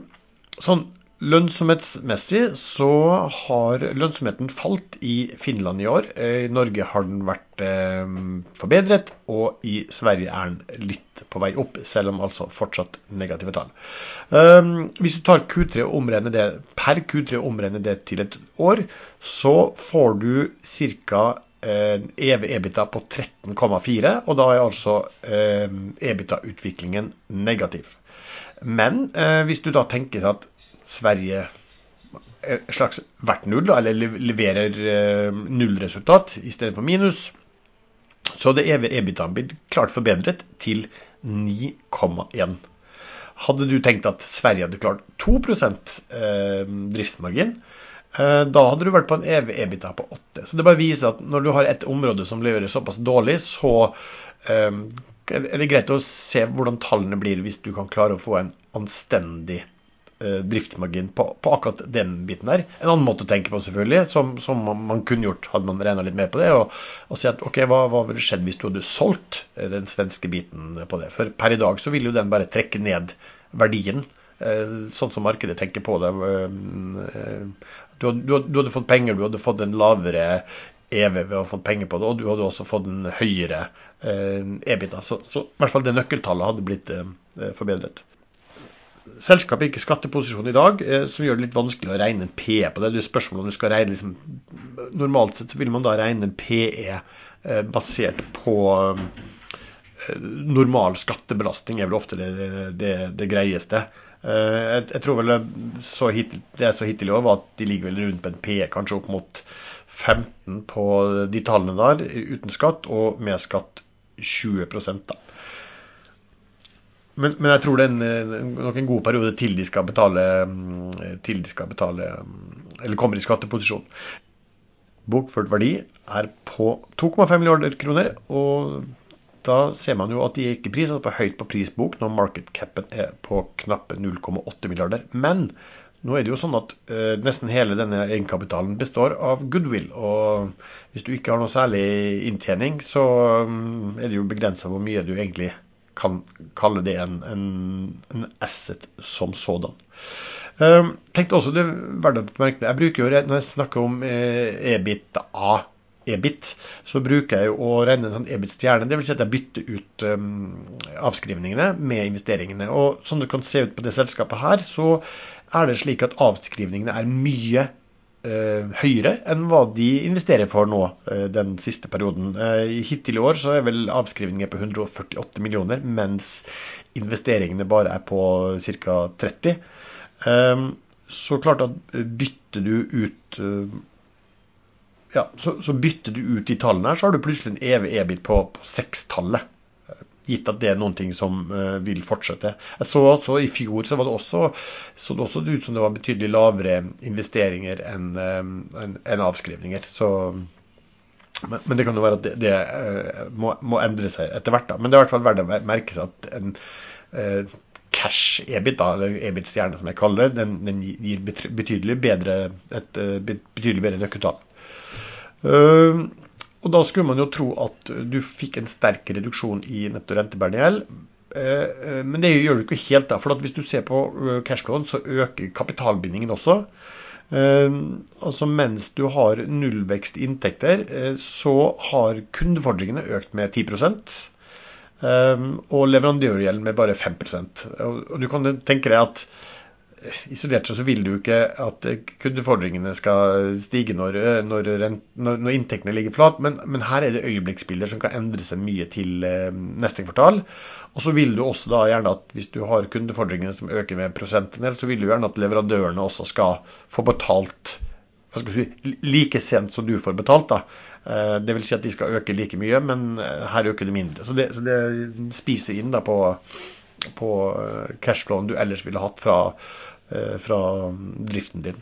sånn Lønnsomhetsmessig så har lønnsomheten falt i Finland i år. I Norge har den vært eh, forbedret, og i Sverige er den litt på vei opp, selv om altså fortsatt negative tall. Eh, hvis du tar Q3 og omregner det per Q3 og omregner det til et år, så får du ca. Eh, EV-EBITA på 13,4, og da er altså eh, EBITA-utviklingen negativ. Men eh, hvis du da tenker at Sverige et slags hvert null, eller leverer eh, nullresultat i stedet for minus. Så det EBITA blitt klart forbedret til 9,1. Hadde du tenkt at Sverige hadde klart 2 eh, driftsmargin, Da hadde du vært på en evig EBITDA på 8. Så det bare viser at når du har et område som leverer såpass dårlig, så er det greit å se hvordan tallene blir hvis du kan klare å få en anstendig Eh, driftsmargin på, på, akkurat den biten der. En annen måte å tenke på, selvfølgelig, som, som man kunne gjort hadde man regna litt mer på det, og, og si at OK, hva, hva ville skjedd hvis du hadde solgt eh, den svenske biten på det? For per i dag så vil jo den bare trekke ned verdien, eh, sånn som markedet tenker på det. Du, du, du hadde fått penger, du hadde fått en lavere EV ved å ha fått penger på det, og du hadde også fått en høyere eh, EBITDA. Så, så, i hvert fall det nøkkeltallet hadde blitt eh, forbedret selskapet er ikke skatteposisjon i dag, eh, som gjør det litt vanskelig å regne en PE på det. Det er spørsmål om du skal regne liksom, Normalt sett så vil man da regne en PE eh, basert på eh, normal skattebelastning, er vel ofte det, det, det greieste. Jeg, jeg, tror vel så hittil, det jeg så hittil i år, var at de ligger vel rundt på en PE kanskje opp mot 15 på de tallene der, uten skatt, og med skatt 20 da. Men, men, jeg tror det er nok en god periode til de skal betale, mm, til de skal betale mm, Eller kommer i skatteposisjon. Bokført verdi er på 2,5 milliarder kroner. Og da ser man jo at de er ikke priset på høyt på prisbok når market capen er på knappe 0,8 milliarder. Men nå er det jo sånn at eh, nesten hele denne egenkapitalen består av goodwill. Og hvis du ikke har noe særlig inntjening, så um, er det jo begrensa hvor mye du egentlig kan kalle det en, en, en asset som sådan. Uh, tenkte også det verdt å merke Jeg bruker jo, Når jeg snakker om eh, EBIT A, EBIT, så bruker jeg jo å regne en sånn EBIT-stjerne. Dvs. Si at jeg bytter ut um, avskrivningene med investeringene. Og som det kan se ut på det selskapet her, så er det slik at avskrivningene er mye høyere enn hva de investerer for nå eh, den siste perioden. Eh, hittil i år så er vel avskrivninger på 148 millioner, mens investeringene bare er på ca. 30. Så klart at bytter du ut ja, så, så, bytter du ut de tallene her, så har du plutselig en evig EBIT på, på sekstallet gitt at det er noen ting som uh, vil fortsette. Jeg så også I fjor så, det også, så det også ut som det var betydelig lavere investeringer enn en, en avskrivninger. Så, men, men, det kan jo være at det, det uh, må, må, endre seg etter hvert. Da. Men det er i hvert fall verdt å merke seg at en uh, cash-EBIT, eller EBIT-stjerne som jeg kaller det, den, den gir betydelig bedre, et betydelig bedre nøkkeltall. Uh, og da skulle man jo tro at du fikk en sterk reduksjon i netto rentebærende gjeld. Eh, eh, men det gjør du ikke helt. da, for Hvis du ser på eh, cashflowen, så øker kapitalbindingen også. Altså Mens du har nullvekst i inntekter, så har kundefordringene økt med 10% og leverandørgjelden med bare 5% Og Du kan tenke deg at isolert sett så vil du ikke at kundefordringene skal stige når, når, når inntektene ligger flat, men, men, her er det øyeblikksbilder som kan endre seg mye til eh, neste kvartal. Og så vil du også da gjerne at hvis du har kundefordringene som øker med en prosentandel, så vil du gjerne at leverandørene også skal få betalt si, like sent som du får betalt. da. Eh, det vil si at de skal øke like mye, men eh, her øker det mindre. Så det, så det spiser inn da på, på cashflowen du ellers ville hatt fra Eh, fra driften din.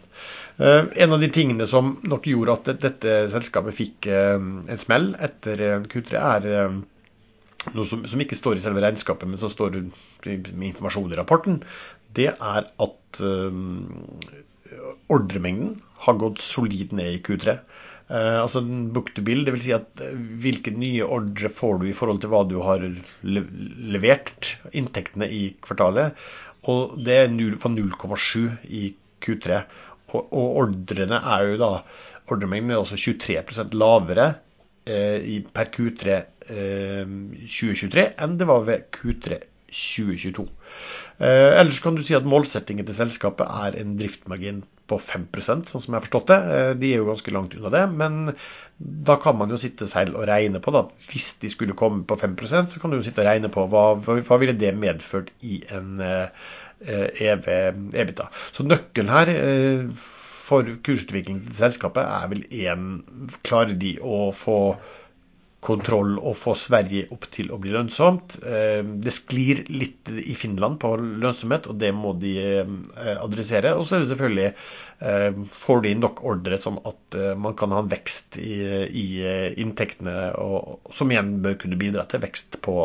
Eh, en av de tingene som nok gjorde at dette selskapet fikk eh, en smell etter Q3, er noe som, som, ikke står i selve regnskapet, men som står med informasjon i rapporten. Det er at ordremengden har gått solid ned i Q3. Uh, altså book to bill, dvs. Si at hvilke nye ordre får du i forhold til hva du har levert, inntektene i kvartalet. Og det er 0, fra 0,7 i Q3. Og, og ordrene er jo da Ordremengden er også 23 lavere eh, per Q3 eh, 2023 enn det var ved Q3 2022. Eh, ellers kan du si at målsettingen til selskapet er en driftmargin på 5% sånn som jeg har forstått det. Eh, de er jo ganske langt unna det. Men da kan man jo sitte selv og regne på, da. Hvis de skulle komme på 5% så kan du jo sitte og regne på hva, hva ville det medført i en eh, EV, EBITDA. Så nøkkelen her eh, for kursutvikling til selskapet er vel én Klarer de å få kontroll og få Sverige opp til å bli lønnsomt. Det sklir litt i Finland på lønnsomhet, og det må de adressere. Og så er det selvfølgelig får de nok ordre sånn at man kan ha en vekst i, i inntektene, og, som igjen bør kunne bidra til vekst på,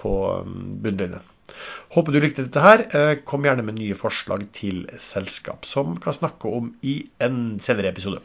på bunnlinjen. Håper du likte dette her. Kom gjerne med nye forslag til selskap som kan snakke om i en senere episode.